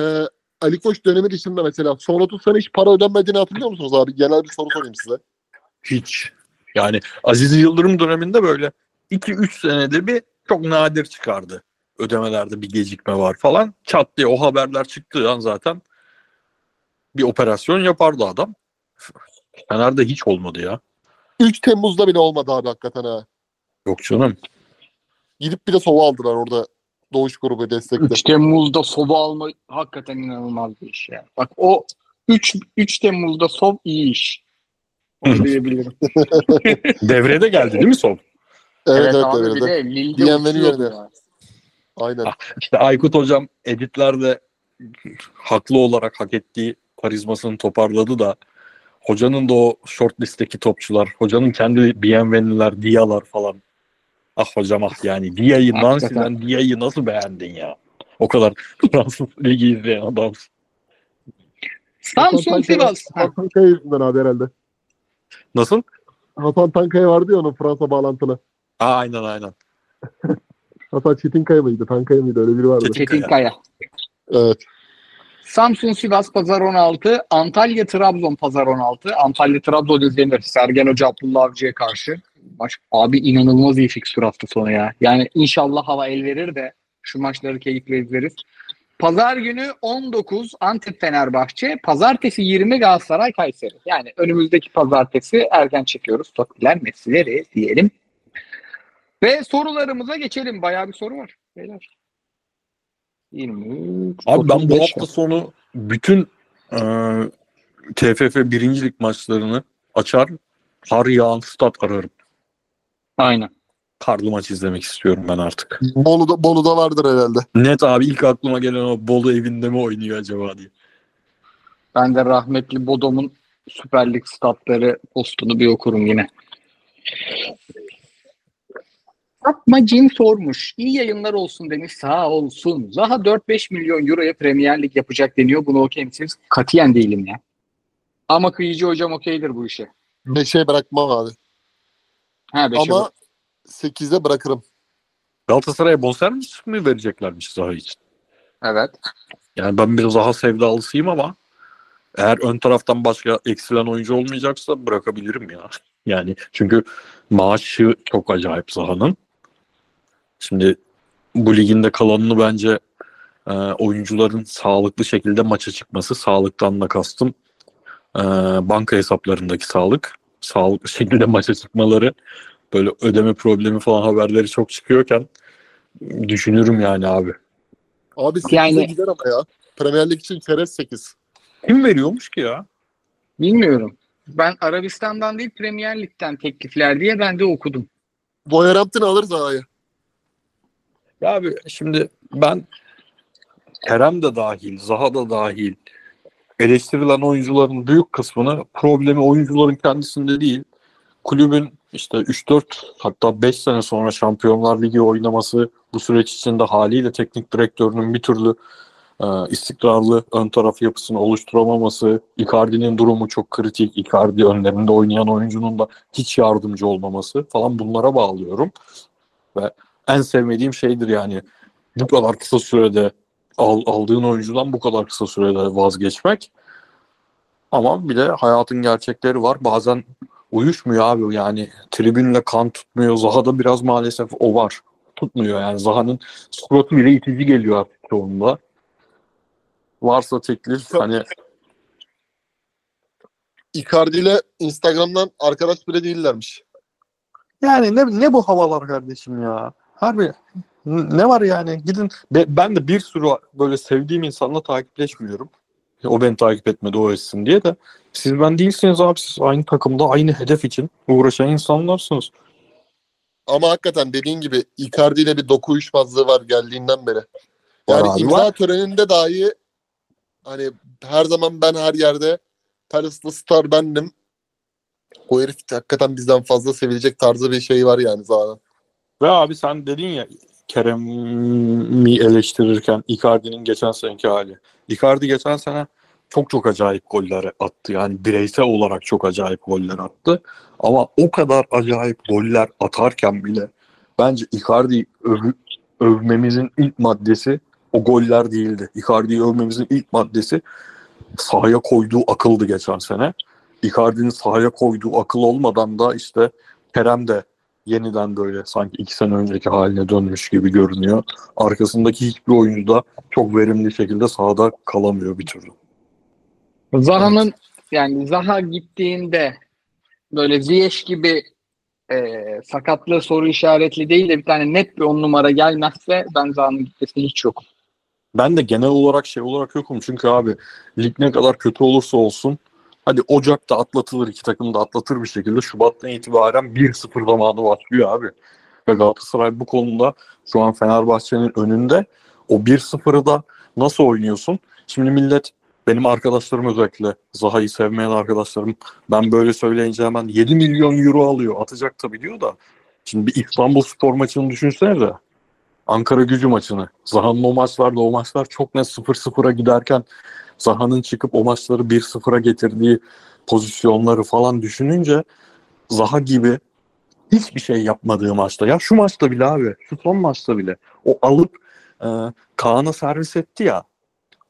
Ali Koç dönemi dışında mesela son 30 sene hiç para ödenmediğini hatırlıyor musunuz abi? Genel bir soru sorayım size. Hiç. Yani Aziz Yıldırım döneminde böyle 2-3 senede bir çok nadir çıkardı. Ödemelerde bir gecikme var falan. Çat diye o haberler çıktığı an zaten bir operasyon yapardı adam. Fener'de hiç olmadı ya. 3 Temmuz'da bile olmadı abi hakikaten ha. Yok canım. Gidip bir de sova aldılar orada Doğuş grubu destekli. 3 Temmuz'da soba alma hakikaten inanılmaz bir iş ya. Bak o 3 3 Temmuz'da sob iyi iş. Onu diyebilirim. Devrede geldi değil mi son? Evet evet, abi evet. bir de Lille'de uçuyordu. Aynen. İşte Aykut hocam editlerde haklı olarak hak ettiği karizmasını toparladı da hocanın da o short listteki topçular, hocanın kendi BMW'liler, Dia'lar falan. Ah hocam ah yani Dia'yı. Nancy'den Dia'yı nasıl beğendin ya? O kadar Fransız ligi izleyen adam. Samsun Sivas. Ha, Hasan yüzünden abi herhalde. Nasıl? Hasan Tankaya vardı ya onun Fransa bağlantılı. Aa, aynen aynen. Hasan Çetinkaya mıydı? Tankaya mıydı? Öyle biri vardı. Çetin- Çetin Kaya. Evet. Samsun Sivas Pazar 16, Antalya Trabzon Pazar 16. Antalya Trabzon izlenir. Sergen Hoca Abdullah Avcı'ya karşı. Baş, abi inanılmaz iyi fikstür hafta sonu ya. Yani inşallah hava el verir de şu maçları keyifle izleriz. Pazar günü 19 Antep Fenerbahçe, pazartesi 20 Galatasaray Kayseri. Yani önümüzdeki pazartesi erken çekiyoruz. Tokiler mesleleri diyelim. Ve sorularımıza geçelim. Bayağı bir soru var. Beyler. 23, Abi ben bu 35 hafta sonu bütün e, TFF birincilik maçlarını açar, har yağan stat ararım. Aynen. Karlı maç izlemek istiyorum ben artık. Bolu'da, Bolu'da vardır herhalde. Net abi ilk aklıma gelen o Bolu evinde mi oynuyor acaba diye. Ben de rahmetli Bodom'un Süper Lig statları postunu bir okurum yine. Fatma Cin sormuş. İyi yayınlar olsun demiş. Sağ olsun. Zaha 4-5 milyon euroya Premier Lig yapacak deniyor. Bunu okey misiniz? Katiyen değilim ya. Ama Kıyıcı hocam okeydir bu işe. Beşe bırakmam abi. Ha, Ama bak. 8'e bırakırım. Galatasaray'a bonservis mi vereceklermiş Zaha için? Evet. Yani ben bir Zaha sevdalısıyım ama eğer ön taraftan başka eksilen oyuncu olmayacaksa bırakabilirim ya. Yani çünkü maaşı çok acayip Zaha'nın. Şimdi bu liginde kalanını bence e, oyuncuların sağlıklı şekilde maça çıkması. Sağlıktan da kastım e, banka hesaplarındaki sağlık. Sağlıklı şekilde maça çıkmaları böyle ödeme problemi falan haberleri çok çıkıyorken düşünürüm yani abi. Abi 8'e Yani- gider ama ya. Premier Lig için çerez 8. Kim veriyormuş ki ya? Bilmiyorum. Ben Arabistan'dan değil Premier Lig'den teklifler diye ben de okudum. Wolverhampton alır Zaha'yı. Ya abi şimdi ben Kerem de dahil, Zaha da dahil eleştirilen oyuncuların büyük kısmını problemi oyuncuların kendisinde değil. Kulübün işte 3-4 hatta 5 sene sonra Şampiyonlar Ligi oynaması bu süreç içinde haliyle teknik direktörünün bir türlü e, istikrarlı ön taraf yapısını oluşturamaması, Icardi'nin durumu çok kritik, Icardi önlerinde oynayan oyuncunun da hiç yardımcı olmaması falan bunlara bağlıyorum. Ve en sevmediğim şeydir yani bu kadar kısa sürede al, aldığın oyuncudan bu kadar kısa sürede vazgeçmek. Ama bir de hayatın gerçekleri var. Bazen uyuşmuyor abi yani tribünle kan tutmuyor. Zaha'da biraz maalesef o var. Tutmuyor yani Zaha'nın suratı bile itici geliyor artık çoğunda. Varsa teklif hani Icardi ile Instagram'dan arkadaş bile değillermiş. Yani ne, ne bu havalar kardeşim ya? Harbi ne var yani? Gidin Be- ben de bir sürü böyle sevdiğim insanla takipleşmiyorum. O beni takip etmedi o etsin diye de siz ben değilsiniz abi siz aynı takımda aynı hedef için uğraşan insanlarsınız. Ama hakikaten dediğin gibi Icardi ile bir doku uyuşmazlığı var geldiğinden beri. Var Yani abi, imza var. töreninde dahi hani her zaman ben her yerde Paris'te star bendim. O herif hakikaten bizden fazla sevilecek tarzı bir şey var yani zaten. Ve abi sen dedin ya Kerem'i eleştirirken Icardi'nin geçen seneki hali. Icardi geçen sene çok çok acayip goller attı. Yani bireysel olarak çok acayip goller attı. Ama o kadar acayip goller atarken bile bence Icardi'yi öv- övmemizin ilk maddesi o goller değildi. Icardi'yi övmemizin ilk maddesi sahaya koyduğu akıldı geçen sene. Icardi'nin sahaya koyduğu akıl olmadan da işte Kerem de yeniden böyle sanki iki sene önceki haline dönmüş gibi görünüyor. Arkasındaki hiçbir oyuncu da çok verimli şekilde sahada kalamıyor bir türlü. Zaha'nın yani Zaha gittiğinde böyle Ziyech gibi e, sakatlığı soru işaretli değil de bir tane net bir on numara gelmezse ben Zaha'nın gitmesini hiç yok. Ben de genel olarak şey olarak yokum. Çünkü abi lig ne kadar kötü olursa olsun hadi Ocak'ta atlatılır iki takım da atlatır bir şekilde. Şubat'tan itibaren 1-0 zamanı başlıyor abi. Ve Galatasaray bu konuda şu an Fenerbahçe'nin önünde. O 1-0'ı da nasıl oynuyorsun? Şimdi millet benim arkadaşlarım özellikle Zaha'yı sevmeyen arkadaşlarım ben böyle söyleyince hemen 7 milyon euro alıyor. Atacak tabii diyor da. Şimdi bir İstanbul spor maçını düşünsene de. Ankara gücü maçını. Zaha'nın o maçlarda o maçlar çok net 0-0'a giderken Zaha'nın çıkıp o maçları 1-0'a getirdiği pozisyonları falan düşününce Zaha gibi hiçbir şey yapmadığı maçta ya şu maçta bile abi şu son maçta bile o alıp e, Kaan'a servis etti ya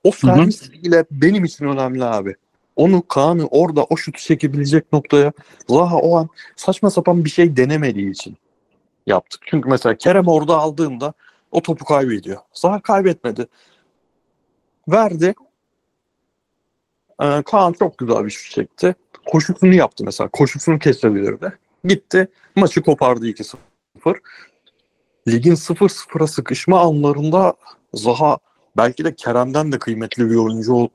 o servis bile benim için önemli abi. Onu Kaan'ı orada o şutu çekebilecek noktaya Zaha o an saçma sapan bir şey denemediği için yaptık. Çünkü mesela Kerem orada aldığında o topu kaybediyor. Zaha kaybetmedi. Verdi. Ee, Kaan çok güzel bir şut çekti. Koşusunu yaptı mesela. Koşusunu kesebilirdi. Gitti. Maçı kopardı 2-0. Ligin 0-0'a sıkışma anlarında Zaha belki de Kerem'den de kıymetli bir oyuncu ol-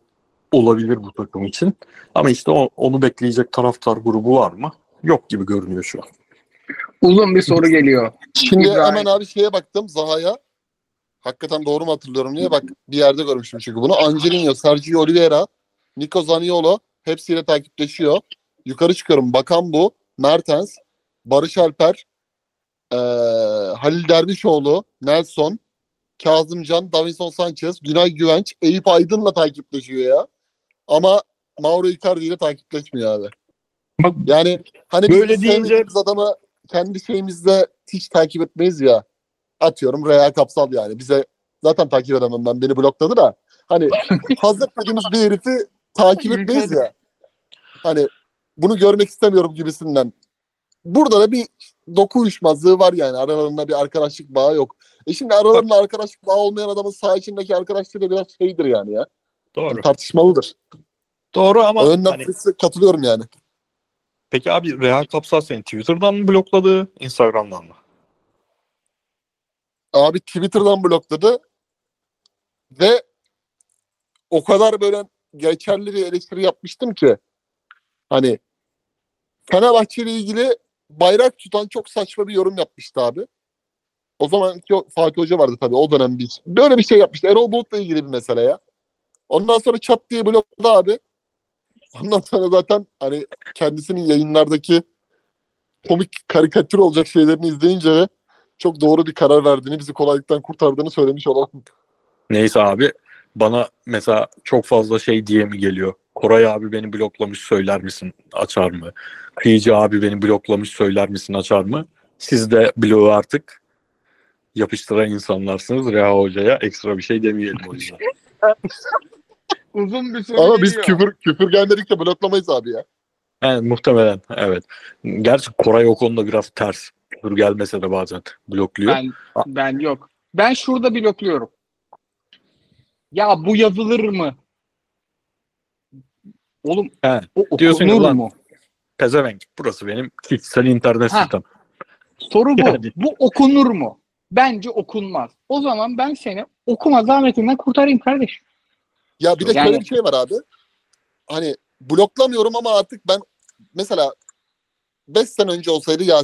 olabilir bu takım için. Ama işte o- onu bekleyecek taraftar grubu var mı? Yok gibi görünüyor şu an. Uzun bir soru geliyor. Şimdi İbrahim. hemen abi şeye baktım Zaha'ya. Hakikaten doğru mu hatırlıyorum diye bak bir yerde görmüştüm çünkü bunu. Angelino, Sergio Oliveira, Nico Zaniolo hepsiyle takipleşiyor. Yukarı çıkıyorum. Bakan bu. Mertens, Barış Alper, eee, Halil Dervişoğlu, Nelson, Kazımcan, Davinson Sanchez, Günay Güvenç, Eyüp Aydın'la takipleşiyor ya. Ama Mauro Icardi ile takipleşmiyor abi. Bak, Yani hani böyle deyince- adamı kendi şeyimizde hiç takip etmeyiz ya. Atıyorum Real Kapsal yani. Bize zaten takip edemem ben. Beni blokladı da. Hani hazır dediğimiz bir herifi takip etmeyiz ya. Hani bunu görmek istemiyorum gibisinden. Burada da bir doku uyuşmazlığı var yani. Aralarında bir arkadaşlık bağı yok. E şimdi aralarında arkadaşlık bağı olmayan adamın sağ içindeki arkadaşlığı da biraz şeydir yani ya. Doğru. Tartışmalıdır. Doğru ama O yönden hani- katılıyorum yani. Peki abi Real Kapsal seni Twitter'dan mı blokladı, Instagram'dan mı? Abi Twitter'dan blokladı ve o kadar böyle geçerli bir eleştiri yapmıştım ki hani Fenerbahçe ile ilgili bayrak tutan çok saçma bir yorum yapmıştı abi. O zaman Fatih Hoca vardı tabii o dönem bir. Böyle bir şey yapmıştı. Erol Bulut'la ilgili bir mesele ya. Ondan sonra çat diye blokladı abi. Ondan sonra zaten hani kendisinin yayınlardaki komik karikatür olacak şeylerini izleyince çok doğru bir karar verdiğini, bizi kolaylıktan kurtardığını söylemiş olalım. Neyse abi bana mesela çok fazla şey diye mi geliyor? Koray abi beni bloklamış söyler misin açar mı? Kıyıcı abi beni bloklamış söyler misin açar mı? Siz de bloğu artık yapıştıran insanlarsınız. Reha Hoca'ya ekstra bir şey demeyelim o yüzden. Uzun bir soru Ama biz geliyor. küfür küfür gelmedikçe bloklamayız abi ya. Yani muhtemelen evet. Gerçi Koray o konuda biraz ters. Dur gelmese de bazen blokluyor. Ben, ben yok. Ben şurada blokluyorum. Ya bu yazılır mı? Oğlum He, o diyorsun okunur ki lan- mu? Pezevenk. Burası benim kişisel internet Ha. sitem. Soru bu. Yani. Bu okunur mu? Bence okunmaz. O zaman ben seni okuma zahmetinden kurtarayım kardeş. Ya bir de Yani- şöyle bir şey var abi. Hani bloklamıyorum ama artık ben mesela 5 sene önce olsaydı ya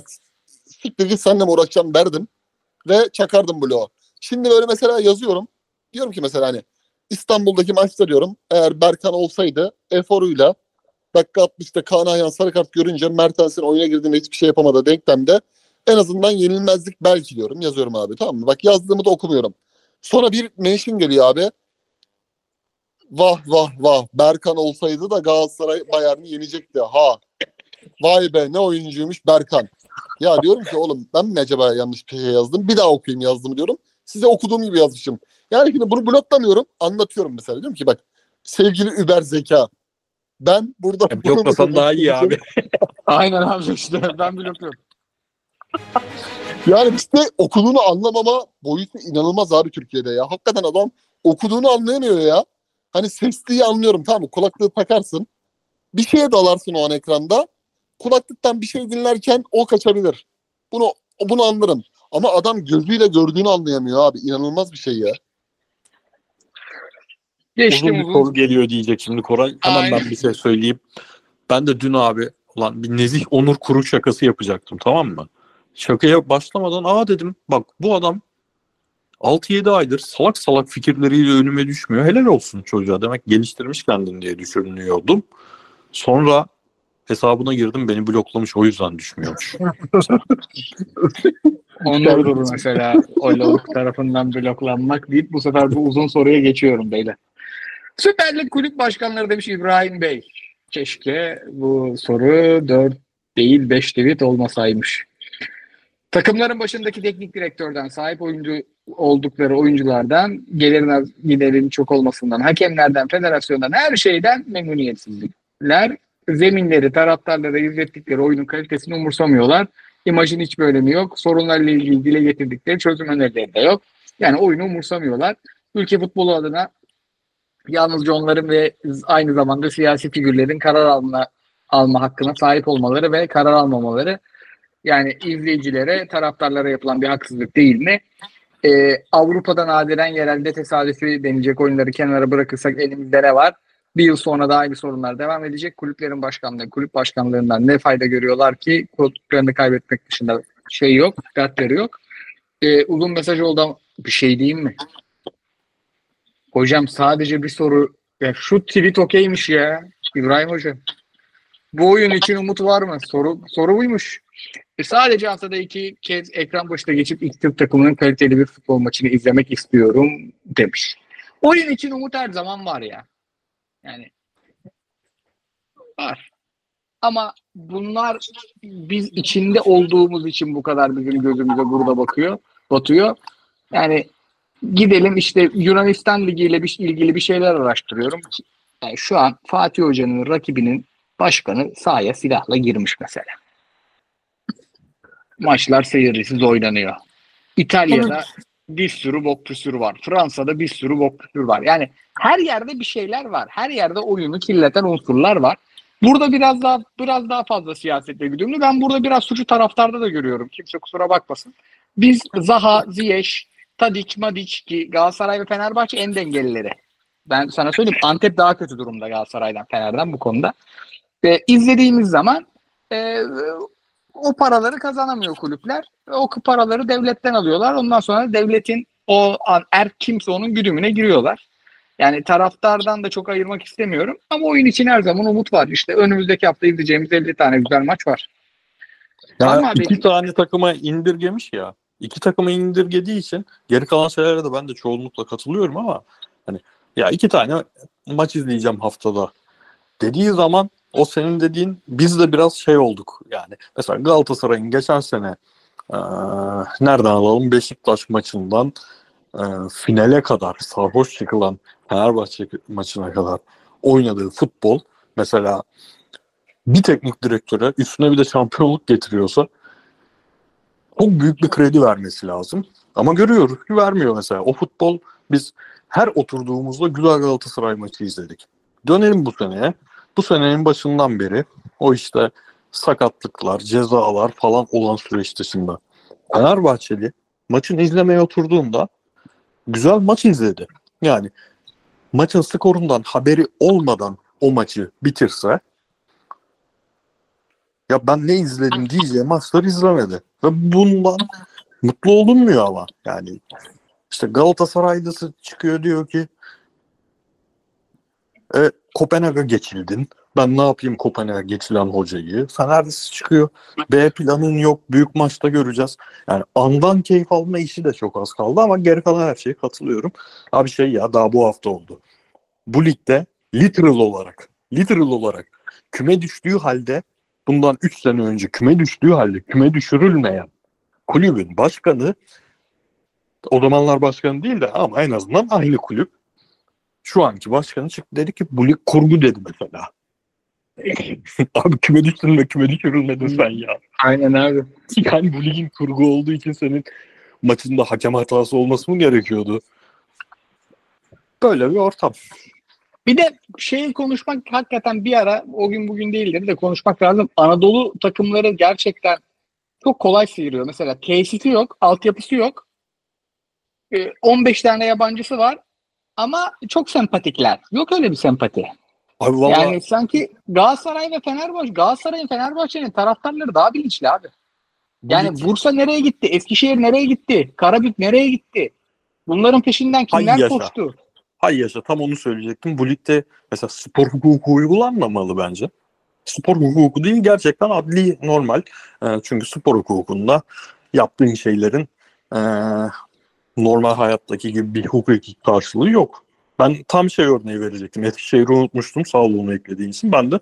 siktir git seninle mi uğraşacağım derdim ve çakardım bloğu. Şimdi böyle mesela yazıyorum. Diyorum ki mesela hani İstanbul'daki maçta diyorum eğer Berkan olsaydı Efor'uyla dakika 60'ta Kaan Ayhan sarı kart görünce Mertens'in oyuna girdiğinde hiçbir şey yapamadığı denklemde en azından yenilmezlik belki diyorum. Yazıyorum abi tamam mı? Bak yazdığımı da okumuyorum. Sonra bir mention geliyor abi. Vah vah vah. Berkan olsaydı da Galatasaray Bayern'i yenecekti. Ha. Vay be ne oyuncuymuş Berkan. Ya diyorum ki oğlum ben mi acaba yanlış bir şey yazdım? Bir daha okuyayım yazdım diyorum. Size okuduğum gibi yazmışım. Yani şimdi bunu bloklamıyorum. Anlatıyorum mesela. Diyorum ki bak sevgili Über Zeka. Ben burada... Ya bloklasan daha iyi abi. Aynen abi işte ben blokluyorum. Yani işte okuduğunu anlamama boyutu inanılmaz abi Türkiye'de ya. Hakikaten adam okuduğunu anlayamıyor ya. Hani sesliyi anlıyorum tamam mı? Kulaklığı takarsın. Bir şeye dalarsın o an ekranda. Kulaklıktan bir şey dinlerken o kaçabilir. Bunu bunu anlarım. Ama adam gözüyle gördüğünü anlayamıyor abi. İnanılmaz bir şey ya. Geçtim Uzun bir soru geliyor diyecek şimdi Koray. Hemen Aynen. ben bir şey söyleyeyim. Ben de dün abi ulan bir Nezih Onur Kuru şakası yapacaktım tamam mı? Şakaya başlamadan aa dedim bak bu adam 6-7 aydır salak salak fikirleriyle önüme düşmüyor. Helal olsun çocuğa demek geliştirmiş kendini diye düşünüyordum. Sonra hesabına girdim beni bloklamış o yüzden düşmüyormuş. Onurdur mesela o lavuk tarafından bloklanmak deyip bu sefer bu uzun soruya geçiyorum beyler. Süper Lig kulüp başkanları demiş İbrahim Bey. Keşke bu soru 4 değil 5 tweet olmasaymış. Takımların başındaki teknik direktörden sahip oyuncu oldukları oyunculardan gelirin giderin çok olmasından, hakemlerden, federasyondan her şeyden memnuniyetsizlikler. Zeminleri, taraftarlara izlettikleri oyunun kalitesini umursamıyorlar. İmajın hiç bölümü yok. Sorunlarla ilgili dile getirdikleri çözüm önerileri de yok. Yani oyunu umursamıyorlar. Ülke futbolu adına yalnızca onların ve aynı zamanda siyasi figürlerin karar alma, alma hakkına sahip olmaları ve karar almamaları yani izleyicilere, taraftarlara yapılan bir haksızlık değil mi? Ee, Avrupa'da nadiren yerelde tesadüfi denilecek oyunları kenara bırakırsak elimizde ne var? Bir yıl sonra da aynı sorunlar devam edecek. Kulüplerin başkanlığı, kulüp başkanlığından ne fayda görüyorlar ki koltuklarını kaybetmek dışında şey yok, dertleri yok. Ee, uzun mesaj oldu bir şey diyeyim mi? Hocam sadece bir soru. Ya şu tweet okeymiş ya. İbrahim Hocam. Bu oyun için umut var mı? Soru soru buymuş. E sadece haftada iki kez ekran başına geçip ilk Türk takımının kaliteli bir futbol maçını izlemek istiyorum demiş. Oyun için umut her zaman var ya. Yani var. Ama bunlar biz içinde olduğumuz için bu kadar bizim gözümüze burada bakıyor, batıyor. Yani gidelim işte Yunanistan Ligi ile bir, ilgili bir şeyler araştırıyorum. Yani şu an Fatih Hoca'nın rakibinin başkanı sahaya silahla girmiş mesela. Maçlar seyircisiz oynanıyor. İtalya'da bir sürü bok küsür var. Fransa'da bir sürü bok küsür var. Yani her yerde bir şeyler var. Her yerde oyunu kirleten unsurlar var. Burada biraz daha biraz daha fazla siyasetle güdümlü. Ben burada biraz suçu taraftarda da görüyorum. Kimse kusura bakmasın. Biz Zaha, Ziyech, Tadic, Madic ki Galatasaray ve Fenerbahçe en dengelileri. Ben sana söyleyeyim Antep daha kötü durumda Galatasaray'dan, Fener'den bu konuda. Ve izlediğimiz zaman e, o paraları kazanamıyor kulüpler. O paraları devletten alıyorlar. Ondan sonra devletin o an er kimse onun güdümüne giriyorlar. Yani taraftardan da çok ayırmak istemiyorum. Ama oyun için her zaman umut var. İşte önümüzdeki hafta izleyeceğimiz 50 tane güzel maç var. Ya Ama iki tane takıma indirgemiş ya. İki takıma indirgediği için geri kalan şeylere de ben de çoğunlukla katılıyorum ama hani ya iki tane maç izleyeceğim haftada dediği zaman o senin dediğin biz de biraz şey olduk yani. Mesela Galatasaray'ın geçen sene eee, nereden alalım Beşiktaş maçından eee, finale kadar sarhoş çıkılan Fenerbahçe maçına kadar oynadığı futbol mesela bir teknik direktöre üstüne bir de şampiyonluk getiriyorsa çok büyük bir kredi vermesi lazım. Ama görüyoruz ki vermiyor mesela. O futbol biz her oturduğumuzda güzel Galatasaray maçı izledik. Dönelim bu seneye. Bu senenin başından beri o işte sakatlıklar, cezalar falan olan süreç dışında. Fenerbahçeli maçın izlemeye oturduğunda güzel maç izledi. Yani maçın skorundan haberi olmadan o maçı bitirse ya ben ne izledim diyeceği maçlar izlemedi. Ve bundan mutlu olunmuyor ama. Yani işte Galatasaraylısı çıkıyor diyor ki e, Kopenhag'a geçildin. Ben ne yapayım Kopenhag'a geçilen hocayı? Fenerlisi çıkıyor. B planın yok. Büyük maçta göreceğiz. Yani andan keyif alma işi de çok az kaldı ama geri kalan her şeye katılıyorum. Abi şey ya daha bu hafta oldu. Bu ligde literal olarak literal olarak küme düştüğü halde bundan 3 sene önce küme düştüğü halde küme düşürülmeyen kulübün başkanı o zamanlar başkanı değil de ama en azından aynı kulüp şu anki başkanı çıktı dedi ki bu lig kurgu dedi mesela. abi küme düştün ve küme düşürülmedin sen ya. Aynen abi. Yani bu ligin kurgu olduğu için senin maçında hakem hatası olması mı gerekiyordu? Böyle bir ortam. Bir de şeyi konuşmak hakikaten bir ara o gün bugün değildir de konuşmak lazım. Anadolu takımları gerçekten çok kolay sıyırıyor. Mesela tesisi yok, altyapısı yok. Ee, 15 tane yabancısı var ama çok sempatikler. Yok öyle bir sempati. Abi valla Yani sanki Galatasaray ve Fenerbahçe, Galatasaray'ın Fenerbahçe'nin taraftarları daha bilinçli abi. Yani Bursa nereye gitti? Eskişehir nereye gitti? Karabük nereye gitti? Bunların peşinden kimler Hay koştu? hay yaşa tam onu söyleyecektim. Bu ligde mesela spor hukuku uygulanmamalı bence. Spor hukuku değil gerçekten adli normal. Ee, çünkü spor hukukunda yaptığın şeylerin ee, normal hayattaki gibi bir hukuki karşılığı yok. Ben tam şey örneği verecektim. Eskişehir'i unutmuştum. Sağ olun eklediğin için. Ben de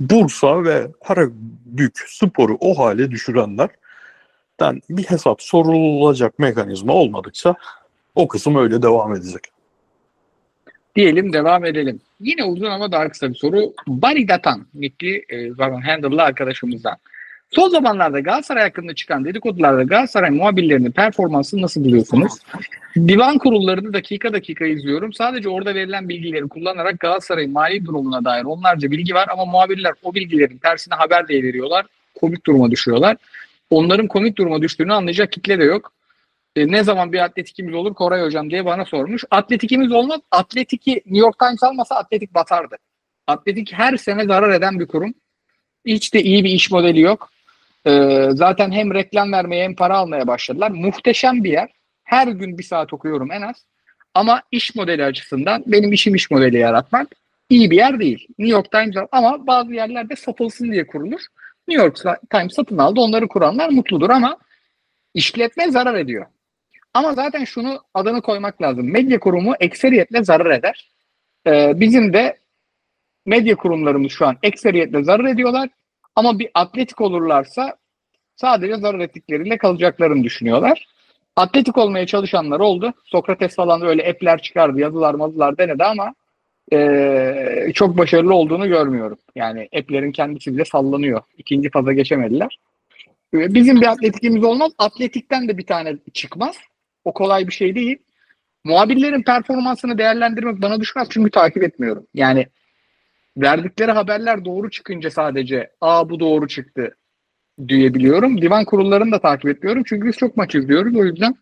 Bursa ve Karabük sporu o hale düşürenlerden bir hesap sorulacak mekanizma olmadıkça o kısım öyle devam edecek. Diyelim devam edelim. Yine uzun ama daha kısa bir soru. Bari Datan, nickli e, pardon, handle'lı arkadaşımızdan. Son zamanlarda Galatasaray hakkında çıkan dedikodularda Galatasaray muhabirlerinin performansını nasıl buluyorsunuz? Divan kurullarını dakika dakika izliyorum. Sadece orada verilen bilgileri kullanarak Galatasaray'ın mali durumuna dair onlarca bilgi var ama muhabirler o bilgilerin tersine haber diye veriyorlar. Komik duruma düşüyorlar. Onların komik duruma düştüğünü anlayacak kitle de yok. E, ne zaman bir atletikimiz olur Koray Hocam diye bana sormuş. Atletikimiz olmaz. Atletiki New York Times almasa atletik batardı. Atletik her sene zarar eden bir kurum. Hiç de iyi bir iş modeli yok. E, zaten hem reklam vermeye hem para almaya başladılar. Muhteşem bir yer. Her gün bir saat okuyorum en az. Ama iş modeli açısından benim işim iş modeli yaratmak iyi bir yer değil. New York Times ama bazı yerlerde satılsın diye kurulur. New York Times satın aldı. Onları kuranlar mutludur ama işletme zarar ediyor. Ama zaten şunu adını koymak lazım. Medya kurumu ekseriyetle zarar eder. Ee, bizim de medya kurumlarımız şu an ekseriyetle zarar ediyorlar. Ama bir atletik olurlarsa sadece zarar ettikleriyle kalacaklarını düşünüyorlar. Atletik olmaya çalışanlar oldu. Sokrates falan öyle app'ler çıkardı, yazılar mazılar denedi ama ee, çok başarılı olduğunu görmüyorum. Yani app'lerin kendisi bile sallanıyor. İkinci faza geçemediler. Ee, Bizim bir atletikimiz olmaz. Atletikten de bir tane çıkmaz. O kolay bir şey değil. Muhabirlerin performansını değerlendirmek bana düşmez çünkü takip etmiyorum. Yani verdikleri haberler doğru çıkınca sadece aa bu doğru çıktı diyebiliyorum. Divan kurullarını da takip etmiyorum çünkü biz çok maç izliyoruz o yüzden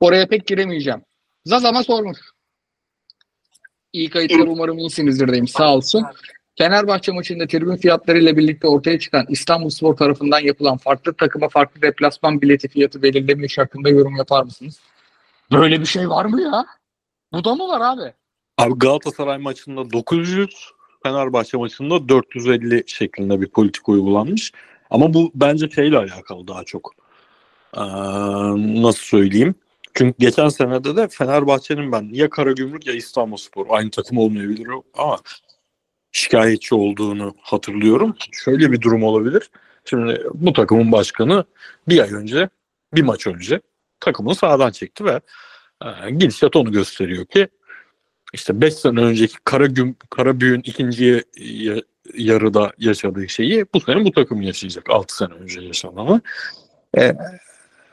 oraya pek giremeyeceğim. Zazama sormuş. İyi kayıtlar umarım iyisinizdir demiş sağ olsun. Fenerbahçe maçında tribün fiyatlarıyla birlikte ortaya çıkan İstanbulspor tarafından yapılan farklı takıma farklı deplasman bileti fiyatı belirleme işi hakkında yorum yapar mısınız? Böyle bir şey var mı ya? Bu da mı var abi? Abi Galatasaray maçında 900, Fenerbahçe maçında 450 şeklinde bir politik uygulanmış. Ama bu bence şeyle alakalı daha çok. Ee, nasıl söyleyeyim? Çünkü geçen senede de Fenerbahçe'nin ben ya Karagümrük ya İstanbulspor aynı takım olmayabilir ama şikayetçi olduğunu hatırlıyorum. Şöyle bir durum olabilir. Şimdi bu takımın başkanı bir ay önce, bir maç önce takımını sağdan çekti ve e, gidişat onu gösteriyor ki işte 5 sene önceki Karagüm, Karabüğün ikinci ya- yarıda yaşadığı şeyi bu sene bu takım yaşayacak. 6 sene önce yaşananı. E,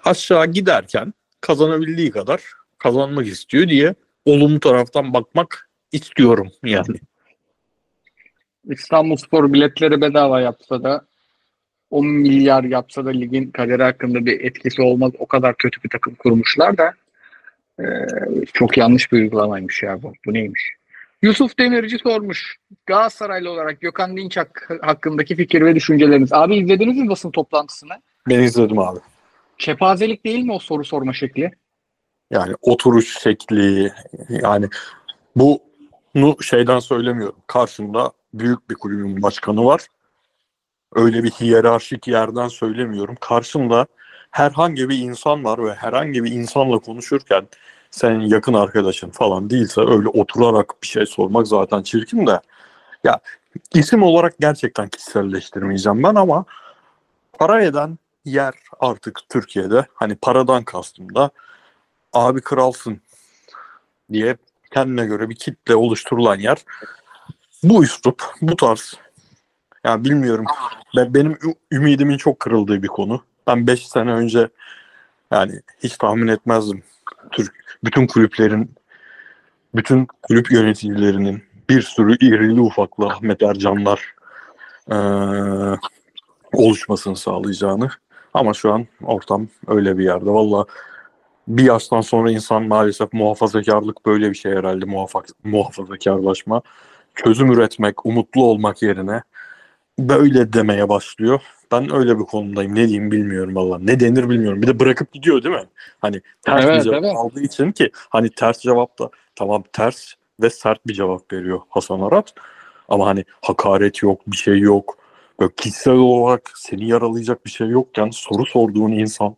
aşağı giderken kazanabildiği kadar kazanmak istiyor diye olumlu taraftan bakmak istiyorum yani. İstanbulspor biletleri bedava yapsa da 10 milyar yapsa da ligin kaderi hakkında bir etkisi olmaz. O kadar kötü bir takım kurmuşlar da e, çok yanlış bir uygulamaymış ya bu. Bu neymiş? Yusuf Demirci sormuş. Galatasaraylı olarak Gökhan Dinç hak- hakkındaki fikir ve düşünceleriniz. Abi izlediniz mi basın toplantısını? Ben izledim abi. Kepazelik değil mi o soru sorma şekli? Yani oturuş şekli yani bunu şeyden söylemiyorum. Karşımda büyük bir kulübün başkanı var. Öyle bir hiyerarşik yerden söylemiyorum. Karşımda herhangi bir insan var ve herhangi bir insanla konuşurken senin yakın arkadaşın falan değilse öyle oturarak bir şey sormak zaten çirkin de. Ya isim olarak gerçekten kişiselleştirmeyeceğim ben ama para eden yer artık Türkiye'de hani paradan kastım da abi kralsın diye kendine göre bir kitle oluşturulan yer. Bu üslup, bu tarz. Ya bilmiyorum. Ben, benim ümidimin çok kırıldığı bir konu. Ben 5 sene önce yani hiç tahmin etmezdim. Türk bütün kulüplerin bütün kulüp yöneticilerinin bir sürü irili ufaklı Ahmet Ercanlar eee, oluşmasını sağlayacağını. Ama şu an ortam öyle bir yerde. Valla bir yaştan sonra insan maalesef muhafazakarlık böyle bir şey herhalde muhafa muhafazakarlaşma. Çözüm üretmek, umutlu olmak yerine böyle demeye başlıyor. Ben öyle bir konumdayım. Ne diyeyim bilmiyorum valla. Ne denir bilmiyorum. Bir de bırakıp gidiyor değil mi? Hani ters Evet, bir cevap evet. aldığı için ki hani ters cevap da tamam ters ve sert bir cevap veriyor Hasan Arat. Ama hani hakaret yok, bir şey yok. Böyle kişisel olarak seni yaralayacak bir şey yokken soru sorduğun insan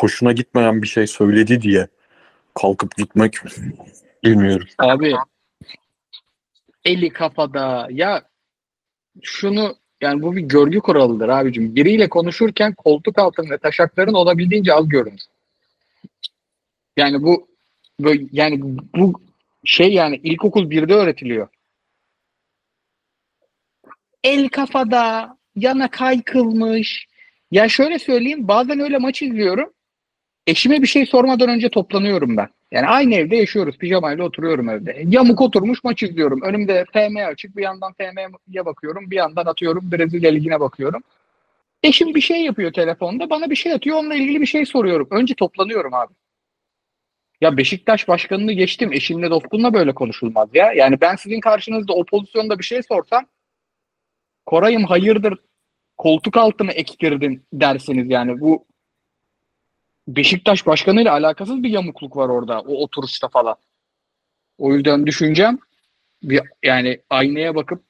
hoşuna gitmeyen bir şey söyledi diye kalkıp gitmek bilmiyorum. Abi eli kafada ya şunu yani bu bir görgü kuralıdır abicim. Biriyle konuşurken koltuk altında taşakların olabildiğince az görünür. Yani bu böyle yani bu şey yani ilkokul 1'de öğretiliyor. El kafada, yana kaykılmış. Ya şöyle söyleyeyim bazen öyle maç izliyorum. Eşime bir şey sormadan önce toplanıyorum ben. Yani aynı evde yaşıyoruz. Pijamayla oturuyorum evde. Yamuk oturmuş maç izliyorum. Önümde FM açık. Bir yandan FM'ye bakıyorum. Bir yandan atıyorum Brezilya Ligi'ne bakıyorum. Eşim bir şey yapıyor telefonda. Bana bir şey atıyor. Onunla ilgili bir şey soruyorum. Önce toplanıyorum abi. Ya Beşiktaş başkanını geçtim. Eşimle dostumla böyle konuşulmaz ya. Yani ben sizin karşınızda o pozisyonda bir şey sorsam Koray'ım hayırdır koltuk altı mı ektirdin dersiniz yani. Bu Beşiktaş başkanıyla alakasız bir yamukluk var orada o oturuşta falan. O yüzden düşüncem bir, yani aynaya bakıp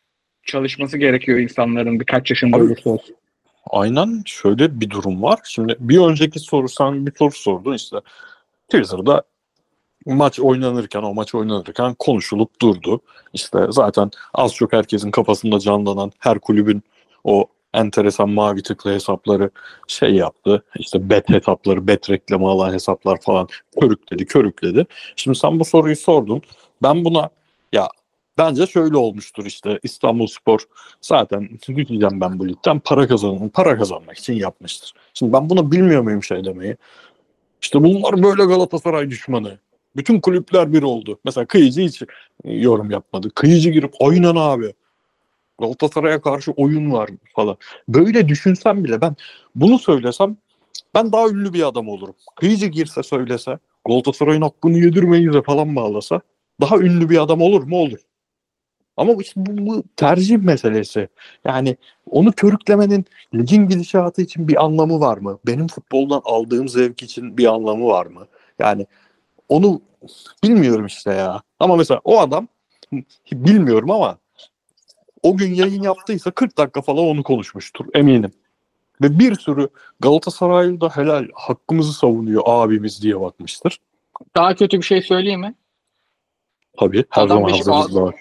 çalışması gerekiyor insanların birkaç yaşında Abi- olursa olsun. Aynen şöyle bir durum var. Şimdi bir önceki soru sen bir soru sordun işte. Twitter'da maç oynanırken o maç oynanırken konuşulup durdu. İşte zaten az çok herkesin kafasında canlanan her kulübün o enteresan mavi tıklı hesapları şey yaptı. İşte bet hesapları, bet reklamı alan hesaplar falan körükledi, körükledi. Şimdi sen bu soruyu sordun. Ben buna ya bence şöyle olmuştur işte İstanbulspor zaten gideceğim ben bu ligden para kazanın para kazanmak için yapmıştır. Şimdi ben buna bilmiyor muyum şey demeyi? İşte bunlar böyle Galatasaray düşmanı. Bütün kulüpler bir oldu. Mesela Kıyıcı hiç yorum yapmadı. Kıyıcı girip aynen abi. Galatasaray'a karşı oyun var falan. Böyle düşünsem bile ben bunu söylesem ben daha ünlü bir adam olurum. Kıyıcı girse söylese Galatasaray'ın hakkını yedirmeyiz de falan bağlasa daha ünlü bir adam olur mu? Olur. Ama işte bu, bu tercih meselesi. Yani onu körüklemenin ligin gidişatı için bir anlamı var mı? Benim futboldan aldığım zevk için bir anlamı var mı? Yani onu bilmiyorum işte ya. Ama mesela o adam bilmiyorum ama o gün yayın yaptıysa 40 dakika falan onu konuşmuştur eminim. Ve bir sürü Galatasaraylı da helal hakkımızı savunuyor abimiz diye bakmıştır. Daha kötü bir şey söyleyeyim mi? Tabii her Adam zaman Beşik- hazırımızda var.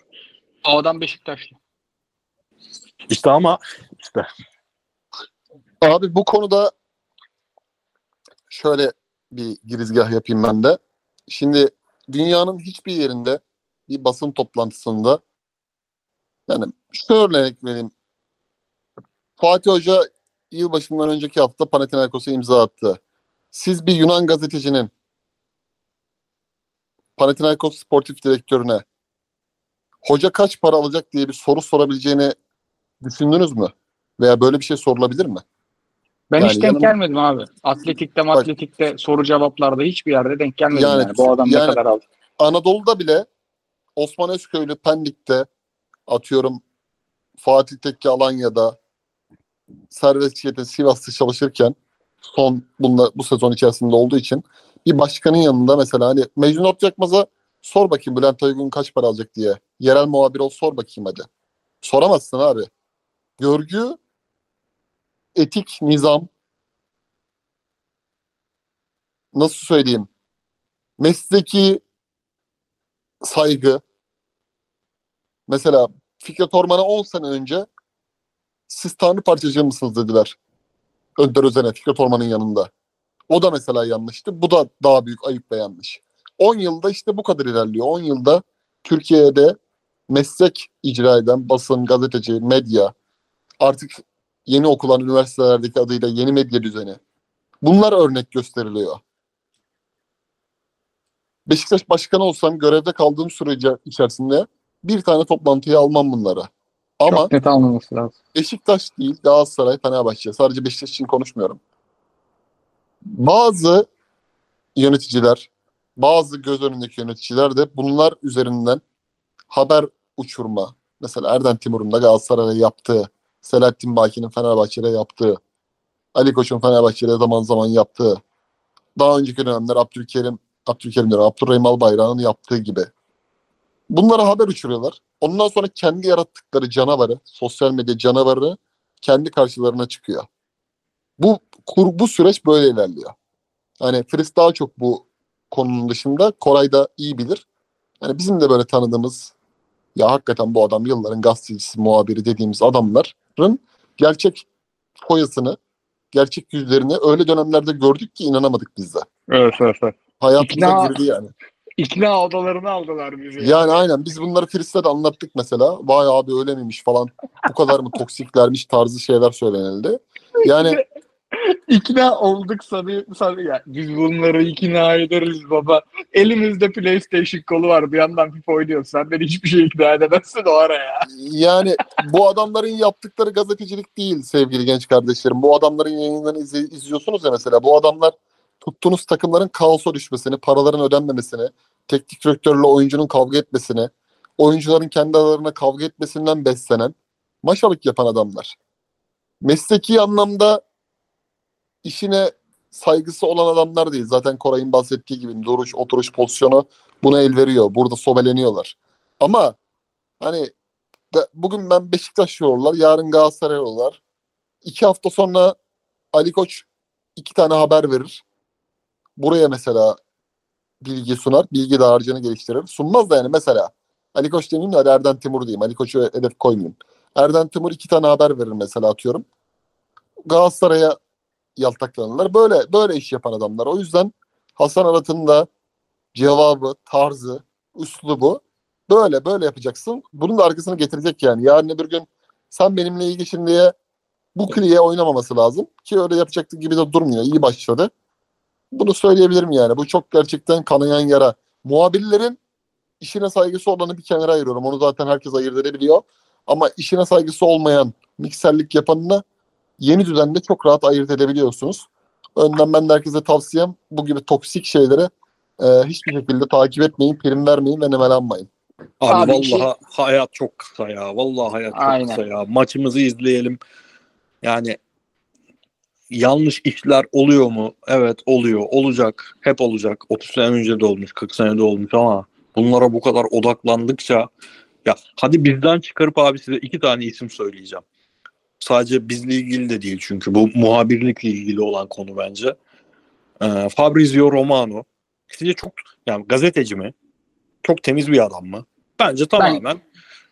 O adam Beşiktaşlı. İşte ama işte Abi bu konuda şöyle bir girizgah yapayım ben de. Şimdi dünyanın hiçbir yerinde bir basın toplantısında yani şu örnek vereyim. Fatih Hoca yılbaşından önceki hafta Panathinaikos'a imza attı. Siz bir Yunan gazetecinin Panathinaikos sportif direktörüne hoca kaç para alacak diye bir soru sorabileceğini düşündünüz mü? Veya böyle bir şey sorulabilir mi? Ben Yani hiç denk yanım- gelmedim abi. Atletikte matletikte soru cevaplarda hiçbir yerde denk gelmedim Yani- yani. Bu adam yani- ne kadar aldı. Anadolu'da bile Osman Özköylü Pendik'te atıyorum Fatih Tekke Alanya'da Servet Çiğet'e Sivas'ta çalışırken son bunla, bu sezon içerisinde olduğu için bir başkanın yanında mesela hani Mecnun Otçakmaz'a sor bakayım Bülent Aygun kaç para alacak diye. Yerel muhabir ol sor bakayım hadi. Soramazsın abi. Görgü, etik, nizam nasıl söyleyeyim? Mesleki saygı. Mesela Fikret Orman'a 10 sene önce siz Tanrı parçacığı mısınız dediler. Önder Özen'e Fikret Orman'ın yanında. O da mesela yanlıştı. Bu da daha büyük ayıp ve yanlış. 10 yılda işte bu kadar ilerliyor. 10 yılda Türkiye'de meslek icra eden basın, gazeteci, medya, artık yeni okulan üniversitelerdeki adıyla yeni medya düzeni. Bunlar örnek gösteriliyor. Beşiktaş başkanı olsam görevde kaldığım sürece içerisinde bir tane toplantıya almam bunları. Ama Çok net almaması lazım. Beşiktaş değil, Galatasaray, Fenerbahçe. Sadece Beşiktaş için konuşmuyorum. Bazı yöneticiler, bazı göz önündeki yöneticiler de bunlar üzerinden haber uçurma. Mesela Erden Timur'un da Galatasaray'a yaptığı, Selahattin Baki'nin Fenerbahçe'de yaptığı, Ali Koç'un Fenerbahçe'de zaman zaman yaptığı, daha önceki dönemler Abdülkerim, Abdülkerim diyorum, Abdurrahim Albayrak'ın yaptığı gibi. Bunlara haber uçuruyorlar. Ondan sonra kendi yarattıkları canavarı, sosyal medya canavarı kendi karşılarına çıkıyor. Bu kur, bu süreç böyle ilerliyor. Hani Fris daha çok bu konunun dışında Koray da iyi bilir. Yani bizim de böyle tanıdığımız ya hakikaten bu adam yılların gazetecisi, muhabiri dediğimiz adamların gerçek foyasını, gerçek yüzlerini öyle dönemlerde gördük ki inanamadık biz de. Evet evet evet. Hayatımıza İkna- girdi yani. İkna odalarını aldılar bizi. Yani aynen biz bunları Fris'te de anlattık mesela. Vay abi öyle miymiş falan. Bu kadar mı toksiklermiş tarzı şeyler söylenildi. Yani İkna olduk sanı, sanı ya. Biz bunları ikna ederiz baba. Elimizde PlayStation kolu var. Bir yandan FIFA oynuyoruz. Sen beni hiçbir şey ikna edemezsin o ara ya. yani bu adamların yaptıkları gazetecilik değil sevgili genç kardeşlerim. Bu adamların yayınlarını izle- izliyorsunuz ya mesela. Bu adamlar tuttuğunuz takımların kaosa düşmesini, paraların ödenmemesini, teknik direktörle oyuncunun kavga etmesini, oyuncuların kendi aralarına kavga etmesinden beslenen maşalık yapan adamlar. Mesleki anlamda işine saygısı olan adamlar değil. Zaten Koray'ın bahsettiği gibi duruş, oturuş pozisyonu buna el veriyor. Burada sobeleniyorlar. Ama hani bugün ben Beşiktaş yiyorlar, yarın Galatasaray yiyorlar. İki hafta sonra Ali Koç iki tane haber verir. Buraya mesela bilgi sunar. Bilgi dağarcığını geliştirir. Sunmaz da yani mesela Ali Koç demeyeyim de Erden Timur diyeyim. Ali Koç'u hedef koymayayım. Erden Timur iki tane haber verir mesela atıyorum. Galatasaray'a yaltaklanırlar. Böyle böyle iş yapan adamlar. O yüzden Hasan Arat'ın da cevabı, tarzı, üslubu böyle böyle yapacaksın. Bunun da arkasını getirecek yani. Yarın öbür gün sen benimle iyi geçin diye bu kliye oynamaması lazım. Ki öyle yapacaktı gibi de durmuyor. İyi başladı. Bunu söyleyebilirim yani. Bu çok gerçekten kanayan yara. Muhabirlerin işine saygısı olanı bir kenara ayırıyorum. Onu zaten herkes ayırt edebiliyor. Ama işine saygısı olmayan, mikserlik yapanını yeni düzende çok rahat ayırt edebiliyorsunuz. Önden ben de herkese tavsiyem bu gibi toksik şeyleri e, hiçbir şekilde takip etmeyin, prim vermeyin ve nemelenmeyin. Abi, Abi vallahi şey- hayat çok kısa ya. Vallahi hayat çok Aynen. kısa ya. Maçımızı izleyelim. Yani yanlış işler oluyor mu? Evet oluyor. Olacak. Hep olacak. 30 sene önce de olmuş. 40 sene de olmuş ama bunlara bu kadar odaklandıkça ya hadi bizden çıkarıp abi size iki tane isim söyleyeceğim. Sadece bizle ilgili de değil çünkü bu muhabirlikle ilgili olan konu bence. Ee, Fabrizio Romano. Sizce çok yani gazeteci mi? Çok temiz bir adam mı? Bence tamamen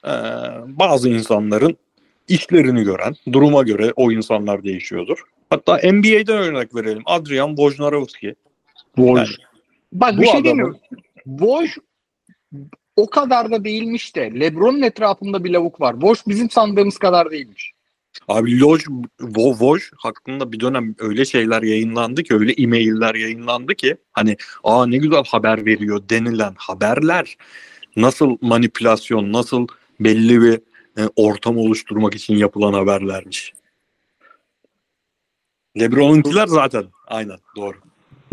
e, bazı insanların işlerini gören, duruma göre o insanlar değişiyordur. Hatta NBA'den örnek verelim. Adrian Wojnarowski. Woj. Yani Bak bir şey diyeyim mi? Woj o kadar da değilmiş de. Lebron'un etrafında bir lavuk var. Woj bizim sandığımız kadar değilmiş. Abi Loj, Woj hakkında bir dönem öyle şeyler yayınlandı ki, öyle e-mailler yayınlandı ki hani aa ne güzel haber veriyor denilen haberler nasıl manipülasyon, nasıl belli bir e, ortam oluşturmak için yapılan haberlermiş. Lebron'unkiler zaten aynen doğru.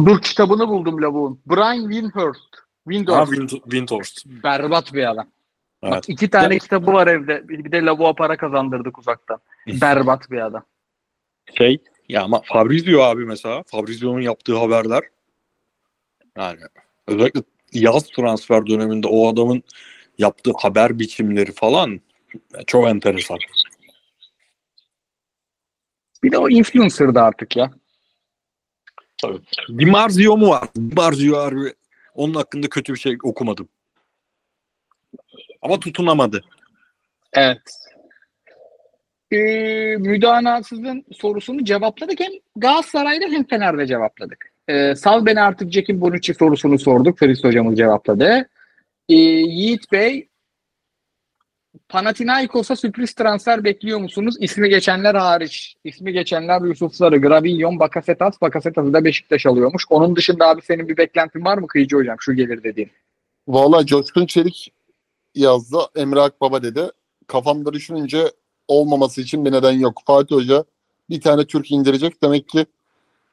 Dur kitabını buldum lavuğun. Brian Windhorst. Ha, Windhorst. Wind- Windhorst. Berbat bir adam. Bak Evet. iki tane kitabı var evde. Bir de lavuğa para kazandırdık uzaktan. Berbat bir adam. Şey ya ama Fabrizio abi mesela Fabrizio'nun yaptığı haberler yani özellikle yaz transfer döneminde o adamın yaptığı haber biçimleri falan çok enteresan. Bir de o influencer'dı artık ya. Di Marzio mu var? Di Marzio abi onun hakkında kötü bir şey okumadım. Ama tutunamadı. Evet. Ee, müdanasızın sorusunu cevapladık. Hem Galatasaray'da hem Fener'de cevapladık. Ee, Sal beni artık Cekin Bonucci sorusunu sorduk. Feris hocamız cevapladı. Ee, Yiğit Bey Panathinaikos'a sürpriz transfer bekliyor musunuz? İsmi geçenler hariç. İsmi geçenler Yusuf Sarı, Gravillon, Bakasetas. Bakasetas'ı da Beşiktaş alıyormuş. Onun dışında abi senin bir beklentin var mı Kıyıcı hocam? Şu gelir dediğin. Valla Coşkun Çelik yazdı. Emre Akbaba dedi. Kafamda düşününce olmaması için bir neden yok. Fatih Hoca bir tane Türk indirecek. Demek ki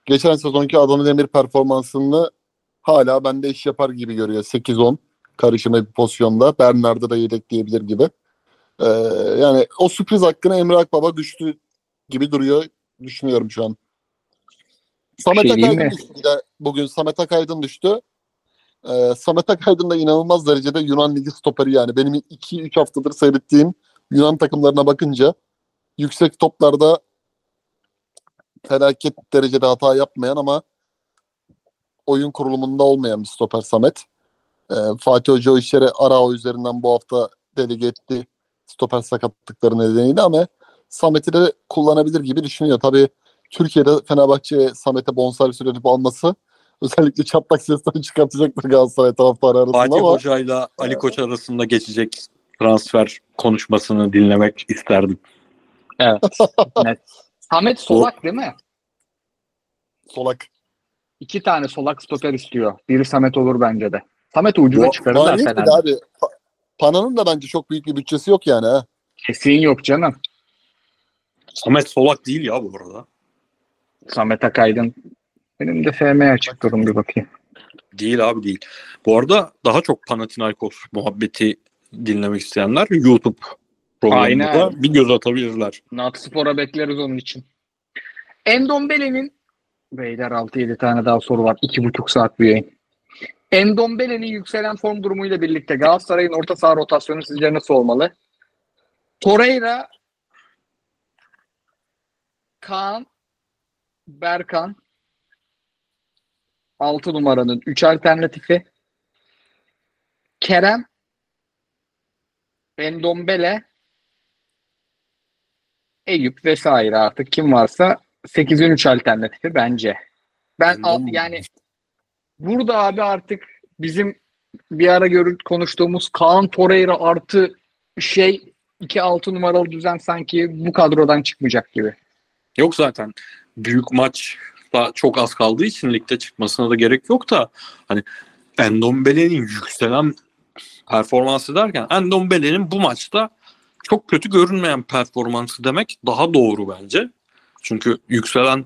geçen sezonki Adana Demir performansını hala bende iş yapar gibi görüyor. 8-10 karışımı bir pozisyonda. Bernard'ı da yedekleyebilir gibi. Ee, yani o sürpriz hakkını Emre Akbaba düştü gibi duruyor. Düşünüyorum şu an. Samet Şey Akaydın düştü de bugün. Samet Akaydın düştü. Ee, Samet Akaydın da inanılmaz derecede Yunan Ligi stoperi yani. Benim 2-3 haftadır seyrettiğim Yunan takımlarına bakınca yüksek toplarda felaket derecede hata yapmayan ama oyun kurulumunda olmayan bir stoper Samet. Ee, Fatih Hoca o işleri Arao üzerinden bu hafta delege etti stoper sakatlıkları nedeniyle ama Samet'i de kullanabilir gibi düşünüyor. Tabii Türkiye'de Fenerbahçe Samet'e bonservis ödeyip alması özellikle çatlak sesleri çıkartacaktır Galatasaray taraftarı arasında Fatih ama Hoca'yla Ali Koç arasında geçecek transfer konuşmasını dinlemek isterdim. Evet. Net. Samet Solak değil mi? solak. İki tane solak stoper istiyor. Biri Samet olur bence de. Samet ucuza Bu- çıkarır Maliyet zaten. bir de abi. Pa- Pana'nın da bence çok büyük bir bütçesi yok yani. Kesin yok canım. Samet Solak değil ya bu arada. Samet Akaydın. Benim de FM açık durum bir bakayım. Değil abi değil. Bu arada daha çok Panathinaikos muhabbeti dinlemek isteyenler YouTube programında Aynen. bir göz atabilirler. Natspor'a bekleriz onun için. Endombele'nin Beyler 6-7 tane daha soru var. 2,5 saat bir yayın. Endombele'nin yükselen form durumuyla birlikte Galatasaray'ın orta saha rotasyonu sizce nasıl olmalı? Torreira Kaan Berkan 6 numaranın 3 alternatifi Kerem Endombele Eyüp vesaire artık kim varsa 8'in 3 alternatifi bence. Ben al- Endombele. yani burada abi artık bizim bir ara görüp konuştuğumuz Kaan Torreira artı şey 2-6 numaralı düzen sanki bu kadrodan çıkmayacak gibi. Yok zaten büyük maç çok az kaldığı için ligde çıkmasına da gerek yok da hani Endombele'nin yükselen performansı derken Endombele'nin bu maçta çok kötü görünmeyen performansı demek daha doğru bence. Çünkü yükselen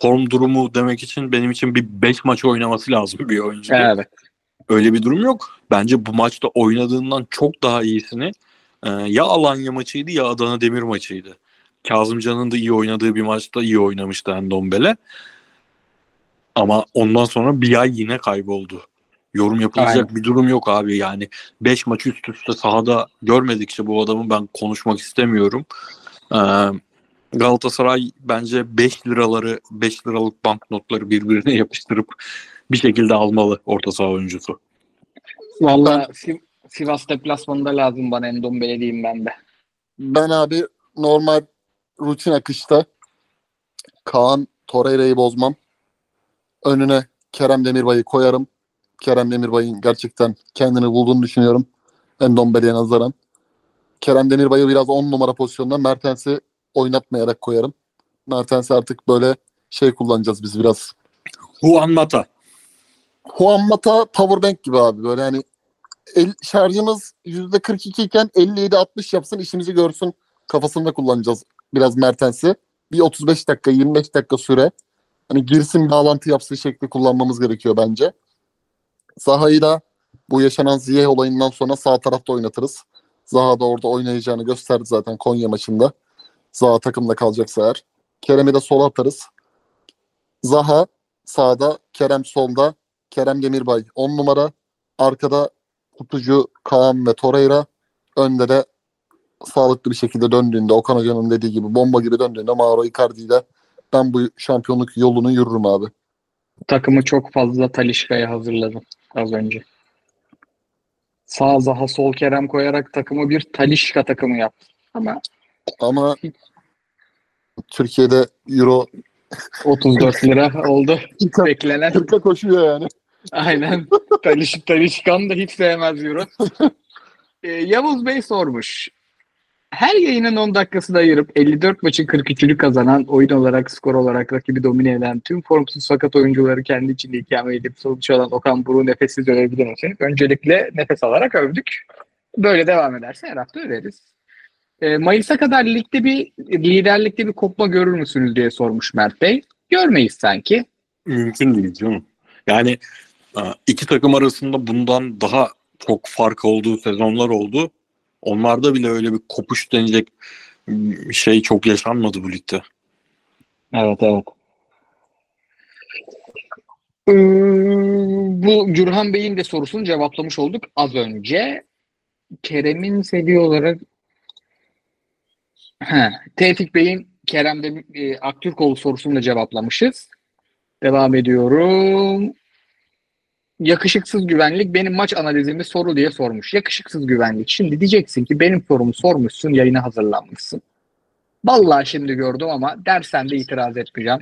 form durumu demek için benim için bir 5 maç oynaması lazım bir oyuncu. Evet. Öyle bir durum yok. Bence bu maçta oynadığından çok daha iyisini e, ya Alanya maçıydı ya Adana Demir maçıydı. Kazımcan'ın da iyi oynadığı bir maçta iyi oynamıştı Endombele. Ama ondan sonra bir ay yine kayboldu. Yorum yapılacak Aynen. bir durum yok abi. Yani 5 maç üst üste sahada görmedikçe bu adamı ben konuşmak istemiyorum. Ee, Galatasaray bence 5 liraları 5 liralık banknotları birbirine yapıştırıp bir şekilde almalı orta saha oyuncusu. Valla Sivas deplasmanında lazım bana Endombele diyeyim ben de. Ben abi normal rutin akışta Kaan Torreira'yı bozmam. Önüne Kerem Demirbay'ı koyarım. Kerem Demirbay'ın gerçekten kendini bulduğunu düşünüyorum. Endombele'ye nazaran. Kerem Demirbay'ı biraz 10 numara pozisyonda Mertens'i oynatmayarak koyarım. Mertens'i artık böyle şey kullanacağız biz biraz. Juan Mata. Juan Mata powerbank gibi abi. Böyle hani el, şarjımız %42 iken 57-60 yapsın işimizi görsün kafasında kullanacağız biraz Mertens'i. Bir 35 dakika 25 dakika süre. Hani girsin bağlantı yapsın şekli kullanmamız gerekiyor bence. Zaha'yı da bu yaşanan Ziyeh olayından sonra sağ tarafta oynatırız. Zaha da orada oynayacağını gösterdi zaten Konya maçında. Zaha takımda kalacaksa eğer. Kerem'i de sola atarız. Zaha sağda, Kerem solda, Kerem Demirbay 10 numara. Arkada kutucu Kaan ve Torreira. Önde de sağlıklı bir şekilde döndüğünde Okan Hoca'nın dediği gibi bomba gibi döndüğünde Mauro Icardi ile ben bu şampiyonluk yolunu yürürüm abi. Takımı çok fazla Talişka'ya hazırladım az önce. Sağ Zaha sol Kerem koyarak takımı bir Talişka takımı yaptım. Ama Ama Türkiye'de Euro 34 lira oldu beklenen. 40'a koşuyor yani. Aynen. Taliş, Talişkan da hiç sevmez Euro. Ee, Yavuz Bey sormuş. Her yayının 10 dakikasını ayırıp 54 maçın 43'ünü kazanan, oyun olarak, skor olarak rakibi domine eden, tüm formsuz fakat oyuncuları kendi içinde ikame edip sonuç alan Okan Buruk'u nefessiz övebilir misin? Öncelikle nefes alarak övdük. Böyle devam ederse her hafta överiz. Ee, Mayıs'a kadar ligde bir liderlikte bir kopma görür müsünüz diye sormuş Mert Bey. görmeyiz sanki. Mümkün değil canım. Yani e, iki takım arasında bundan daha çok fark olduğu sezonlar oldu. Onlarda bile öyle bir kopuş denecek bir şey çok yaşanmadı bu ligde. Evet evet. Ee, bu Gürhan Bey'in de sorusunu cevaplamış olduk az önce. Kerem'in seviye olarak He, Tevfik Bey'in Kerem'de e, Aktürkoğlu sorusunu da cevaplamışız. Devam ediyorum. Yakışıksız güvenlik benim maç analizimi soru diye sormuş. Yakışıksız güvenlik. Şimdi diyeceksin ki benim sorumu sormuşsun, yayına hazırlanmışsın. Vallahi şimdi gördüm ama dersen de itiraz etmeyeceğim.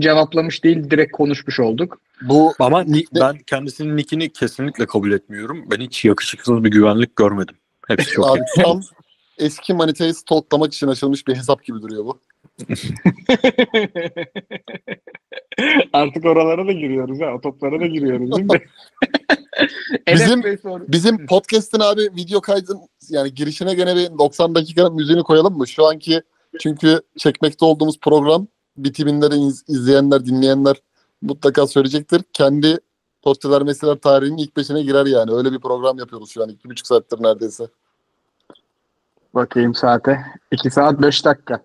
Cevaplamış değil, direkt konuşmuş olduk. Bu Ama ni- ben kendisinin nickini kesinlikle kabul etmiyorum. Ben hiç yakışıksız bir güvenlik görmedim. Hepsi çok abi iyi. tam eski manitayı stalklamak için açılmış bir hesap gibi duruyor bu. Artık oralara da giriyoruz ha. O toplara da giriyoruz değil mi? Bizim- Bizim podcast'in abi video kaydın yani girişine gene bir 90 dakika müziğini koyalım mı? Şu anki çünkü çekmekte olduğumuz program bitiminde de iz- izleyenler, dinleyenler mutlaka söyleyecektir. Kendi Tortiler Mesleler tarihinin ilk beşine girer yani. Öyle bir program yapıyoruz şu an. iki buçuk saattir neredeyse. Bakayım saate. 2 saat 5 dakika.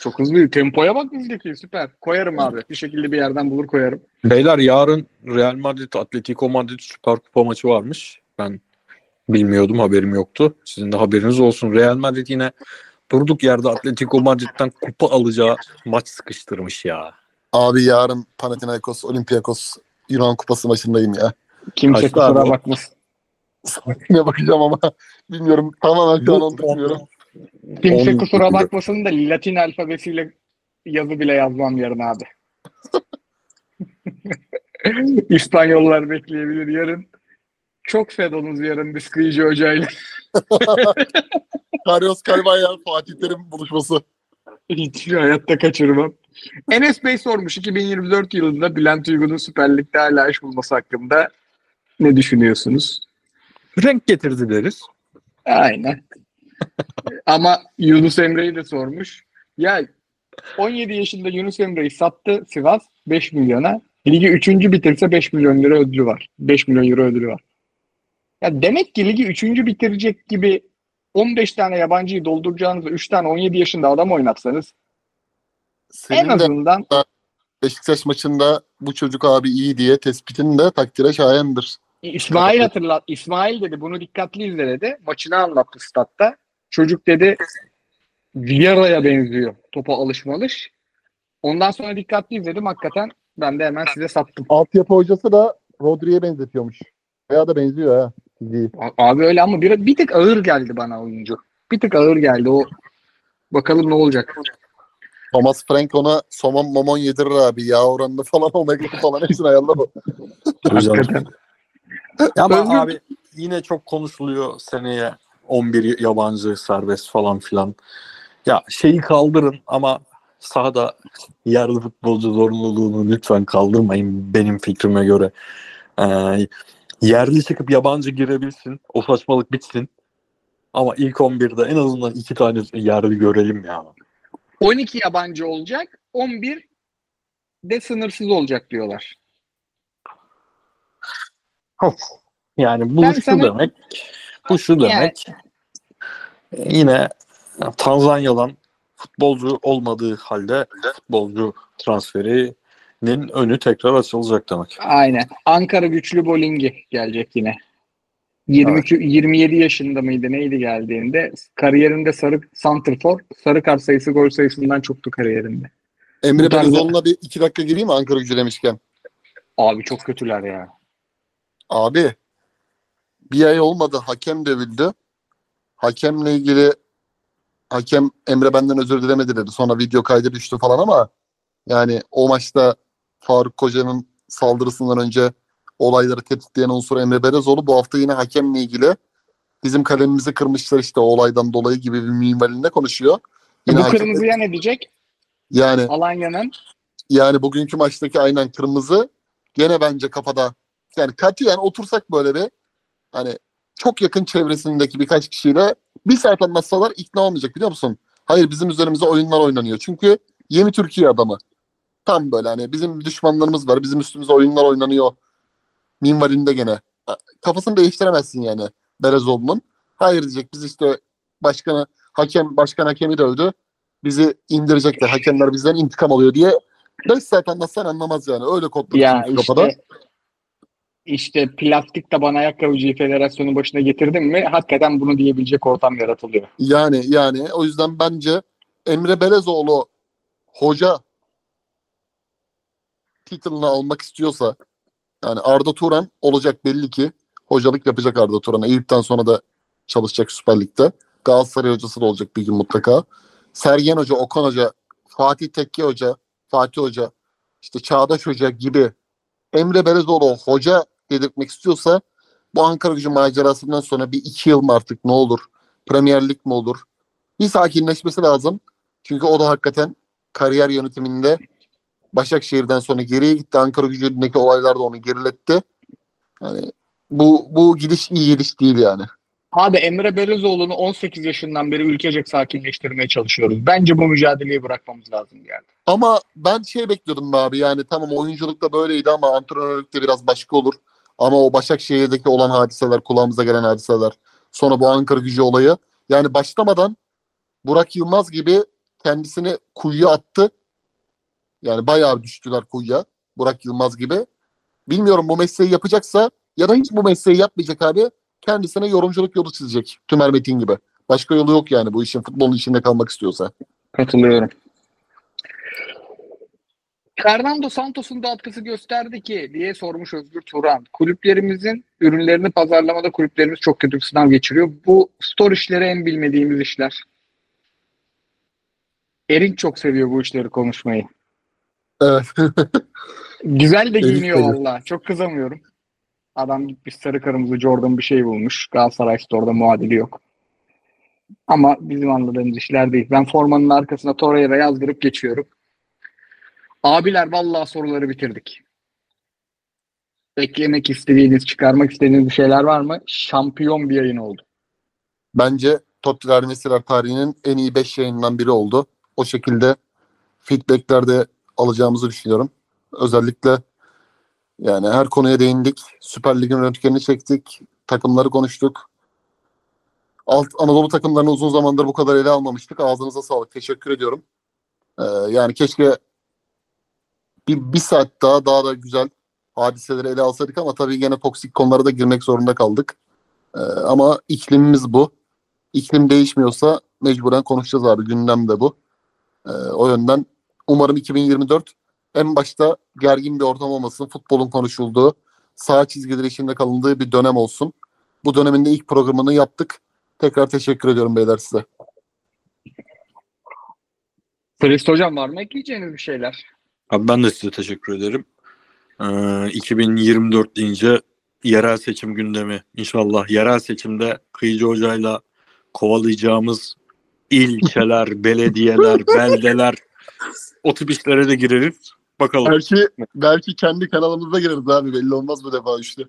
Çok hızlı. Tempoya bak bizdeki. Süper. Koyarım abi. Bir şekilde bir yerden bulur koyarım. Beyler yarın Real Madrid Atletico Madrid Süper Kupa maçı varmış. Ben bilmiyordum haberim yoktu. Sizin de haberiniz olsun. Real Madrid yine durduk yerde Atletico Madrid'den kupa alacağı maç sıkıştırmış ya. Abi yarın Panathinaikos, Olympiakos Yunan Kupası maçındayım ya. Kimse Kaçtı kusura bakmasın. Ne bakacağım ama bilmiyorum. Tamamen şu an onu düşünüyorum. Kimse kusura bakmasın da Latin alfabesiyle yazı bile yazmam yarın abi. İspanyollar bekleyebilir yarın. Çok fedonuz yarın Biskıyıcı Hoca ile. Carlos Carvalho, Fatih Terim buluşması. Hiç hayatta kaçırmam. Enes Bey sormuş 2024 yılında Bülent Uygun'un Süper Lig'de hala iş bulması hakkında ne düşünüyorsunuz? Renk getirdi deriz. Aynen. Ama Yunus Emre'yi de sormuş. Ya 17 yaşında Yunus Emre'yi sattı Sivas 5 milyona. Ligi 3. bitirse 5 milyon lira ödülü var. 5 milyon euro ödülü var. Ya demek ki ligi 3. bitirecek gibi 15 tane yabancıyı dolduracağınızda 3 tane 17 yaşında adam oynatsanız en Senin de azından Beşiktaş maçında bu çocuk abi iyi diye tespitin de takdire şayandır. İsmail hatırlat. İsmail dedi bunu dikkatli izle dedi. Maçını anlattı statta. Çocuk dedi Villara'ya benziyor. Topa alışmalış. Ondan sonra dikkatli izledim. Hakikaten ben de hemen size sattım. Altyapı hocası da Rodri'ye benzetiyormuş. Bayağı da benziyor ha. Fiziği. Abi öyle ama bir, bir tık ağır geldi bana oyuncu. Bir tık ağır geldi. O bakalım ne olacak. Thomas Frank ona somon momon yedirir abi. Yağ oranını falan omega falan hepsini ayarlar o. Ama Özgür- abi yine çok konuşuluyor seneye 11 yabancı serbest falan filan. Ya şeyi kaldırın ama sahada yerli futbolcu zorunluluğunu lütfen kaldırmayın benim fikrime göre. Ee, yerli çıkıp yabancı girebilsin. O saçmalık bitsin. Ama ilk 11'de en azından iki tane yerli görelim ya. 12 yabancı olacak. 11 de sınırsız olacak diyorlar. Yani bu Ben şu sana- demek. Bu şu demek. Yine Tanzanya'dan futbolcu olmadığı halde futbolcu transferinin önü tekrar açılacak demek. Aynen. Ankara güçlü Bolingi gelecek yine. 22 27 yaşında mıydı neydi geldiğinde kariyerinde sarı santrfor sarı kart sayısı gol sayısından çoktu kariyerinde. Emre tarzda- Belezoğlu'na bir iki dakika gireyim mi Ankara gücü demişken? Abi çok kötüler ya. Abi bir ay olmadı hakem dövüldü. Hakemle ilgili hakem Emre benden özür dilemedi dedi. Sonra video kaydı düştü falan ama yani o maçta Faruk Koca'nın saldırısından önce olayları tetikleyen unsur Emre Belezoğlu. Bu hafta yine hakemle ilgili bizim kalemimizi kırmışlar işte o olaydan dolayı gibi bir minvalinde konuşuyor. Yine Bu hakem- kırmızıya ne diyecek? yani Alanya'nın yani bugünkü maçtaki aynen kırmızı gene bence kafada yani katiyen otursak böyle bir hani çok yakın çevresindeki birkaç kişiyle bir saat anlatsalar ikna olmayacak biliyor musun? Hayır bizim üzerimize oyunlar oynanıyor. Çünkü yeni Türkiye adamı. Tam böyle hani bizim düşmanlarımız var. Bizim üstümüze oyunlar oynanıyor. Minvalinde gene. Kafasını değiştiremezsin yani Berezoğlu'nun. Hayır diyecek biz işte başkanı hakem başkan hakemi dövdü. Bizi indirecekler. Hakemler bizden intikam alıyor diye. 5 saat anlatsan anlamaz yani. Öyle kodladı Ya çünkü kafada. İşte plastik taban ayakkabıcıyı federasyonun başına getirdin mi hakikaten bunu diyebilecek ortam yaratılıyor. Yani yani o yüzden bence Emre Belezoğlu hoca title'ını almak istiyorsa yani Arda Turan olacak belli ki hocalık yapacak Arda Turan. Eyüp'ten sonra da çalışacak Süper Lig'de. Galatasaray hocası da olacak bir gün mutlaka. Sergen Hoca, Okan Hoca, Fatih Tekke Hoca, Fatih Hoca, işte Çağdaş Hoca gibi Emre Belezoğlu hoca dedirtmek istiyorsa bu Ankara gücü macerasından sonra bir iki yıl mı artık ne olur? Premier Lig mi olur? Bir sakinleşmesi lazım. Çünkü o da hakikaten kariyer yönetiminde Başakşehir'den sonra geriye gitti. Ankara gücündeki olaylar da onu geriletti. Yani bu bu gidiş iyi gidiş değil yani. Abi Emre Belözoğlu'nu 18 yaşından beri ülkecek sakinleştirmeye çalışıyoruz. Bence bu mücadeleyi bırakmamız lazım yani. Ama ben şey bekliyordum be abi yani tamam oyunculukta böyleydi ama antrenörlükte biraz başka olur. Ama o Başakşehir'deki olan hadiseler, kulağımıza gelen hadiseler, sonra bu Ankara gücü olayı. Yani başlamadan Burak Yılmaz gibi kendisini kuyuya attı. Yani bayağı düştüler kuyuya. Burak Yılmaz gibi. Bilmiyorum bu mesleği yapacaksa ya da hiç bu mesleği yapmayacak abi. Kendisine yorumculuk yolu çizecek. Tümer Metin gibi. Başka yolu yok yani bu işin futbolun içinde kalmak istiyorsa. Katılıyorum. Fernando Santos'un da atkısı gösterdi ki diye sormuş Özgür Turan. Kulüplerimizin ürünlerini pazarlamada kulüplerimiz çok kötü bir sınav geçiriyor. Bu store işleri en bilmediğimiz işler. Erin çok seviyor bu işleri konuşmayı. Evet. Güzel de giyiniyor valla. Çok kızamıyorum. Adam gitmiş sarı kırmızı Jordan bir şey bulmuş. Galatasaray Store'da muadili yok. Ama bizim anladığımız işler değil. Ben formanın arkasına Torreira yazdırıp geçiyorum. Abiler vallahi soruları bitirdik. Eklemek istediğiniz, çıkarmak istediğiniz bir şeyler var mı? Şampiyon bir yayın oldu. Bence Tottiler Messi'ler tarihinin en iyi 5 yayınından biri oldu. O şekilde feedbacklerde alacağımızı düşünüyorum. Özellikle yani her konuya değindik. Süper Lig'in röntgenini çektik. Takımları konuştuk. Alt Anadolu takımlarını uzun zamandır bu kadar ele almamıştık. Ağzınıza sağlık. Teşekkür ediyorum. Ee, yani keşke bir, bir saat daha daha da güzel hadiseleri ele alsaydık ama tabii gene toksik konulara da girmek zorunda kaldık. Ee, ama iklimimiz bu. İklim değişmiyorsa mecburen konuşacağız abi. Gündem de bu. Ee, o yönden umarım 2024 en başta gergin bir ortam olmasın. Futbolun konuşulduğu, sağ çizgileri içinde kalındığı bir dönem olsun. Bu dönemin ilk programını yaptık. Tekrar teşekkür ediyorum beyler size. Frist hocam var mı ekleyeceğiniz bir şeyler? Abi ben de size teşekkür ederim. Ee, 2024 deyince yerel seçim gündemi. İnşallah yerel seçimde Kıyıcı Hoca'yla kovalayacağımız ilçeler, belediyeler, beldeler o tip işlere de gireriz. Bakalım. Belki belki kendi kanalımıza gireriz abi. Belli olmaz bu defa işte.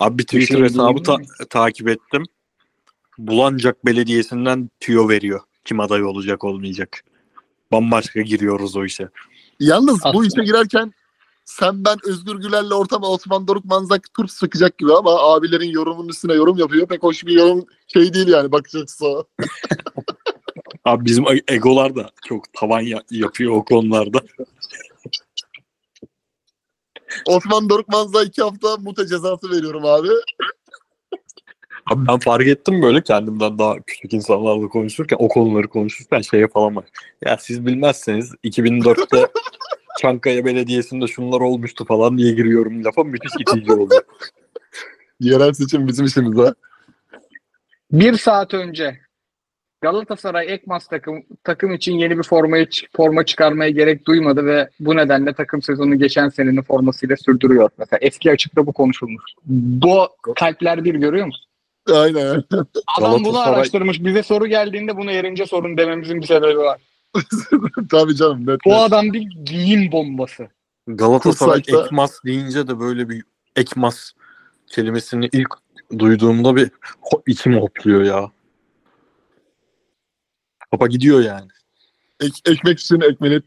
Abi bir Twitter şey hesabı ta- takip ettim. Bulancak Belediyesi'nden tüyo veriyor. Kim aday olacak olmayacak. Bambaşka giriyoruz o işe. Yalnız bu Aslında- işe girerken sen ben Özgür Güler'le ortama Osman Doruk Manzak turp sıkacak gibi ama abilerin yorumun üstüne yorum yapıyor. Pek hoş bir yorum şey değil yani bakış açısı. Abi bizim e- egolar da çok tavan ya- yapıyor o konularda. Osman Doruk Manzak'a iki hafta mute cezası veriyorum abi. Abi ben fark ettim böyle kendimden daha küçük insanlarla konuşurken o konuları konuşurken şeye falan var. Ya siz bilmezseniz 2004'te Çankaya Belediyesi'nde şunlar olmuştu falan diye giriyorum lafa müthiş itici oldu. Yerel seçim bizim işimiz ha. Bir saat önce Galatasaray Ekmas takım takım için yeni bir formayı forma çıkarmaya gerek duymadı ve bu nedenle takım sezonu geçen senenin formasıyla sürdürüyor. Mesela eski açıkta bu konuşulmuş. Bu kalpler bir görüyor musun? Aynen. Adam bunu araştırmış. Bize soru geldiğinde bunu erince sorun dememizin bir sebebi var. Tabii canım. Net, Bu net. adam bir giyim bombası. Galatasaray Kutsak'ta- Ekmas deyince de böyle bir Ekmas kelimesini ilk duyduğumda bir içim hopluyor ya. Kafa gidiyor yani. Ek- ekmek için ekmelet.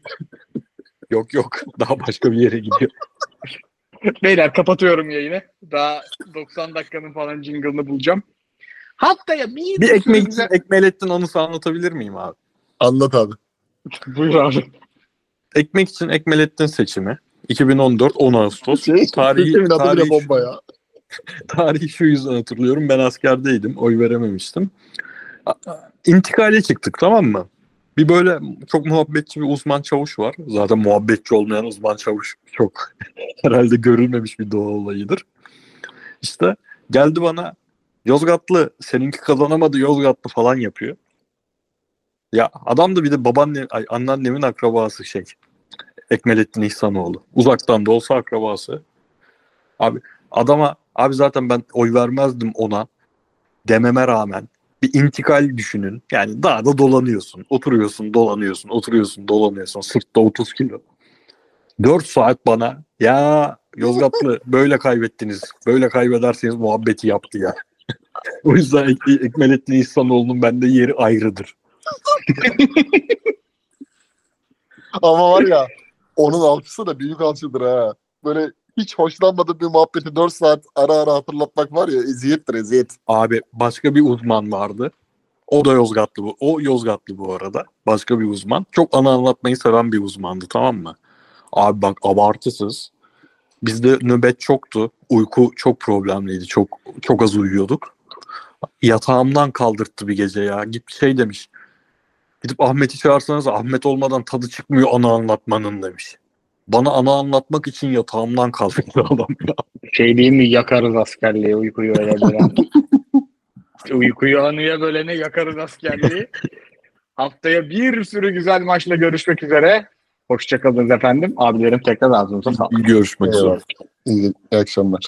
Yok yok. Daha başka bir yere gidiyor. Beyler kapatıyorum yayını. Daha 90 dakikanın falan jingle'ını bulacağım. Haftaya bir, Bir ekmek güzel- Ekmelettin anısı anlatabilir miyim abi? Anlat abi. Buyur abi. Ekmek için Ekmelettin seçimi. 2014 10 Ağustos. Şey, Tarihi, bile tarihi, bomba ya. tarihi şu yüzden hatırlıyorum. Ben askerdeydim. Oy verememiştim. İntikale çıktık tamam mı? Bir böyle çok muhabbetçi bir uzman çavuş var. Zaten muhabbetçi olmayan uzman çavuş çok herhalde görülmemiş bir doğa olayıdır. İşte geldi bana Yozgatlı seninki kazanamadı Yozgatlı falan yapıyor. Ya adam da bir de babaanne, ay, anneannemin akrabası şey. Ekmelettin İhsanoğlu. Uzaktan da olsa akrabası. Abi adama abi zaten ben oy vermezdim ona dememe rağmen bir intikal düşünün. Yani dağda dolanıyorsun. Oturuyorsun, dolanıyorsun, oturuyorsun, dolanıyorsun. Sırtta 30 kilo. 4 saat bana ya Yozgatlı böyle kaybettiniz. Böyle kaybederseniz muhabbeti yaptı ya. o yüzden Ek- Ekmelettin İhsanoğlu'nun bende yeri ayrıdır. Ama var ya onun alçısı da büyük alçıdır ha. Böyle hiç hoşlanmadığım bir muhabbeti 4 saat ara ara hatırlatmak var ya eziyettir eziyet. Abi başka bir uzman vardı. O da Yozgatlı bu. O Yozgatlı bu arada. Başka bir uzman. Çok ana anlatmayı seven bir uzmandı tamam mı? Abi bak abartısız. Bizde nöbet çoktu. Uyku çok problemliydi. Çok çok az uyuyorduk. Yatağımdan kaldırttı bir gece ya. Git şey demiş. Gidip Ahmet'i çağırsanız Ahmet olmadan tadı çıkmıyor ana anlatmanın demiş. Bana ana anlatmak için yatağımdan kaldırdı adam ya. Şey değil mi yakarız askerliği uykuyu öyle bölen. uykuyu anıya bölene yakarız askerliği. Haftaya bir sürü güzel maçla görüşmek üzere. Hoşçakalın efendim. Abilerim tekrar ağzınıza sağlık. Görüşmek üzere. İyi, iyi akşamlar.